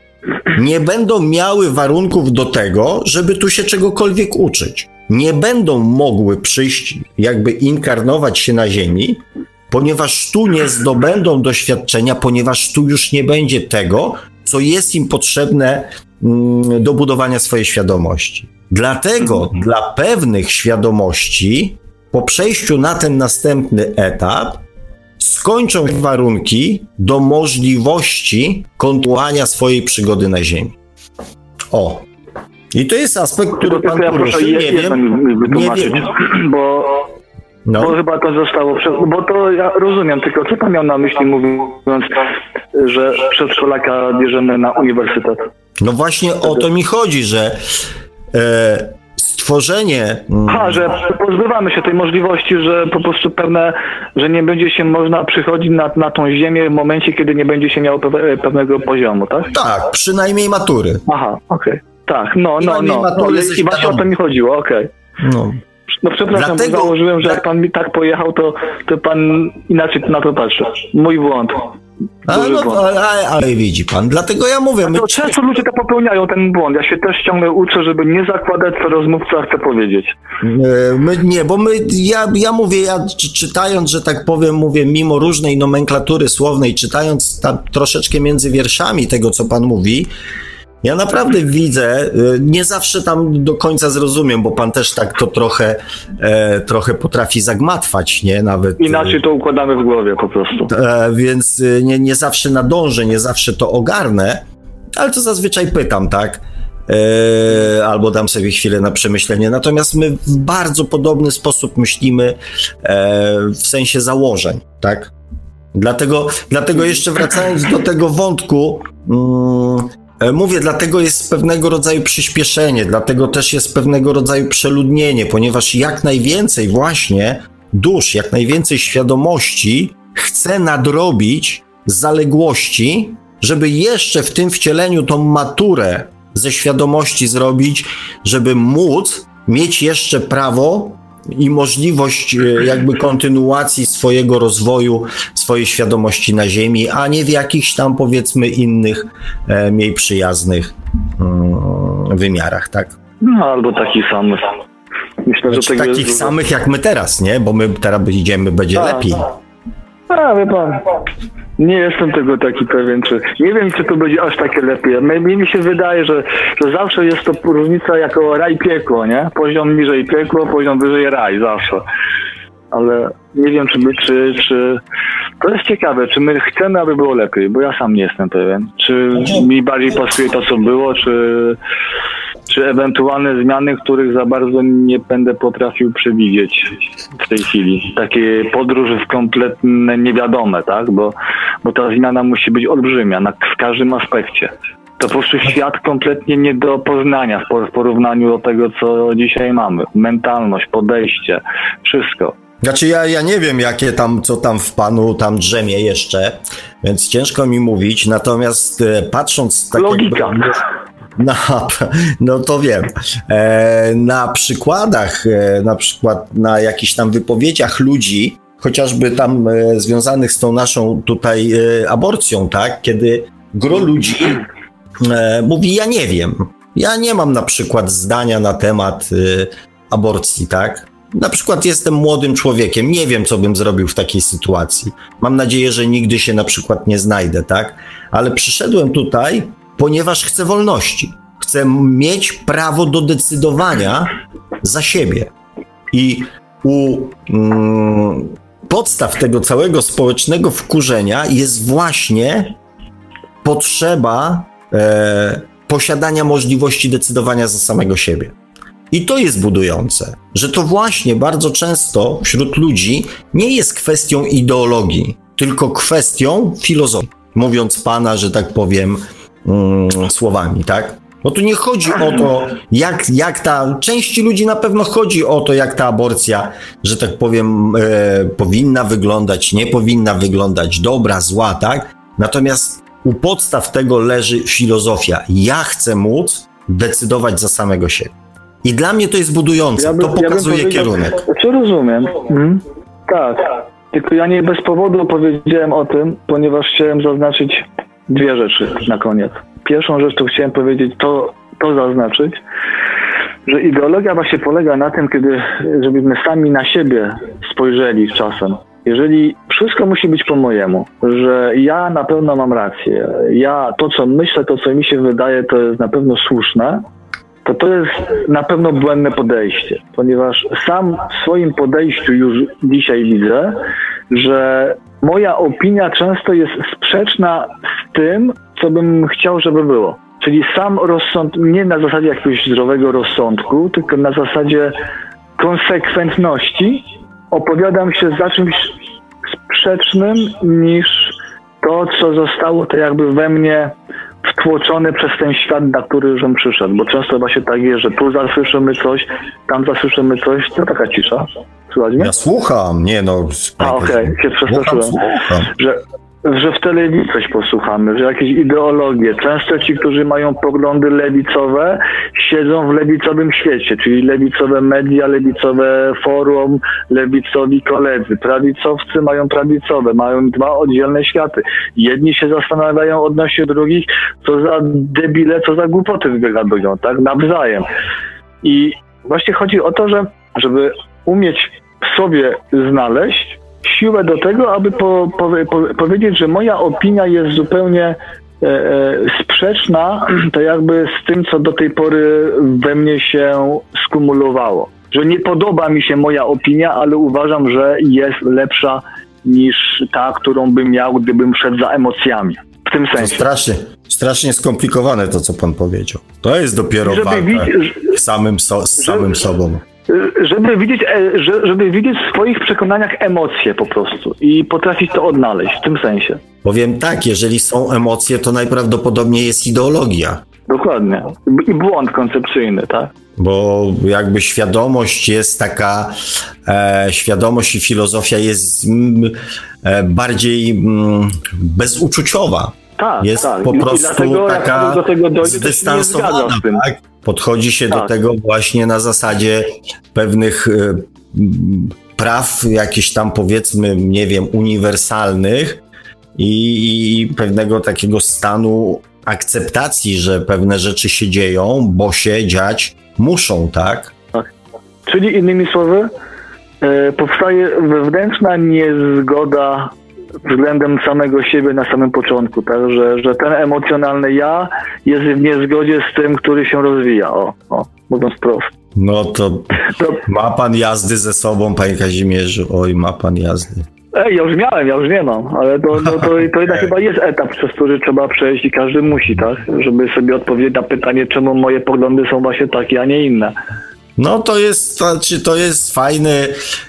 Speaker 2: nie będą miały warunków do tego, żeby tu się czegokolwiek uczyć. Nie będą mogły przyjść, jakby inkarnować się na Ziemi, ponieważ tu nie zdobędą doświadczenia, ponieważ tu już nie będzie tego, co jest im potrzebne mm, do budowania swojej świadomości. Dlatego dla pewnych świadomości, po przejściu na ten następny etap, skończą warunki do możliwości kontynuowania swojej przygody na Ziemi. O. I to jest aspekt, który pan
Speaker 4: ja proszę.
Speaker 2: Nie wiem, nie wiem.
Speaker 4: bo,
Speaker 2: No.
Speaker 4: bo chyba to zostało, bo to ja rozumiem, tylko co pan miał na myśli mówiąc, że przedszkolaka bierzemy na uniwersytet?
Speaker 2: No właśnie o to mi chodzi, że e, stworzenie. mm,
Speaker 4: A, że pozbywamy się tej możliwości, że po prostu pewne, że nie będzie się można przychodzić na, na tą ziemię w momencie, kiedy nie będzie się miało pewnego poziomu, tak?
Speaker 2: Tak, przynajmniej matury.
Speaker 4: Aha, okej. Tak, no, no, no. no
Speaker 2: ze
Speaker 4: I właśnie o to mi chodziło, okej.
Speaker 2: No.
Speaker 4: No przepraszam,
Speaker 2: Dlatego-
Speaker 4: bo założyłem, że jak pan mi tak pojechał, to, to pan inaczej na to patrzy. Mój błąd.
Speaker 2: A,
Speaker 4: Duży
Speaker 2: no, ale, ale widzi pan, dlatego ja mówię, my
Speaker 4: To często ludzie to popełniają, ten błąd. Ja się też ciągle uczę, żeby nie zakładać, co rozmówca chce powiedzieć.
Speaker 2: E, My, nie, bo my, ja, ja mówię, ja czy- czytając, że tak powiem, mówię, mimo różnej nomenklatury słownej, czytając tam troszeczkę między wierszami tego, co pan mówi, ja naprawdę widzę, e, nie zawsze tam do końca zrozumiem, bo pan też tak to trochę, e, trochę potrafi zagmatwać, nie? Nawet. e,
Speaker 4: Inaczej to układamy w głowie po prostu.
Speaker 2: E, więc y, nie, nie zawsze nadążę, nie zawsze to ogarnę, ale to zazwyczaj pytam, tak? E, albo dam sobie chwilę na przemyślenie. Natomiast my w bardzo podobny sposób myślimy e, w sensie założeń, tak? Dlatego, dlatego jeszcze wracając do tego wątku, mm, mówię, dlatego jest pewnego rodzaju przyspieszenie, dlatego też jest pewnego rodzaju przeludnienie, ponieważ jak najwięcej właśnie dusz, jak najwięcej świadomości chce nadrobić zaległości, żeby jeszcze w tym wcieleniu tą maturę ze świadomości zrobić, żeby móc mieć jeszcze prawo i możliwość e, jakby kontynuacji swojego rozwoju, swojej świadomości na Ziemi, a nie w jakichś tam powiedzmy innych, e, mniej przyjaznych mm, wymiarach, tak?
Speaker 4: No, albo takich samych. Myślę,
Speaker 2: Znaczy,
Speaker 4: że
Speaker 2: takich
Speaker 4: jest...
Speaker 2: samych jak my teraz, nie? Bo my teraz idziemy, będzie
Speaker 4: Tak,
Speaker 2: lepiej.
Speaker 4: A, wie pan, nie jestem tego taki pewien, czy nie wiem, czy to będzie aż takie lepiej. Mi, mi się wydaje, że, że zawsze jest to różnica jako raj piekło, nie? Poziom niżej piekło, poziom wyżej raj, zawsze. Ale nie wiem, czy, my, czy, czy to jest ciekawe, czy my chcemy, aby było lepiej, bo ja sam nie jestem pewien. Czy mi bardziej pasuje to, co było, czy, czy ewentualne zmiany, których za bardzo nie będę potrafił przewidzieć w tej chwili. Takie podróże w kompletne niewiadome, tak? Bo, bo ta zmiana musi być olbrzymia na, w każdym aspekcie. To po prostu świat kompletnie nie do poznania w por- w porównaniu do tego, co dzisiaj mamy. Mentalność, podejście, wszystko.
Speaker 2: Znaczy ja, ja nie wiem, jakie tam, co tam w panu tam drzemie jeszcze, więc ciężko mi mówić, natomiast e, patrząc tak
Speaker 4: Logika.
Speaker 2: jakby... Na, no to wiem. E, na przykładach, e, na przykład na jakichś tam wypowiedziach ludzi, chociażby tam e, związanych z tą naszą tutaj aborcją, tak? Kiedy gro ludzi mówi, ja nie wiem. Ja nie mam na przykład zdania na temat aborcji, tak? Na przykład jestem młodym człowiekiem, nie wiem, co bym zrobił w takiej sytuacji. Mam nadzieję, że nigdy się na przykład nie znajdę, tak? Ale przyszedłem tutaj, ponieważ chcę wolności. Chcę mieć prawo do decydowania za siebie. I u mm, podstaw tego całego społecznego wkurzenia jest właśnie potrzeba e, posiadania możliwości decydowania za samego siebie. I to jest budujące, że to właśnie bardzo często wśród ludzi nie jest kwestią ideologii, tylko kwestią filozofii. Mówiąc pana, że tak powiem, mm, słowami, tak? Bo tu nie chodzi o to, jak, jak ta. Części ludzi na pewno chodzi o to, jak ta aborcja, że tak powiem, e, powinna wyglądać, nie powinna wyglądać, dobra, zła, tak? Natomiast u podstaw tego leży filozofia. Ja chcę móc decydować za samego siebie. I dla mnie to jest budujące.
Speaker 4: bym-
Speaker 2: to pokazuje
Speaker 4: powiedział-
Speaker 2: kierunek.
Speaker 4: Czy rozumiem? Mhm. Tak. Tylko ja nie bez powodu powiedziałem o tym, ponieważ chciałem zaznaczyć dwie rzeczy na koniec. pierwszą rzecz, to chciałem powiedzieć, to, to zaznaczyć, że ideologia właśnie polega na tym, kiedy, żebyśmy sami na siebie spojrzeli czasem. Jeżeli wszystko musi być po mojemu, że ja na pewno mam rację, ja to co myślę, to co mi się wydaje, to jest na pewno słuszne, to to jest na pewno błędne podejście, ponieważ sam w swoim podejściu już dzisiaj widzę, że moja opinia często jest sprzeczna tym, co bym chciał, żeby było. Czyli sam rozsąd, nie na zasadzie jakiegoś zdrowego rozsądku, tylko na zasadzie konsekwentności opowiadam się za czymś sprzecznym niż to, co zostało to jakby we mnie wtłoczone przez ten świat, na który żem przyszedł. Bo często właśnie tak jest, że tu zasłyszymy coś, tam zasłyszymy coś, to taka cisza. Słuchaj mnie?
Speaker 2: Ja słucham, nie no.
Speaker 4: A okej, okay. się przestraszyłem.
Speaker 2: Słucham,
Speaker 4: Że, że w telewizji coś posłuchamy, że jakieś ideologie. Często ci, którzy mają poglądy lewicowe, siedzą w lewicowym świecie, czyli lewicowe media, lewicowe forum, lewicowi koledzy. Prawicowcy mają prawicowe, mają dwa oddzielne światy. Jedni się zastanawiają odnośnie drugich, co za debile, co za głupoty wygadują, tak? Nawzajem. I właśnie chodzi o to, że żeby umieć sobie znaleźć siłę do tego, aby po, po, po, powiedzieć, że moja opinia jest zupełnie e, e, sprzeczna, to jakby z tym, co do tej pory we mnie się skumulowało. Że nie podoba mi się moja opinia, ale uważam, że jest lepsza niż ta, którą bym miał, gdybym szedł za emocjami. W tym
Speaker 2: To
Speaker 4: sensie.
Speaker 2: strasznie, strasznie skomplikowane to, co pan powiedział. To jest dopiero
Speaker 4: Żeby
Speaker 2: walka z samym, so, z samym sobą.
Speaker 4: Żeby widzieć, e, że- żeby widzieć w swoich przekonaniach emocje po prostu i potrafić to odnaleźć w tym sensie.
Speaker 2: Powiem tak, jeżeli są emocje, to najprawdopodobniej jest ideologia.
Speaker 4: Dokładnie. I błąd koncepcyjny, tak?
Speaker 2: Bo jakby świadomość jest taka, e, świadomość i filozofia jest mm, e, bardziej mm, bezuczuciowa.
Speaker 4: Tak,
Speaker 2: Jest
Speaker 4: tak.
Speaker 2: po
Speaker 4: I-
Speaker 2: prostu
Speaker 4: dlatego,
Speaker 2: taka
Speaker 4: do tego dojdzie,
Speaker 2: zdystansowana. Tak? Podchodzi się do
Speaker 4: Tak.
Speaker 2: tego właśnie na zasadzie pewnych m, praw, jakichś tam powiedzmy, nie wiem, uniwersalnych i, i pewnego takiego stanu akceptacji, że pewne rzeczy się dzieją, bo się dziać muszą, tak?
Speaker 4: Czyli innymi słowy, e, powstaje wewnętrzna niezgoda względem samego siebie na samym początku, tak? Że, że ten emocjonalny ja jest w niezgodzie z tym, który się rozwija. O, o mówiąc prosto.
Speaker 2: No to ma pan jazdy ze sobą, panie Kazimierzu. Oj, ma pan jazdy.
Speaker 4: ej, ja już miałem, ja już nie mam, ale to, no, to, to jednak chyba jest etap, przez który trzeba przejść i każdy musi, tak? Żeby sobie odpowiedzieć na pytanie, czemu moje poglądy są właśnie takie, a nie inne.
Speaker 2: No to jest, to, znaczy, to jest fajny,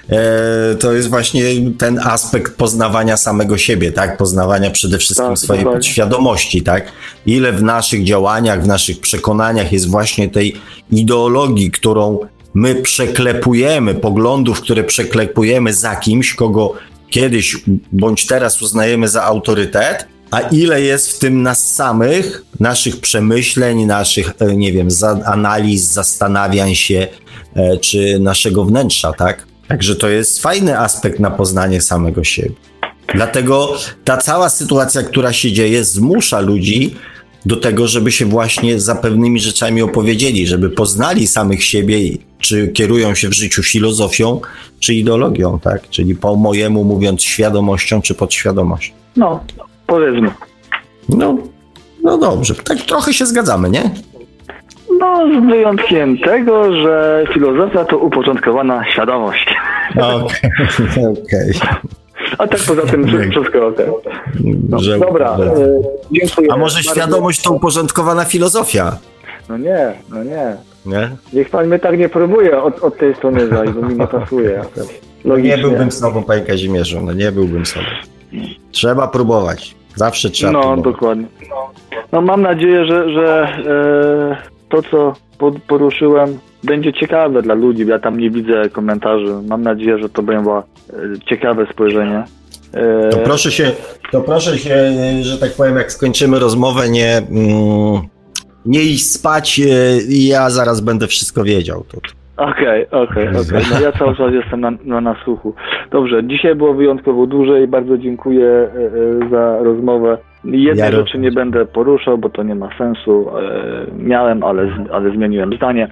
Speaker 2: e, to jest właśnie ten aspekt poznawania samego siebie, tak? Poznawania przede wszystkim
Speaker 4: Tak,
Speaker 2: swojej podświadomości, tak? Ile w naszych działaniach, w naszych przekonaniach jest właśnie tej ideologii, którą my przeklepujemy, poglądów, które przeklepujemy za kimś, kogo kiedyś bądź teraz uznajemy za autorytet, a ile jest w tym nas samych, naszych przemyśleń, naszych, e, nie wiem, analiz, zastanawiań się, czy naszego wnętrza, tak? Także to jest fajny aspekt na poznanie samego siebie. Dlatego ta cała sytuacja, która się dzieje, zmusza ludzi do tego, żeby się właśnie za pewnymi rzeczami opowiedzieli, żeby poznali samych siebie, czy kierują się w życiu filozofią, czy ideologią, tak? Czyli po mojemu mówiąc świadomością, czy podświadomością.
Speaker 4: No, powiedzmy.
Speaker 2: No, no dobrze, tak trochę się zgadzamy, nie?
Speaker 4: No, z wyjątkiem tego, że filozofia to uporządkowana świadomość.
Speaker 2: Okej, okej.
Speaker 4: A tak poza tym wszystko okej. No,
Speaker 2: Że-
Speaker 4: dobra, e, dziękuję.
Speaker 2: A może świadomość to uporządkowana filozofia,
Speaker 4: No nie, no nie.
Speaker 2: nie?
Speaker 4: Niech pan mnie tak nie próbuje od, od tej strony zajść, bo mi nie pasuje.
Speaker 2: No
Speaker 4: Logicznie.
Speaker 2: nie byłbym z tobą, panie Kazimierzu, no nie byłbym sobą. Trzeba próbować. Zawsze trzeba
Speaker 4: No,
Speaker 2: próbować.
Speaker 4: dokładnie. No mam nadzieję, że, że e, to, co po- poruszyłem, będzie ciekawe dla ludzi. Ja tam nie widzę komentarzy. Mam nadzieję, że to będzie e, ciekawe spojrzenie. E,
Speaker 2: To proszę się, to proszę się, e, że tak powiem, jak skończymy rozmowę, nie, mm, nie iść spać e, i ja zaraz będę wszystko wiedział.
Speaker 4: Okej, okej, okej. No ja cały czas jestem na, na nasłuchu. Dobrze, dzisiaj było wyjątkowo dłużej. Bardzo dziękuję e, e, za rozmowę. Jednej
Speaker 2: Ja
Speaker 4: rzeczy nie będę poruszał, bo to nie ma sensu. E, miałem, ale, ale zmieniłem zdanie,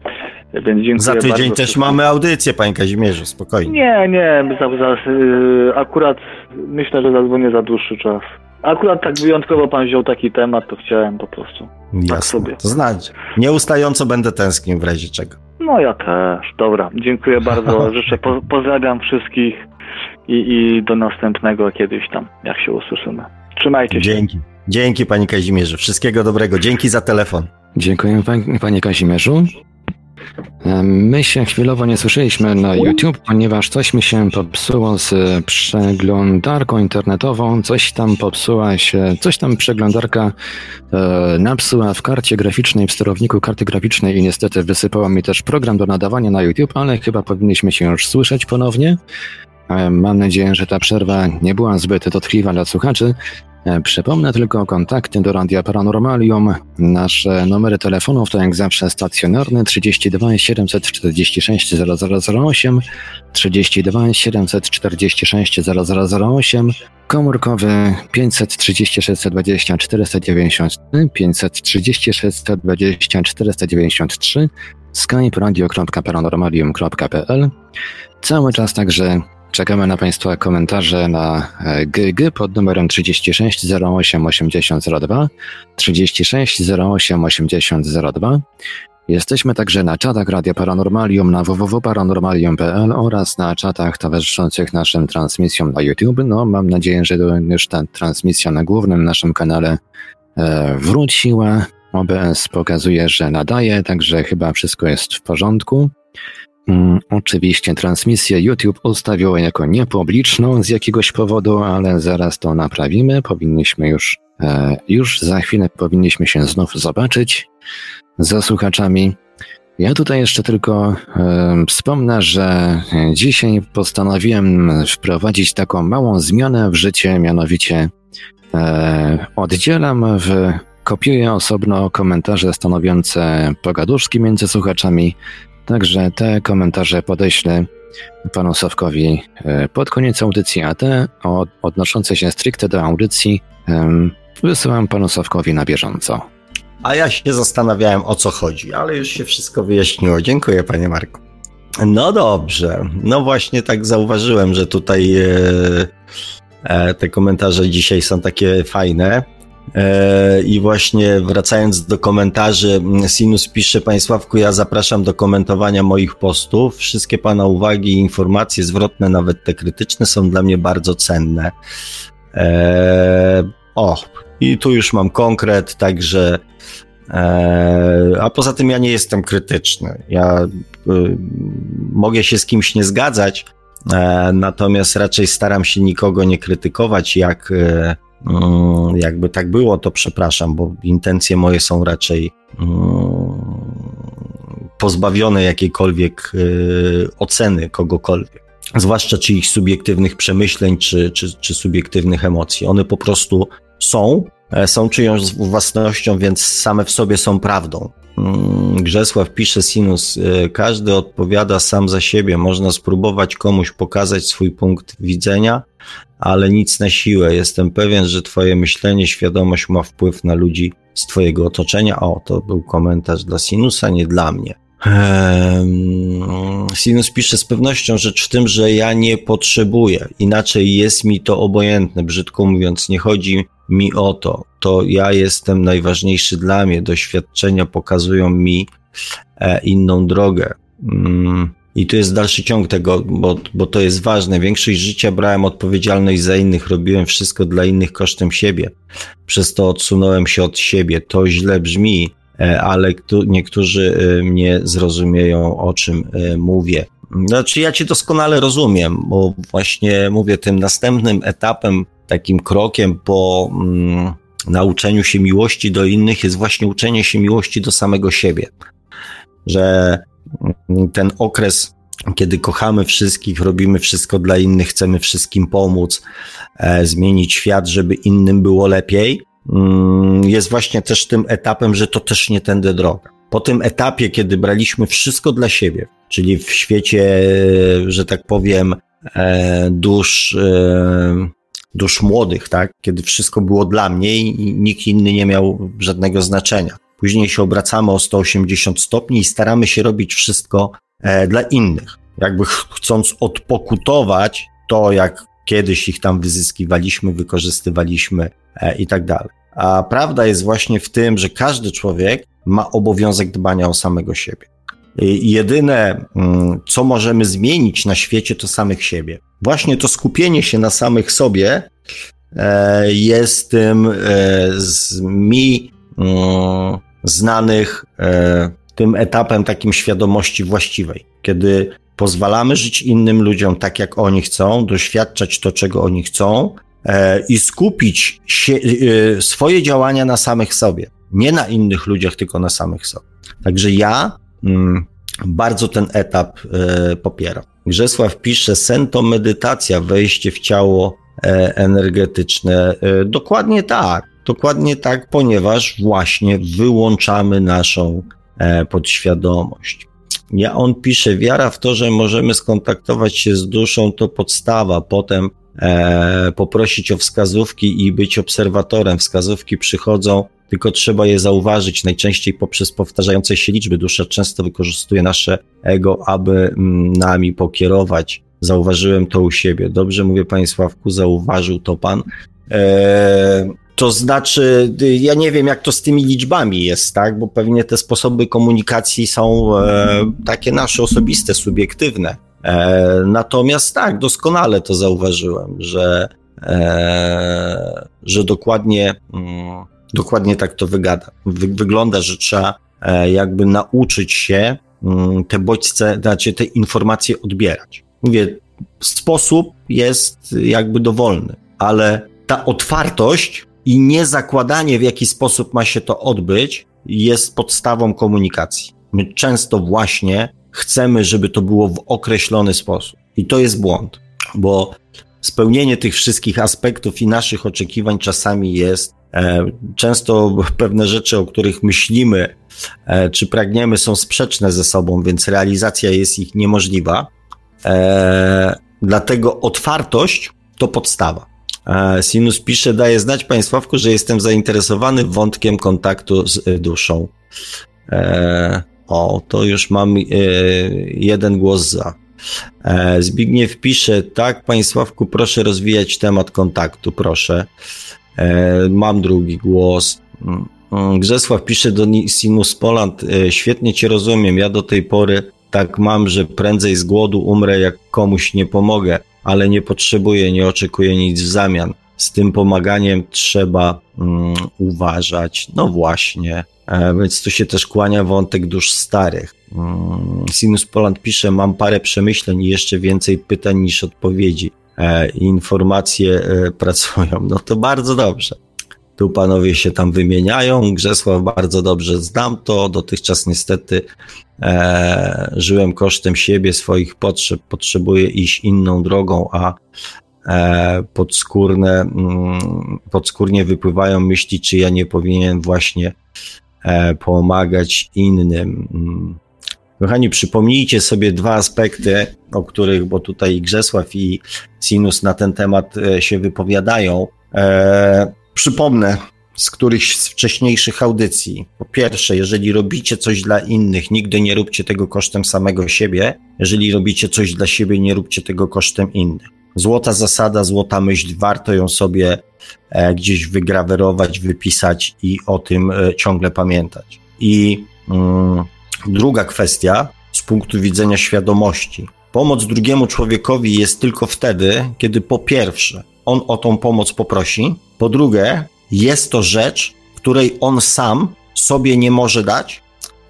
Speaker 4: więc dziękuję
Speaker 2: Za tydzień
Speaker 4: bardzo
Speaker 2: też
Speaker 4: wszystkim.
Speaker 2: mamy audycję, panie Kazimierzu, spokojnie.
Speaker 4: Nie, nie, za, za, y, akurat myślę, że zadzwonię za dłuższy czas. Akurat tak wyjątkowo pan wziął taki temat, to chciałem po prostu.
Speaker 2: Jasne.
Speaker 4: sobie.
Speaker 2: To znaczy, nieustająco będę tęsknił w razie czego.
Speaker 4: No ja też. Dobra, dziękuję bardzo. Życzę, po, pozdrawiam wszystkich i, i do następnego kiedyś tam, jak się usłyszymy. Trzymajcie się.
Speaker 2: Dzięki. Dzięki, panie Kazimierzu. Wszystkiego dobrego. Dzięki za telefon.
Speaker 1: Dziękuję pan- panie Kazimierzu. E, My się chwilowo nie słyszeliśmy na YouTube, ponieważ coś mi się popsuło z przeglądarką internetową, coś tam popsuła się, coś tam przeglądarka e, napsuła w karcie graficznej, w sterowniku karty graficznej i niestety wysypała mi też program do nadawania na YouTube, ale chyba powinniśmy się już słyszeć ponownie. E, Mam nadzieję, że ta przerwa nie była zbyt dotkliwa dla słuchaczy. E, Przypomnę tylko kontakty do Radia Paranormalium. Nasze numery telefonów to jak zawsze stacjonarny 32 746 0008, 32 746 0008, komórkowy 536 20 493, 536 20 493, skype radio.paranormalium.pl. Cały czas także Czekamy na Państwa komentarze na e, GG pod numerem 36 08 80 02, 36 08 80 02. Jesteśmy także na czatach Radia Paranormalium na www.paranormalium.pl oraz na czatach towarzyszących naszym transmisjom na YouTube. No, mam nadzieję, że już ta transmisja na głównym naszym kanale e, wróciła. OBS pokazuje, że nadaje, także chyba wszystko jest w porządku. Mm, Oczywiście transmisję YouTube ustawiło jako niepubliczną z jakiegoś powodu, ale zaraz to naprawimy. Powinniśmy już, e, już za chwilę powinniśmy się znów zobaczyć za słuchaczami. Ja tutaj jeszcze tylko e, wspomnę, że dzisiaj postanowiłem wprowadzić taką małą zmianę w życie, mianowicie e, oddzielam w kopiuję osobno komentarze stanowiące pogaduszki między słuchaczami, Także te komentarze podeślę panu Sawkowi e, pod koniec audycji, a te od, odnoszące się stricte do audycji wysyłam panu Sawkowi na bieżąco.
Speaker 2: A ja się zastanawiałem o co chodzi, ale już się wszystko wyjaśniło. Dziękuję, panie Marku. No dobrze. No właśnie tak zauważyłem, że tutaj e, e, te komentarze dzisiaj są takie fajne. E, I właśnie wracając do komentarzy, Sinus pisze, Panie Sławku, ja zapraszam do komentowania moich postów. Wszystkie Pana uwagi i informacje zwrotne, nawet te krytyczne, są dla mnie bardzo cenne. E, o, i tu już mam konkret, także. E, a poza tym ja nie jestem krytyczny. Ja y, mogę się z kimś nie zgadzać, natomiast raczej staram się nikogo nie krytykować, jak. Jakby tak było, to przepraszam, bo intencje moje są raczej pozbawione jakiejkolwiek y, oceny kogokolwiek. Zwłaszcza czy ich subiektywnych przemyśleń, czy, czy, czy subiektywnych emocji. One po prostu są, są czyjąś własnością, więc same w sobie są prawdą. Mm, Grzesław pisze Sinus, y, każdy odpowiada sam za siebie. Można spróbować komuś pokazać swój punkt widzenia, ale nic na siłę. Jestem pewien, że Twoje myślenie, świadomość ma wpływ na ludzi z Twojego otoczenia. O, to był komentarz dla Sinusa, nie dla mnie. Sinus pisze z pewnością rzecz w tym, że ja nie potrzebuję. Inaczej jest mi to obojętne. Brzydko mówiąc, nie chodzi mi o to. To ja jestem najważniejszy dla mnie. Doświadczenia pokazują mi e, inną drogę. Mm. I tu jest dalszy ciąg tego, bo, bo to jest ważne. Większość życia brałem odpowiedzialność za innych, robiłem wszystko dla innych kosztem siebie. Przez to odsunąłem się od siebie. To źle brzmi, ale kto- niektórzy e, mnie zrozumieją, o czym e, mówię. Znaczy, ja cię doskonale rozumiem, bo właśnie mówię, tym następnym etapem, takim krokiem po mm, nauczeniu się miłości do innych jest właśnie uczenie się miłości do samego siebie. Że mm, ten okres, kiedy kochamy wszystkich, robimy wszystko dla innych, chcemy wszystkim pomóc, e, zmienić świat, żeby innym było lepiej, jest właśnie też tym etapem, że to też nie tędy droga. Po tym etapie, kiedy braliśmy wszystko dla siebie, czyli w świecie, że tak powiem, e, dusz e, dusz młodych, tak? Kiedy wszystko było dla mnie i nikt inny nie miał żadnego znaczenia. Później się obracamy o 180 stopni i staramy się robić wszystko e, dla innych. Jakby chcąc odpokutować to, jak kiedyś ich tam wyzyskiwaliśmy, wykorzystywaliśmy e, i tak dalej. A prawda jest właśnie w tym, że każdy człowiek ma obowiązek dbania o samego siebie. I jedyne, mm, co możemy zmienić na świecie, to samych siebie. Właśnie to skupienie się na samych sobie e, jest tym e, z mi mm, znanych tym etapem takim świadomości właściwej, kiedy pozwalamy żyć innym ludziom tak, jak oni chcą, doświadczać to, czego oni chcą i skupić się, swoje działania na samych sobie. Nie na innych ludziach, tylko na samych sobie. Także ja mm, bardzo ten etap e, popieram. Grzesław pisze, sen to medytacja, wejście w ciało e, energetyczne. E, dokładnie tak, dokładnie tak, ponieważ właśnie wyłączamy naszą podświadomość. Ja on pisze, wiara w to, że możemy skontaktować się z duszą, to podstawa. Potem e, poprosić o wskazówki i być obserwatorem. Wskazówki przychodzą tylko trzeba je zauważyć najczęściej poprzez powtarzające się liczby. Dusza często wykorzystuje nasze ego, aby mm, nami pokierować. Zauważyłem to u siebie. Dobrze mówię, panie Sławku, zauważył to pan. Eee, to znaczy, ja nie wiem, jak to z tymi liczbami jest, tak? Bo pewnie te sposoby komunikacji są e, takie nasze osobiste, subiektywne. E, natomiast tak, doskonale to zauważyłem, że, e, że dokładnie. Mm, Dokładnie tak to wygada. Wy, wygląda, że trzeba e, jakby nauczyć się mm, te bodźce, znaczy te informacje odbierać. Mówię, sposób jest jakby dowolny, ale ta otwartość i niezakładanie, w jaki sposób ma się to odbyć, jest podstawą komunikacji. My często właśnie chcemy, żeby to było w określony sposób. I to jest błąd, bo spełnienie tych wszystkich aspektów i naszych oczekiwań czasami jest E, często pewne rzeczy, o których myślimy e, czy pragniemy, są sprzeczne ze sobą, więc realizacja jest ich niemożliwa. E, dlatego otwartość to podstawa. Sinus pisze, daje znać Państwowku, że jestem zainteresowany wątkiem kontaktu z duszą. O, to już mam jeden głos za. Zbigniew pisze, tak, Państwowku, proszę rozwijać temat kontaktu, proszę. E, mam drugi głos. Mm, Grzesław pisze do Sinus Poland, e, świetnie cię rozumiem, ja do tej pory tak mam, że prędzej z głodu umrę, jak komuś nie pomogę, ale nie potrzebuję, nie oczekuję nic w zamian. Z tym pomaganiem trzeba um, uważać. No właśnie, e, więc tu się też kłania wątek dusz starych. Um, Sinus Poland pisze, mam parę przemyśleń i jeszcze więcej pytań niż odpowiedzi. E, informacje e, pracują. No to bardzo dobrze. Tu panowie się tam wymieniają. Grzesław bardzo dobrze znam to. Dotychczas niestety e, żyłem kosztem siebie, swoich potrzeb. Potrzebuję iść inną drogą, a e, podskórne, mm, podskórnie wypływają myśli, czy ja nie powinien właśnie e, pomagać innym. Mm. Kochani, przypomnijcie sobie dwa aspekty, o których, bo tutaj Grzesław i Sinus na ten temat e, się wypowiadają. E, przypomnę z którychś z wcześniejszych audycji. Po pierwsze, jeżeli robicie coś dla innych, nigdy nie róbcie tego kosztem samego siebie. Jeżeli robicie coś dla siebie, nie róbcie tego kosztem innych. Złota zasada, złota myśl, warto ją sobie e, gdzieś wygrawerować, wypisać i o tym e, ciągle pamiętać. I mm, druga kwestia z punktu widzenia świadomości. Pomoc drugiemu człowiekowi jest tylko wtedy, kiedy po pierwsze on o tą pomoc poprosi, po drugie jest to rzecz, której on sam sobie nie może dać,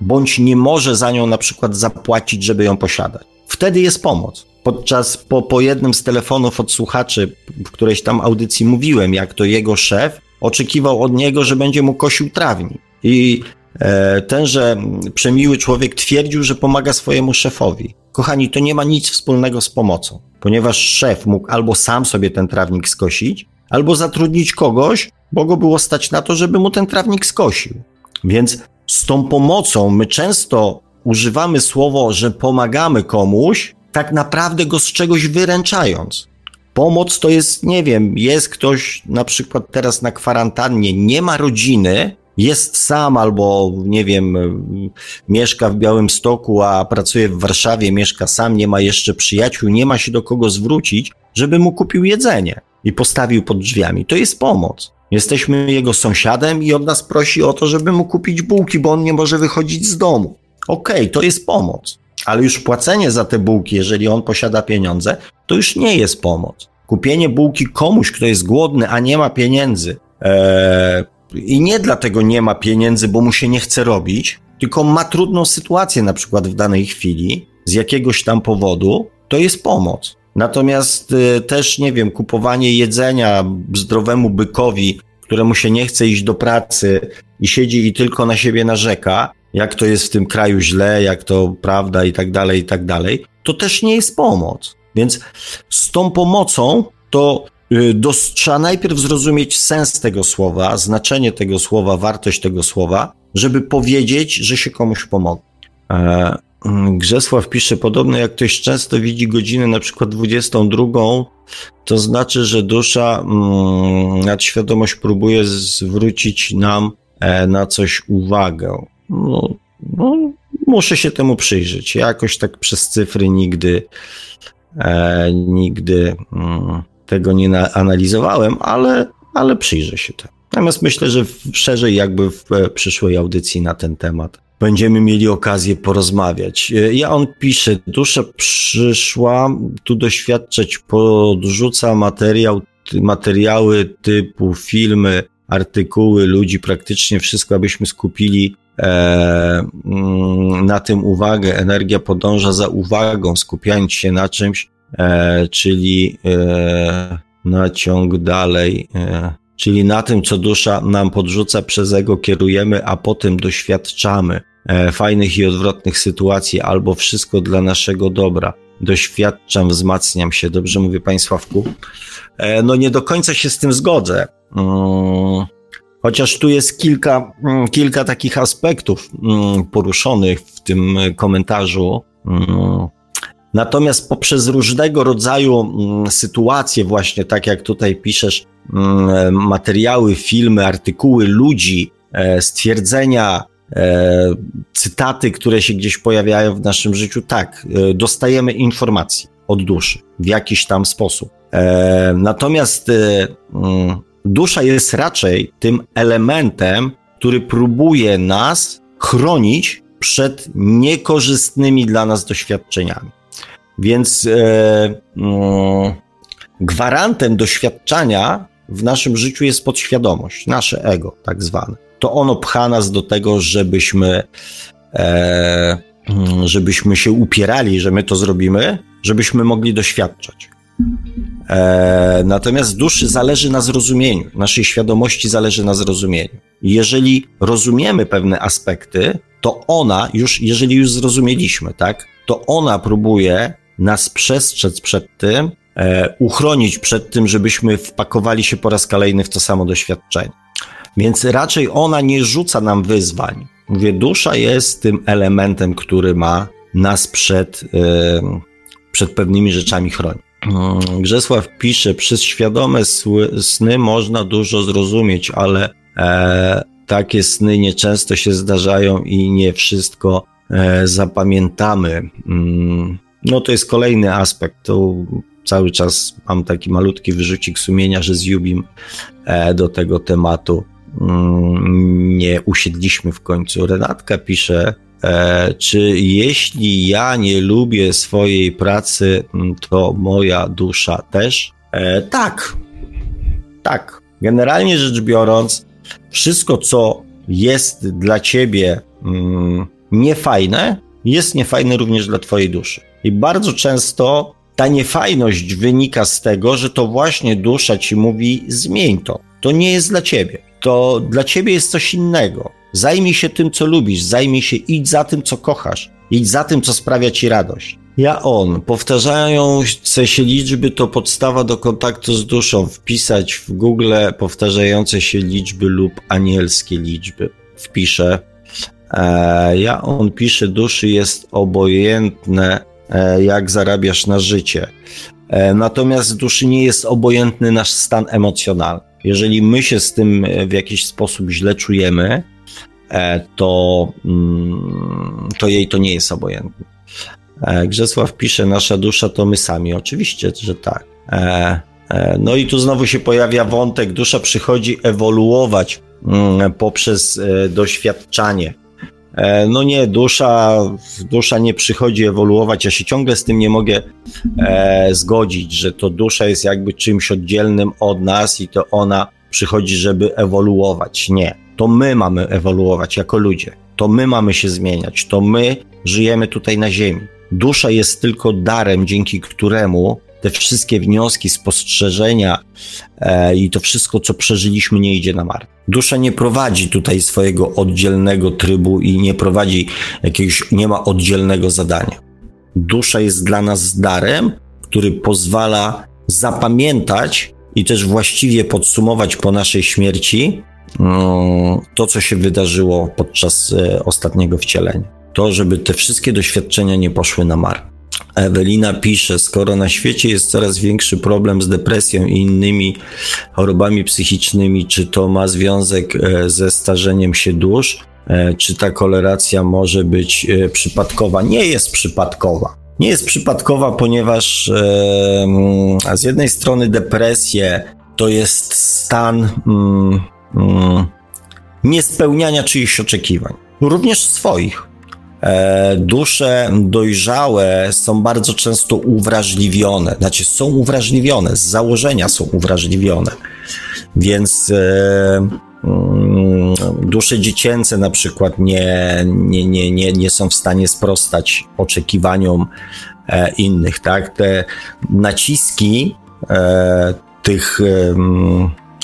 Speaker 2: bądź nie może za nią na przykład zapłacić, żeby ją posiadać. Wtedy jest pomoc. Podczas po, po jednym z telefonów od słuchaczy w którejś tam audycji mówiłem, jak to jego szef oczekiwał od niego, że będzie mu kosił trawnik. I e, tenże przemiły człowiek twierdził, że pomaga swojemu szefowi. Kochani, to nie ma nic wspólnego z pomocą, ponieważ szef mógł albo sam sobie ten trawnik skosić, albo zatrudnić kogoś, bo go było stać na to, żeby mu ten trawnik skosił. Więc z tą pomocą my często używamy słowo, że pomagamy komuś, tak naprawdę go z czegoś wyręczając. Pomoc to jest, nie wiem, jest ktoś na przykład teraz na kwarantannie, nie ma rodziny, jest sam albo, nie wiem, mieszka w Białym Stoku, a pracuje w Warszawie, mieszka sam, nie ma jeszcze przyjaciół, nie ma się do kogo zwrócić, żeby mu kupił jedzenie i postawił pod drzwiami. To jest pomoc. Jesteśmy jego sąsiadem i on nas prosi o to, żeby mu kupić bułki, bo on nie może wychodzić z domu. Okej, okay, to jest pomoc. Ale już płacenie za te bułki, jeżeli on posiada pieniądze, to już nie jest pomoc. Kupienie bułki komuś, kto jest głodny, a nie ma pieniędzy, ee, i nie dlatego nie ma pieniędzy, bo mu się nie chce robić, tylko ma trudną sytuację na przykład w danej chwili, z jakiegoś tam powodu, to jest pomoc. Natomiast y, też, nie wiem, kupowanie jedzenia zdrowemu bykowi, któremu się nie chce iść do pracy i siedzi i tylko na siebie narzeka, jak to jest w tym kraju źle, jak to prawda i tak dalej, i tak dalej, to też nie jest pomoc. Więc z tą pomocą to y, dos- trzeba najpierw zrozumieć sens tego słowa, znaczenie tego słowa, wartość tego słowa, żeby powiedzieć, że się komuś pomogło. E, mm, Grzesław pisze, podobno jak ktoś często widzi godzinę na przykład 22, to znaczy, że dusza, mm, nadświadomość próbuje zwrócić nam e, na coś uwagę. No, no, muszę się temu przyjrzeć. Ja jakoś tak przez cyfry nigdy, e, nigdy mm, tego nie analizowałem, ale, ale przyjrzę się temu. Natomiast myślę, że szerzej jakby w przyszłej audycji na ten temat będziemy mieli okazję porozmawiać. E, ja on pisze, dusza przyszła tu doświadczać, podrzuca materiał, materiały typu filmy, artykuły, ludzi, praktycznie wszystko, abyśmy skupili e, mm, na tym uwagę. Energia podąża za uwagą, skupiając się na czymś, e, czyli e, na ciąg dalej, e, czyli na tym, co dusza nam podrzuca, przez ego kierujemy, a potem doświadczamy fajnych i odwrotnych sytuacji, albo wszystko dla naszego dobra. Doświadczam, wzmacniam się. Dobrze mówię Państwawku? E, no nie do końca się z tym zgodzę. Mm, chociaż tu jest kilka, mm, kilka takich aspektów mm, poruszonych w tym komentarzu. Natomiast poprzez różnego rodzaju sytuacje, właśnie tak jak tutaj piszesz, materiały, filmy, artykuły ludzi, e, stwierdzenia, e, cytaty, które się gdzieś pojawiają w naszym życiu, tak, e, dostajemy informacji od duszy w jakiś tam sposób. Natomiast dusza jest raczej tym elementem, który próbuje nas chronić przed niekorzystnymi dla nas doświadczeniami. Więc e, mm, gwarantem doświadczania w naszym życiu jest podświadomość, nasze ego, tak zwane. To ono pcha nas do tego, żebyśmy, e, mm, żebyśmy się upierali, że my to zrobimy, żebyśmy mogli doświadczać. E, natomiast duszy zależy na zrozumieniu, naszej świadomości zależy na zrozumieniu. Jeżeli rozumiemy pewne aspekty, to ona już, jeżeli już zrozumieliśmy, tak, to ona próbuje nas przestrzec przed tym, e, uchronić przed tym, żebyśmy wpakowali się po raz kolejny w to samo doświadczenie. Więc raczej ona nie rzuca nam wyzwań. Mówię, dusza jest tym elementem, który ma nas przed, przed pewnymi rzeczami chronić. Mm, Grzesław pisze, przez świadome sny można dużo zrozumieć, ale e, takie sny nieczęsto się zdarzają i nie wszystko e, zapamiętamy. Mm, no to jest kolejny aspekt. To cały czas mam taki malutki wyrzucik sumienia, że z Jubim e, do tego tematu nie usiedliśmy w końcu. Renatka pisze, e, czy jeśli ja nie lubię swojej pracy, mm, to moja dusza też? E, tak, tak. Generalnie rzecz biorąc, wszystko, co jest dla ciebie mm, niefajne, jest niefajne również dla twojej duszy. I bardzo często ta niefajność wynika z tego, że to właśnie dusza ci mówi: zmień to. To nie jest dla ciebie. To dla ciebie jest coś innego. Zajmij się tym, co lubisz, zajmij się, idź za tym, co kochasz, idź za tym, co sprawia ci radość. Ja on. Powtarzające się liczby to podstawa do kontaktu z duszą. Wpisać w Google powtarzające się liczby lub anielskie liczby. Wpiszę. E, ja on pisze, duszy jest obojętne, E, jak zarabiasz na życie. E, natomiast duszy nie jest obojętny nasz stan emocjonalny. Jeżeli my się z tym e, w jakiś sposób źle czujemy, e, to, mm, to jej to nie jest obojętne. Grzesław pisze, nasza dusza to my sami. Oczywiście, że tak. No i tu znowu się pojawia wątek, dusza przychodzi ewoluować mm, poprzez doświadczanie. E, no nie, dusza, dusza nie przychodzi ewoluować. Ja się ciągle z tym nie mogę e, zgodzić, że to dusza jest jakby czymś oddzielnym od nas i to ona przychodzi, żeby ewoluować. Nie. To my mamy ewoluować jako ludzie. To my mamy się zmieniać. To my żyjemy tutaj na Ziemi. Dusza jest tylko darem, dzięki któremu te wszystkie wnioski, spostrzeżenia e, i to wszystko, co przeżyliśmy, nie idzie na marne. Dusza nie prowadzi tutaj swojego oddzielnego trybu i nie prowadzi jakiegoś, nie ma oddzielnego zadania. Dusza jest dla nas darem, który pozwala zapamiętać i też właściwie podsumować po naszej śmierci mm, to, co się wydarzyło podczas e, ostatniego wcielenia. To, żeby te wszystkie doświadczenia nie poszły na marne. Ewelina pisze, skoro na świecie jest coraz większy problem z depresją i innymi chorobami psychicznymi, czy to ma związek e, ze starzeniem się dusz? E, czy ta koleracja może być e, przypadkowa? Nie jest przypadkowa. Nie jest przypadkowa, ponieważ z jednej strony depresję to jest stan mm, mm, niespełniania czyichś oczekiwań, również swoich. E, dusze dojrzałe są bardzo często uwrażliwione, znaczy są uwrażliwione, z założenia są uwrażliwione, więc e, mm, dusze dziecięce na przykład nie, nie, nie, nie, nie są w stanie sprostać oczekiwaniom e, innych, tak? Te naciski tych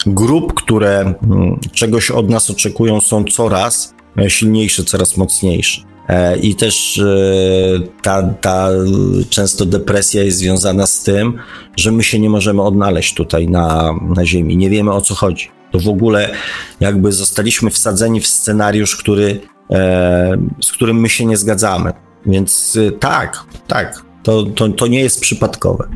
Speaker 2: grup, które mm, czegoś od nas oczekują, są coraz silniejsze, coraz mocniejsze. E, I też e, ta, ta często depresja jest związana z tym, że my się nie możemy odnaleźć tutaj na, na Ziemi. Nie wiemy o co chodzi. To w ogóle jakby zostaliśmy wsadzeni w scenariusz, który, e, z którym my się nie zgadzamy. Więc tak, tak, to, to, to nie jest przypadkowe.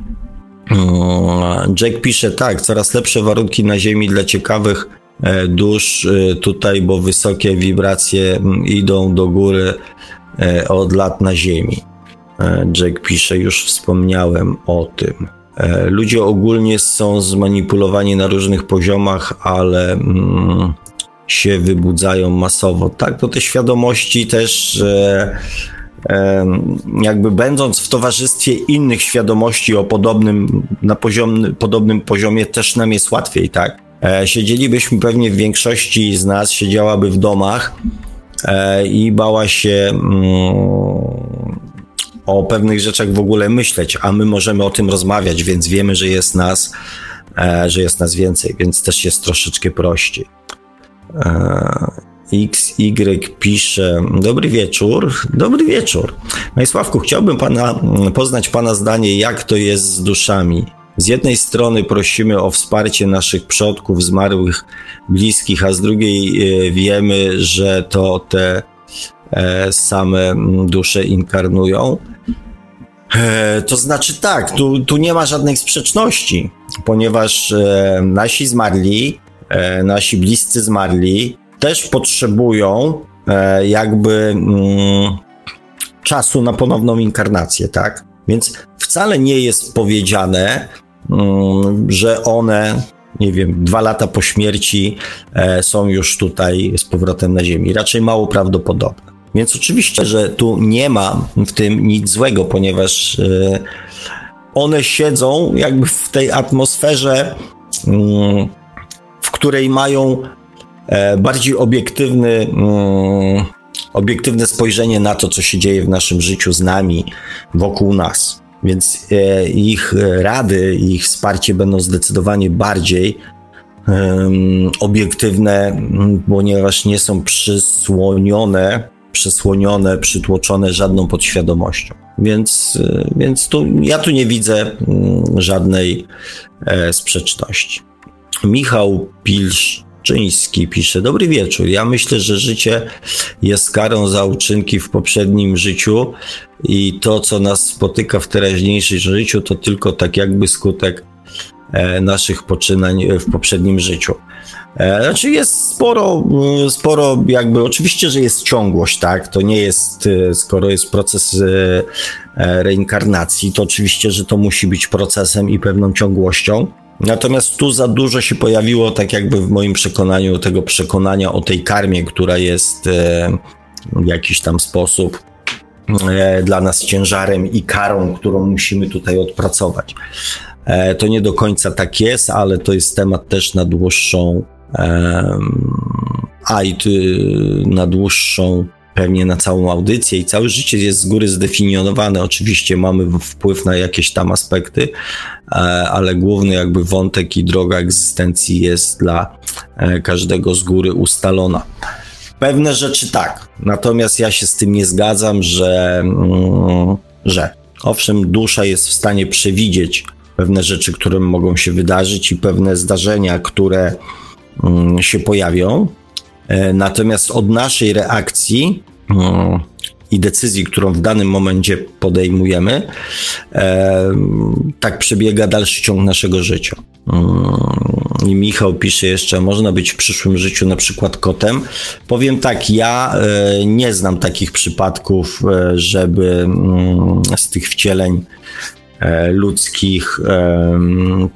Speaker 2: Mm, Jack pisze tak, coraz lepsze warunki na Ziemi dla ciekawych dusz tutaj, bo wysokie wibracje mm, idą do góry E, od lat na Ziemi. E, Jack pisze, już wspomniałem o tym. E, ludzie ogólnie są zmanipulowani na różnych poziomach, ale mm, się wybudzają masowo. Tak, to te świadomości też jakby będąc w towarzystwie innych świadomości o podobnym, na poziom, podobnym poziomie też nam jest łatwiej, tak? Siedzielibyśmy pewnie w większości z nas, siedziałaby w domach E, i bała się mm, o pewnych rzeczach w ogóle myśleć, a my możemy o tym rozmawiać, więc wiemy, że jest nas, e, że jest nas więcej, więc też jest troszeczkę prościej. E, XY pisze, dobry wieczór, dobry wieczór. Majsławku, chciałbym pana, poznać pana zdanie, jak to jest z duszami. Z jednej strony prosimy o wsparcie naszych przodków, zmarłych, bliskich, a z drugiej e, wiemy, że to te e, same dusze inkarnują. E, to znaczy tak, tu, tu nie ma żadnej sprzeczności, ponieważ nasi zmarli, nasi bliscy zmarli też potrzebują jakby mm, czasu na ponowną inkarnację, tak? Więc wcale nie jest powiedziane, że one, nie wiem, dwa lata po śmierci e, są już tutaj z powrotem na Ziemi. Raczej mało prawdopodobne. Więc oczywiście, że tu nie ma w tym nic złego, ponieważ e, one siedzą jakby w tej atmosferze, mm, w której mają e, bardziej obiektywny, mm, obiektywne spojrzenie na to, co się dzieje w naszym życiu z nami, wokół nas. Więc e, ich rady, ich wsparcie będą zdecydowanie bardziej obiektywne, ponieważ nie są przysłonione, przysłonione, przytłoczone żadną podświadomością. Więc, e, więc tu, ja tu nie widzę żadnej e, sprzeczności. Michał Pilsz Czyński pisze, dobry wieczór. Ja myślę, że życie jest karą za uczynki w poprzednim życiu i to, co nas spotyka w teraźniejszym życiu, to tylko tak jakby skutek e, naszych poczynań w poprzednim życiu. E, znaczy jest sporo, sporo jakby, oczywiście, że jest ciągłość, tak, to nie jest, e, skoro jest proces reinkarnacji, to oczywiście, że to musi być procesem i pewną ciągłością. Natomiast tu za dużo się pojawiło, tak jakby w moim przekonaniu, tego przekonania o tej karmie, która jest e, w jakiś tam sposób e, dla nas ciężarem i karą, którą musimy tutaj odpracować. E, to nie do końca tak jest, ale to jest temat też na dłuższą, a i na dłuższą pewnie na całą audycję i całe życie jest z góry zdefiniowane. Oczywiście mamy wpływ na jakieś tam aspekty, e, ale główny jakby wątek i droga egzystencji jest dla e, każdego z góry ustalona. Pewne rzeczy tak, natomiast ja się z tym nie zgadzam, że, mm, że owszem, dusza jest w stanie przewidzieć pewne rzeczy, które mogą się wydarzyć i pewne zdarzenia, które mm, się pojawią, E, natomiast od naszej reakcji i decyzji, którą w danym momencie podejmujemy, e, tak przebiega dalszy ciąg naszego życia. Mm, I Michał pisze jeszcze, można być w przyszłym życiu na przykład kotem. Powiem tak, ja e, nie znam takich przypadków, żeby mm, z tych wcieleń ludzkich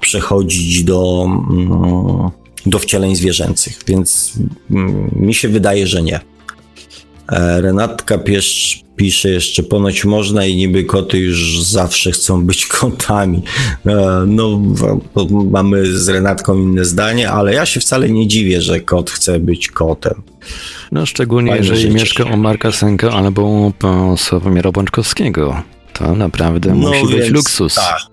Speaker 2: przechodzić do mm, do wcieleń zwierzęcych, więc mi się wydaje, że nie. E, Renatka Piesz pisze jeszcze, ponoć można i niby koty już zawsze chcą być kotami. E, no, mamy z Renatką inne zdanie, ale ja się wcale nie dziwię, że kot chce być kotem.
Speaker 1: No, szczególnie Fajne jeżeli życie. mieszka u Marka Senka albo Sławomira Bączkowskiego. To naprawdę no musi być luksus. Tak.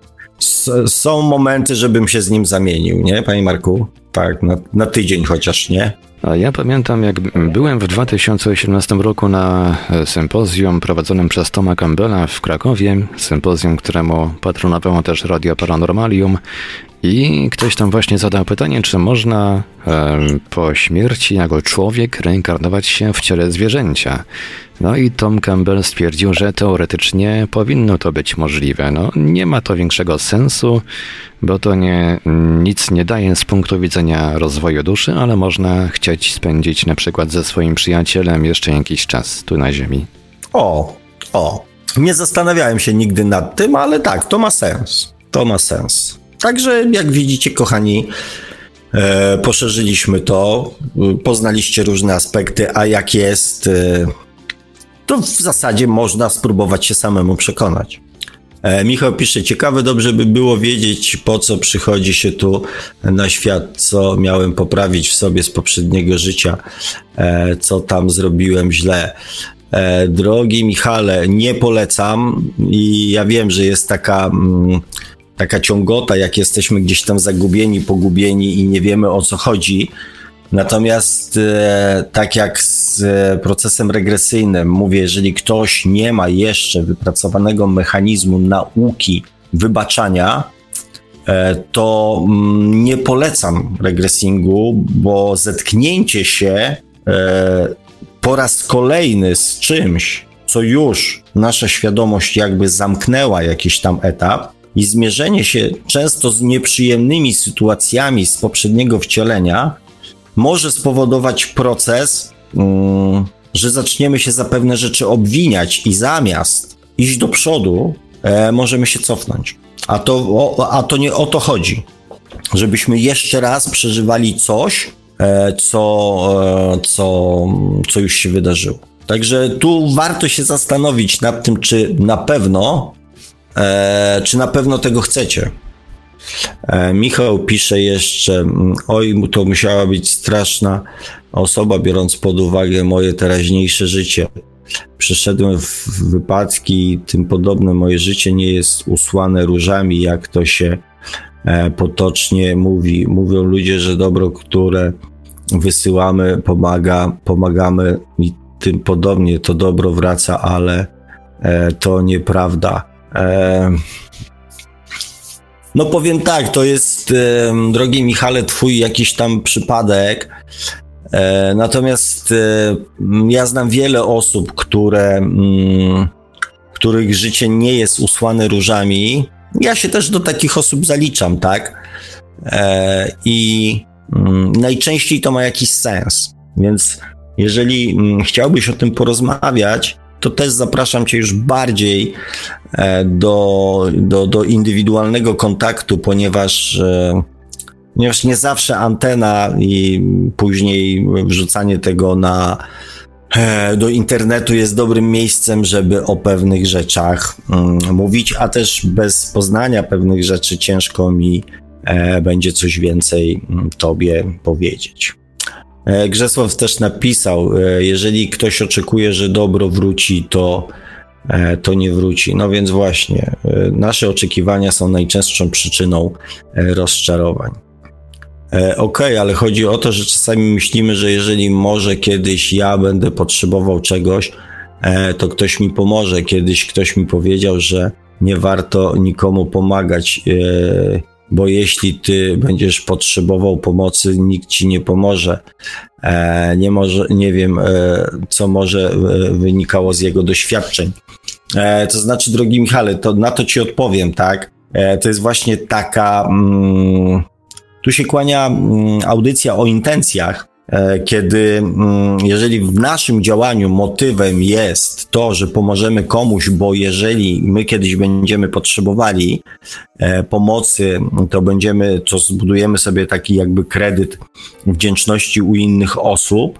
Speaker 2: Są momenty, żebym się z nim zamienił, nie, panie Marku? Tak, na, na tydzień chociaż, nie?
Speaker 1: A ja pamiętam, jak byłem w 2018 roku na e, sympozjum prowadzonym przez Toma Campbella w Krakowie, sympozjum, któremu patronowało też Radio Paranormalium i ktoś tam właśnie zadał pytanie, czy można e, po śmierci jako człowiek reinkarnować się w ciele zwierzęcia. No i Tom Campbell stwierdził, że teoretycznie powinno to być możliwe. No, nie ma to większego sensu, bo to nie, nic nie daje z punktu widzenia rozwoju duszy, ale można chcieć spędzić na przykład ze swoim przyjacielem jeszcze jakiś czas tu na Ziemi.
Speaker 2: O, o. Nie zastanawiałem się nigdy nad tym, ale tak, to ma sens. To ma sens. Także, jak widzicie, kochani, e, poszerzyliśmy to, poznaliście różne aspekty, a jak jest, e, to w zasadzie można spróbować się samemu przekonać. E, Michał pisze, ciekawe dobrze by było wiedzieć, po co przychodzi się tu na świat, co miałem poprawić w sobie z poprzedniego życia, e, co tam zrobiłem źle. E, drogi Michale, nie polecam i ja wiem, że jest taka... Mm, taka ciągota, jak jesteśmy gdzieś tam zagubieni, pogubieni i nie wiemy o co chodzi. Natomiast tak jak e, procesem regresyjnym, mówię, jeżeli ktoś nie ma jeszcze wypracowanego mechanizmu nauki wybaczania, e, to mm, nie polecam regresingu, bo zetknięcie się po raz kolejny z czymś, co już nasza świadomość jakby zamknęła jakiś tam etap, i zmierzenie się często z nieprzyjemnymi sytuacjami z poprzedniego wcielenia może spowodować proces, że zaczniemy się za pewne rzeczy obwiniać i zamiast iść do przodu, e, możemy się cofnąć. A to, a to nie o to chodzi. Żebyśmy jeszcze raz przeżywali coś, e, co, e, co, co już się wydarzyło. Także tu warto się zastanowić nad tym, czy na pewno czy na pewno tego chcecie? Michał pisze jeszcze, mm, oj, to musiała być straszna osoba, biorąc pod uwagę moje teraźniejsze życie. Przeszedłem w wypadki i tym podobne. Moje życie nie jest usłane różami, jak to się e, potocznie mówi. Mówią ludzie, że dobro, które wysyłamy, pomaga, pomagamy i tym podobnie to dobro wraca, ale to nieprawda. No powiem tak, to jest, e, drogi Michale, twój jakiś tam przypadek. E, natomiast e, ja znam wiele osób, które, mm, których życie nie jest usłane różami. Ja się też do takich osób zaliczam, tak? E, I mm, najczęściej to ma jakiś sens. Więc jeżeli mm, chciałbyś o tym porozmawiać, to też zapraszam Cię już bardziej do, do, do indywidualnego kontaktu, ponieważ, ponieważ nie zawsze antena i później wrzucanie tego na, e, do internetu jest dobrym miejscem, żeby o pewnych rzeczach mm, mówić, a też bez poznania pewnych rzeczy ciężko mi będzie coś więcej mm, Tobie powiedzieć. E, Grzesław też napisał, e, jeżeli ktoś oczekuje, że dobro wróci, to, e, to nie wróci. No więc właśnie, nasze oczekiwania są najczęstszą przyczyną rozczarowań. Okej, okay, ale chodzi o to, że czasami myślimy, że jeżeli może kiedyś ja będę potrzebował czegoś, to ktoś mi pomoże. Kiedyś ktoś mi powiedział, że nie warto nikomu pomagać bo jeśli ty będziesz potrzebował pomocy, nikt ci nie pomoże. E, nie, może, nie wiem, e, co może e, wynikało z jego doświadczeń. E, to znaczy, drogi Michale, to na to ci odpowiem, tak? E, to jest właśnie taka. Mm, tu się kłania mm, audycja o intencjach, E, kiedy mm, jeżeli w naszym działaniu motywem jest to, że pomożemy komuś, bo jeżeli my kiedyś będziemy potrzebowali e, pomocy, to będziemy, to zbudujemy sobie taki jakby kredyt wdzięczności u innych osób,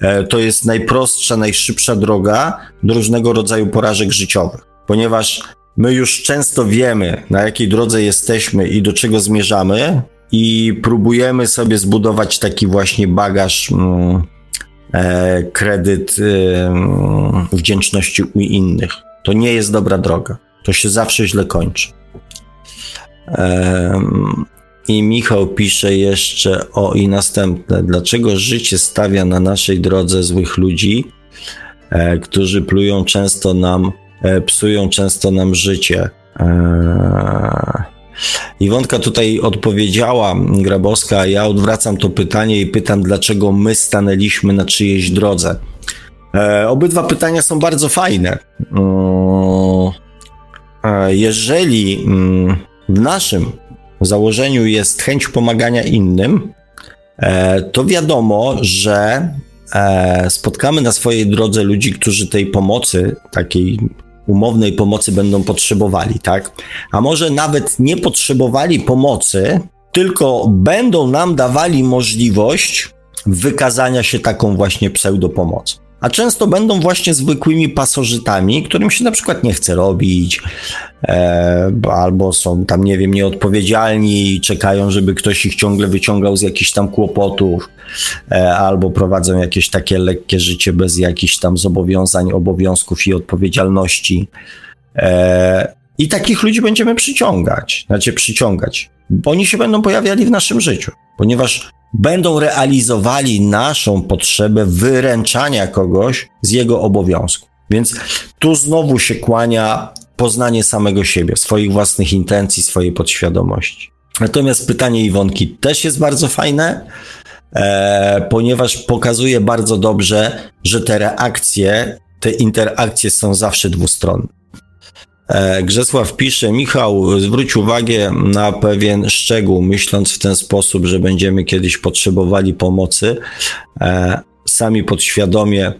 Speaker 2: e, to jest najprostsza, najszybsza droga do różnego rodzaju porażek życiowych, ponieważ my już często wiemy, na jakiej drodze jesteśmy i do czego zmierzamy, i próbujemy sobie zbudować taki właśnie bagaż, mm, e, kredyt e, wdzięczności u innych. To nie jest dobra droga. To się zawsze źle kończy. I Michał pisze jeszcze o i następne. Dlaczego życie stawia na naszej drodze złych ludzi, e, którzy plują często nam, e, psują często nam życie? E, Iwonka tutaj odpowiedziała, Grabowska, a ja odwracam to pytanie i pytam, dlaczego my stanęliśmy na czyjejś drodze. E, obydwa pytania są bardzo fajne. E, jeżeli mm, w naszym założeniu jest chęć pomagania innym, e, to wiadomo, że e, spotkamy na swojej drodze ludzi, którzy tej pomocy, takiej umownej pomocy będą potrzebowali, tak? A może nawet nie potrzebowali pomocy, tylko będą nam dawali możliwość wykazania się taką właśnie pseudopomocą a często będą właśnie zwykłymi pasożytami, którym się na przykład nie chce robić, e, albo są tam, nie wiem, nieodpowiedzialni i czekają, żeby ktoś ich ciągle wyciągał z jakichś tam kłopotów, e, albo prowadzą jakieś takie lekkie życie bez jakichś tam zobowiązań, obowiązków i odpowiedzialności. E, I takich ludzi będziemy przyciągać, znaczy przyciągać, bo oni się będą pojawiali w naszym życiu, ponieważ będą realizowali naszą potrzebę wyręczania kogoś z jego obowiązku. Więc tu znowu się kłania poznanie samego siebie, swoich własnych intencji, swojej podświadomości. Natomiast pytanie Iwonki też jest bardzo fajne, e, ponieważ pokazuje bardzo dobrze, że te reakcje, te interakcje są zawsze dwustronne. E, Grzesław pisze, Michał, zwróć uwagę na pewien szczegół, myśląc w ten sposób, że będziemy kiedyś potrzebowali pomocy, e, sami podświadomie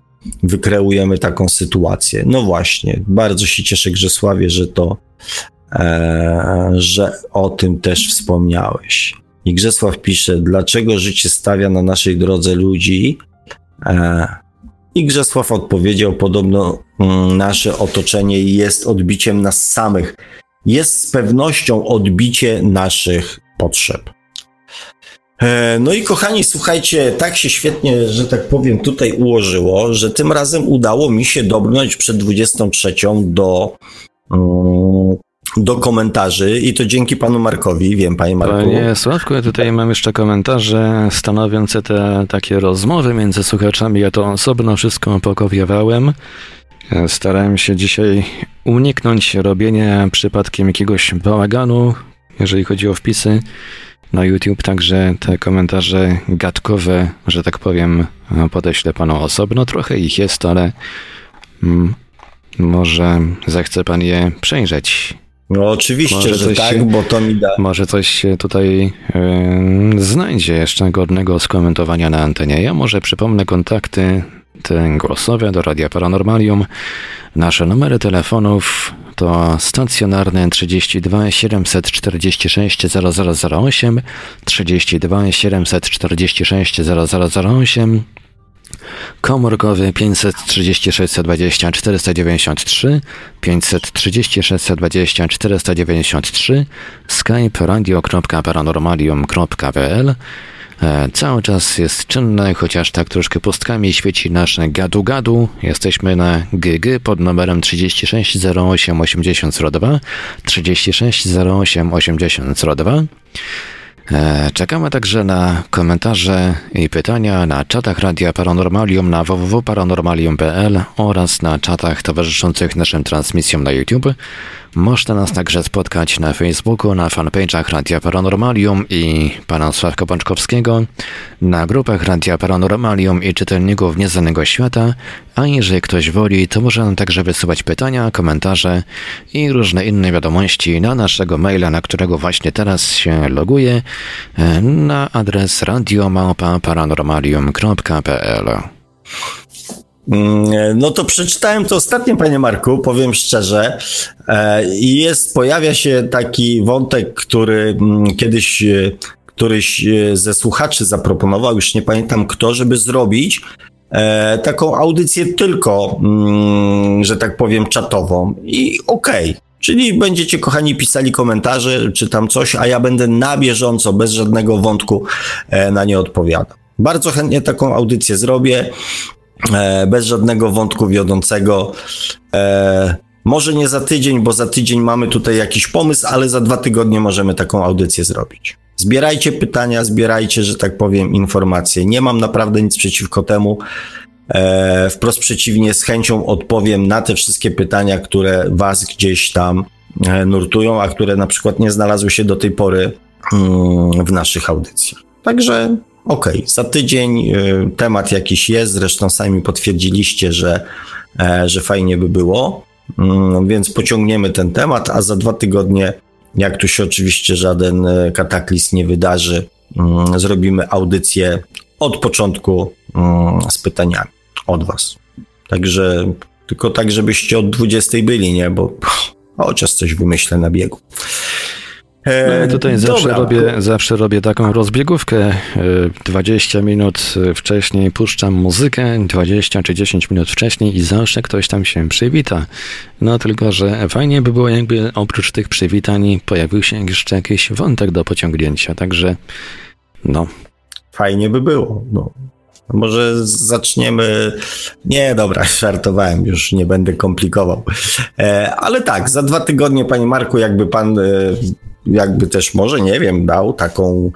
Speaker 2: wykreujemy taką sytuację. No właśnie, bardzo się cieszę Grzesławie, że to, e, że o tym też wspomniałeś. I Grzesław pisze, dlaczego życie stawia na naszej drodze ludzi, i Grzesław odpowiedział, podobno mm, nasze otoczenie jest odbiciem nas samych. Jest z pewnością odbicie naszych potrzeb. E, no i kochani, słuchajcie, tak się świetnie, że tak powiem, tutaj ułożyło, że tym razem udało mi się dobrnąć przed 23 do mm, do komentarzy i to dzięki panu Markowi, wiem panie Marku.
Speaker 1: Panie Sławku, ja tutaj mam jeszcze komentarze stanowiące te takie rozmowy między słuchaczami. Ja to osobno wszystko pokopiowałem. Starałem się dzisiaj uniknąć robienia przypadkiem jakiegoś bałaganu, jeżeli chodzi o wpisy na YouTube, także te komentarze gadkowe, że tak powiem, podeślę panu osobno. Trochę ich jest, ale mm, może zechce pan je przejrzeć.
Speaker 2: No oczywiście, może że tak, się, bo to mi da.
Speaker 1: Może coś się tutaj yy, znajdzie jeszcze godnego skomentowania na antenie. Ja może przypomnę kontakty te głosowe do Radia Paranormalium. Nasze numery telefonów to stacjonarny 32 746 0008, 32 746 0008, komórkowy 536 20 493, 536 20 493, skype radio.paranormalium.pl E, cały czas jest czynne, chociaż tak troszkę pustkami świeci nasze gadu-gadu. Jesteśmy na GG pod numerem 36088002, 36088002. E, czekamy także na komentarze i pytania na czatach Radia Paranormalium na www.paranormalium.pl oraz na czatach towarzyszących naszym transmisjom na YouTube. Można nas także spotkać na Facebooku, na fanpage'ach Radia Paranormalium i pana Sławka Pączkowskiego, na grupach Radia Paranormalium i czytelników Nieznanego Świata, a jeżeli ktoś woli, to może nam także wysyłać pytania, komentarze i różne inne wiadomości na naszego maila, na którego właśnie teraz się loguję, e, na adres radiomałpa-paranormalium.pl.
Speaker 2: Mm, no to przeczytałem to ostatnio, panie Marku, powiem szczerze. E, jest, pojawia się taki wątek, który mm, kiedyś e, któryś e, ze słuchaczy zaproponował, już nie pamiętam kto, żeby zrobić taką audycję tylko, mm, że tak powiem, czatową. I okej. Okay. Czyli będziecie, kochani, pisali komentarze czy tam coś, a ja będę na bieżąco, bez żadnego wątku na nie odpowiadał. Bardzo chętnie taką audycję zrobię. E, bez żadnego wątku wiodącego. E, może nie za tydzień, bo za tydzień mamy tutaj jakiś pomysł, ale za dwa tygodnie możemy taką audycję zrobić. Zbierajcie pytania, zbierajcie, że tak powiem, informacje. Nie mam naprawdę nic przeciwko temu. E, wprost przeciwnie, z chęcią odpowiem na te wszystkie pytania, które Was gdzieś tam nurtują, a które na przykład nie znalazły się do tej pory mm, w naszych audycjach. Także Okej, okay. za tydzień y, temat jakiś jest, zresztą sami potwierdziliście, że, e, że fajnie by było, mm, więc pociągniemy ten temat, a za dwa tygodnie, jak tu się oczywiście żaden e, kataklizm nie wydarzy, mm, zrobimy audycję od początku mm, z pytaniami od Was. Także tylko tak, żebyście od 20 byli, nie? Bo chociaż coś wymyślę na biegu.
Speaker 1: E, no tutaj zawsze robię, zawsze robię taką rozbiegówkę. 20 e, minut wcześniej puszczam muzykę, 20 czy 10 minut wcześniej i zawsze ktoś tam się przywita. No tylko, że fajnie by było, jakby oprócz tych przywitań pojawił się jeszcze jakiś wątek do pociągnięcia. Także no.
Speaker 2: Fajnie by było. No. Może zaczniemy. Nie, dobra, żartowałem, już nie będę komplikował. E, ale tak, za dwa tygodnie, panie Marku, jakby pan jakby też może, nie wiem, dał taką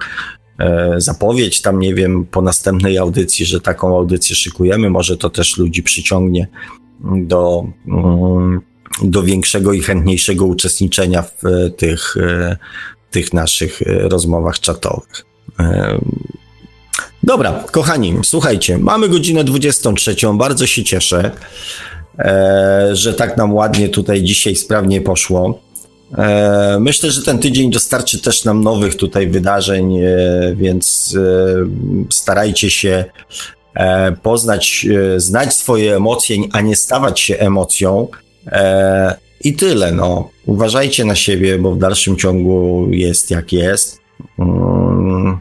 Speaker 2: e, zapowiedź tam, nie wiem, po następnej audycji, że taką audycję szykujemy, może to też ludzi przyciągnie do, mm, do większego i chętniejszego uczestniczenia w e, tych, e, tych naszych rozmowach czatowych. Dobra, kochani, słuchajcie, mamy godzinę 23, bardzo się cieszę, że tak nam ładnie tutaj dzisiaj sprawnie poszło. E, myślę, że ten tydzień dostarczy też nam nowych tutaj wydarzeń, e, więc e, starajcie się poznać, znać swoje emocje, a nie stawać się emocją. I tyle, no. Uważajcie na siebie, bo w dalszym ciągu jest jak jest. Mm.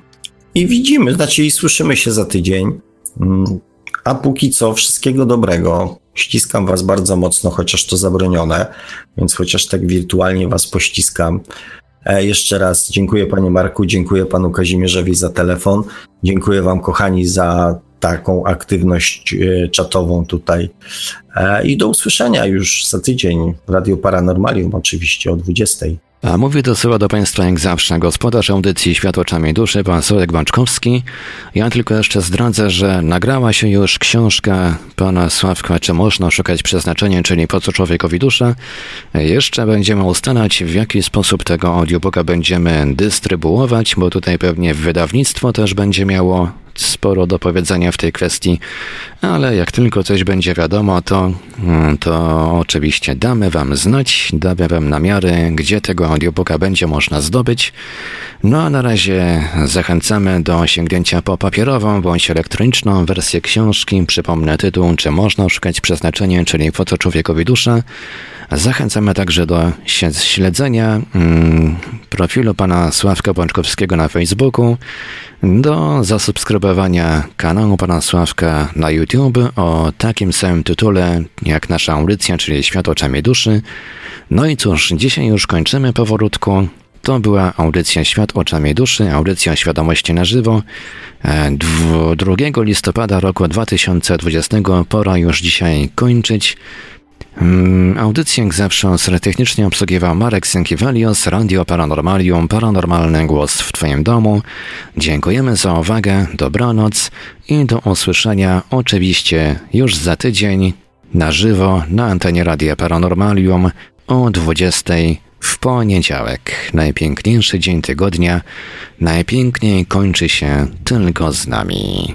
Speaker 2: I widzimy, znaczy i słyszymy się za tydzień. Mm. A póki co, wszystkiego dobrego. Ściskam Was bardzo mocno, chociaż to zabronione, więc chociaż tak wirtualnie Was pościskam. E, jeszcze raz dziękuję Panie Marku, dziękuję Panu Kazimierzowi za telefon, dziękuję Wam kochani za taką aktywność e, czatową tutaj e, i do usłyszenia już za tydzień w Radio Paranormalium oczywiście o 20.
Speaker 1: A mówi to słowa do Państwa jak zawsze gospodarz audycji Świat oczami duszy, pan Sławek Bączkowski. Ja tylko jeszcze zdradzę, że nagrała się już książka pana Sławka, czy można szukać przeznaczenia, czyli po co człowiekowi dusza. Jeszcze będziemy ustalać, w jaki sposób tego audiobooka będziemy dystrybuować, bo tutaj pewnie wydawnictwo też będzie miało sporo do powiedzenia w tej kwestii, ale jak tylko coś będzie wiadomo, to, to oczywiście damy Wam znać, damy Wam namiary, gdzie tego audiobooka będzie można zdobyć. No a na razie zachęcamy do sięgnięcia po papierową bądź elektroniczną wersję książki. Przypomnę tytuł, czy można szukać przeznaczenia, czyli po co człowiekowi dusza. Zachęcamy także do śledzenia mm, profilu pana Sławka Bączkowskiego na Facebooku, do zasubskrybowania kanału pana Sławka na YouTube o takim samym tytule jak nasza audycja, czyli Świat oczami duszy. No i cóż, dzisiaj już kończymy powolutku. To była audycja Świat oczami duszy, audycja świadomości na żywo. 2 e, listopada roku 2020 pora już dzisiaj kończyć. Mm, audycję jak zawsze technicznie obsługiwał Marek Sękiewelios, Radio Paranormalium, Paranormalny Głos w Twoim domu. Dziękujemy za uwagę, dobranoc i do usłyszenia oczywiście już za tydzień na żywo na antenie Radia Paranormalium o 20 w poniedziałek. Najpiękniejszy dzień tygodnia, najpiękniej kończy się tylko z nami.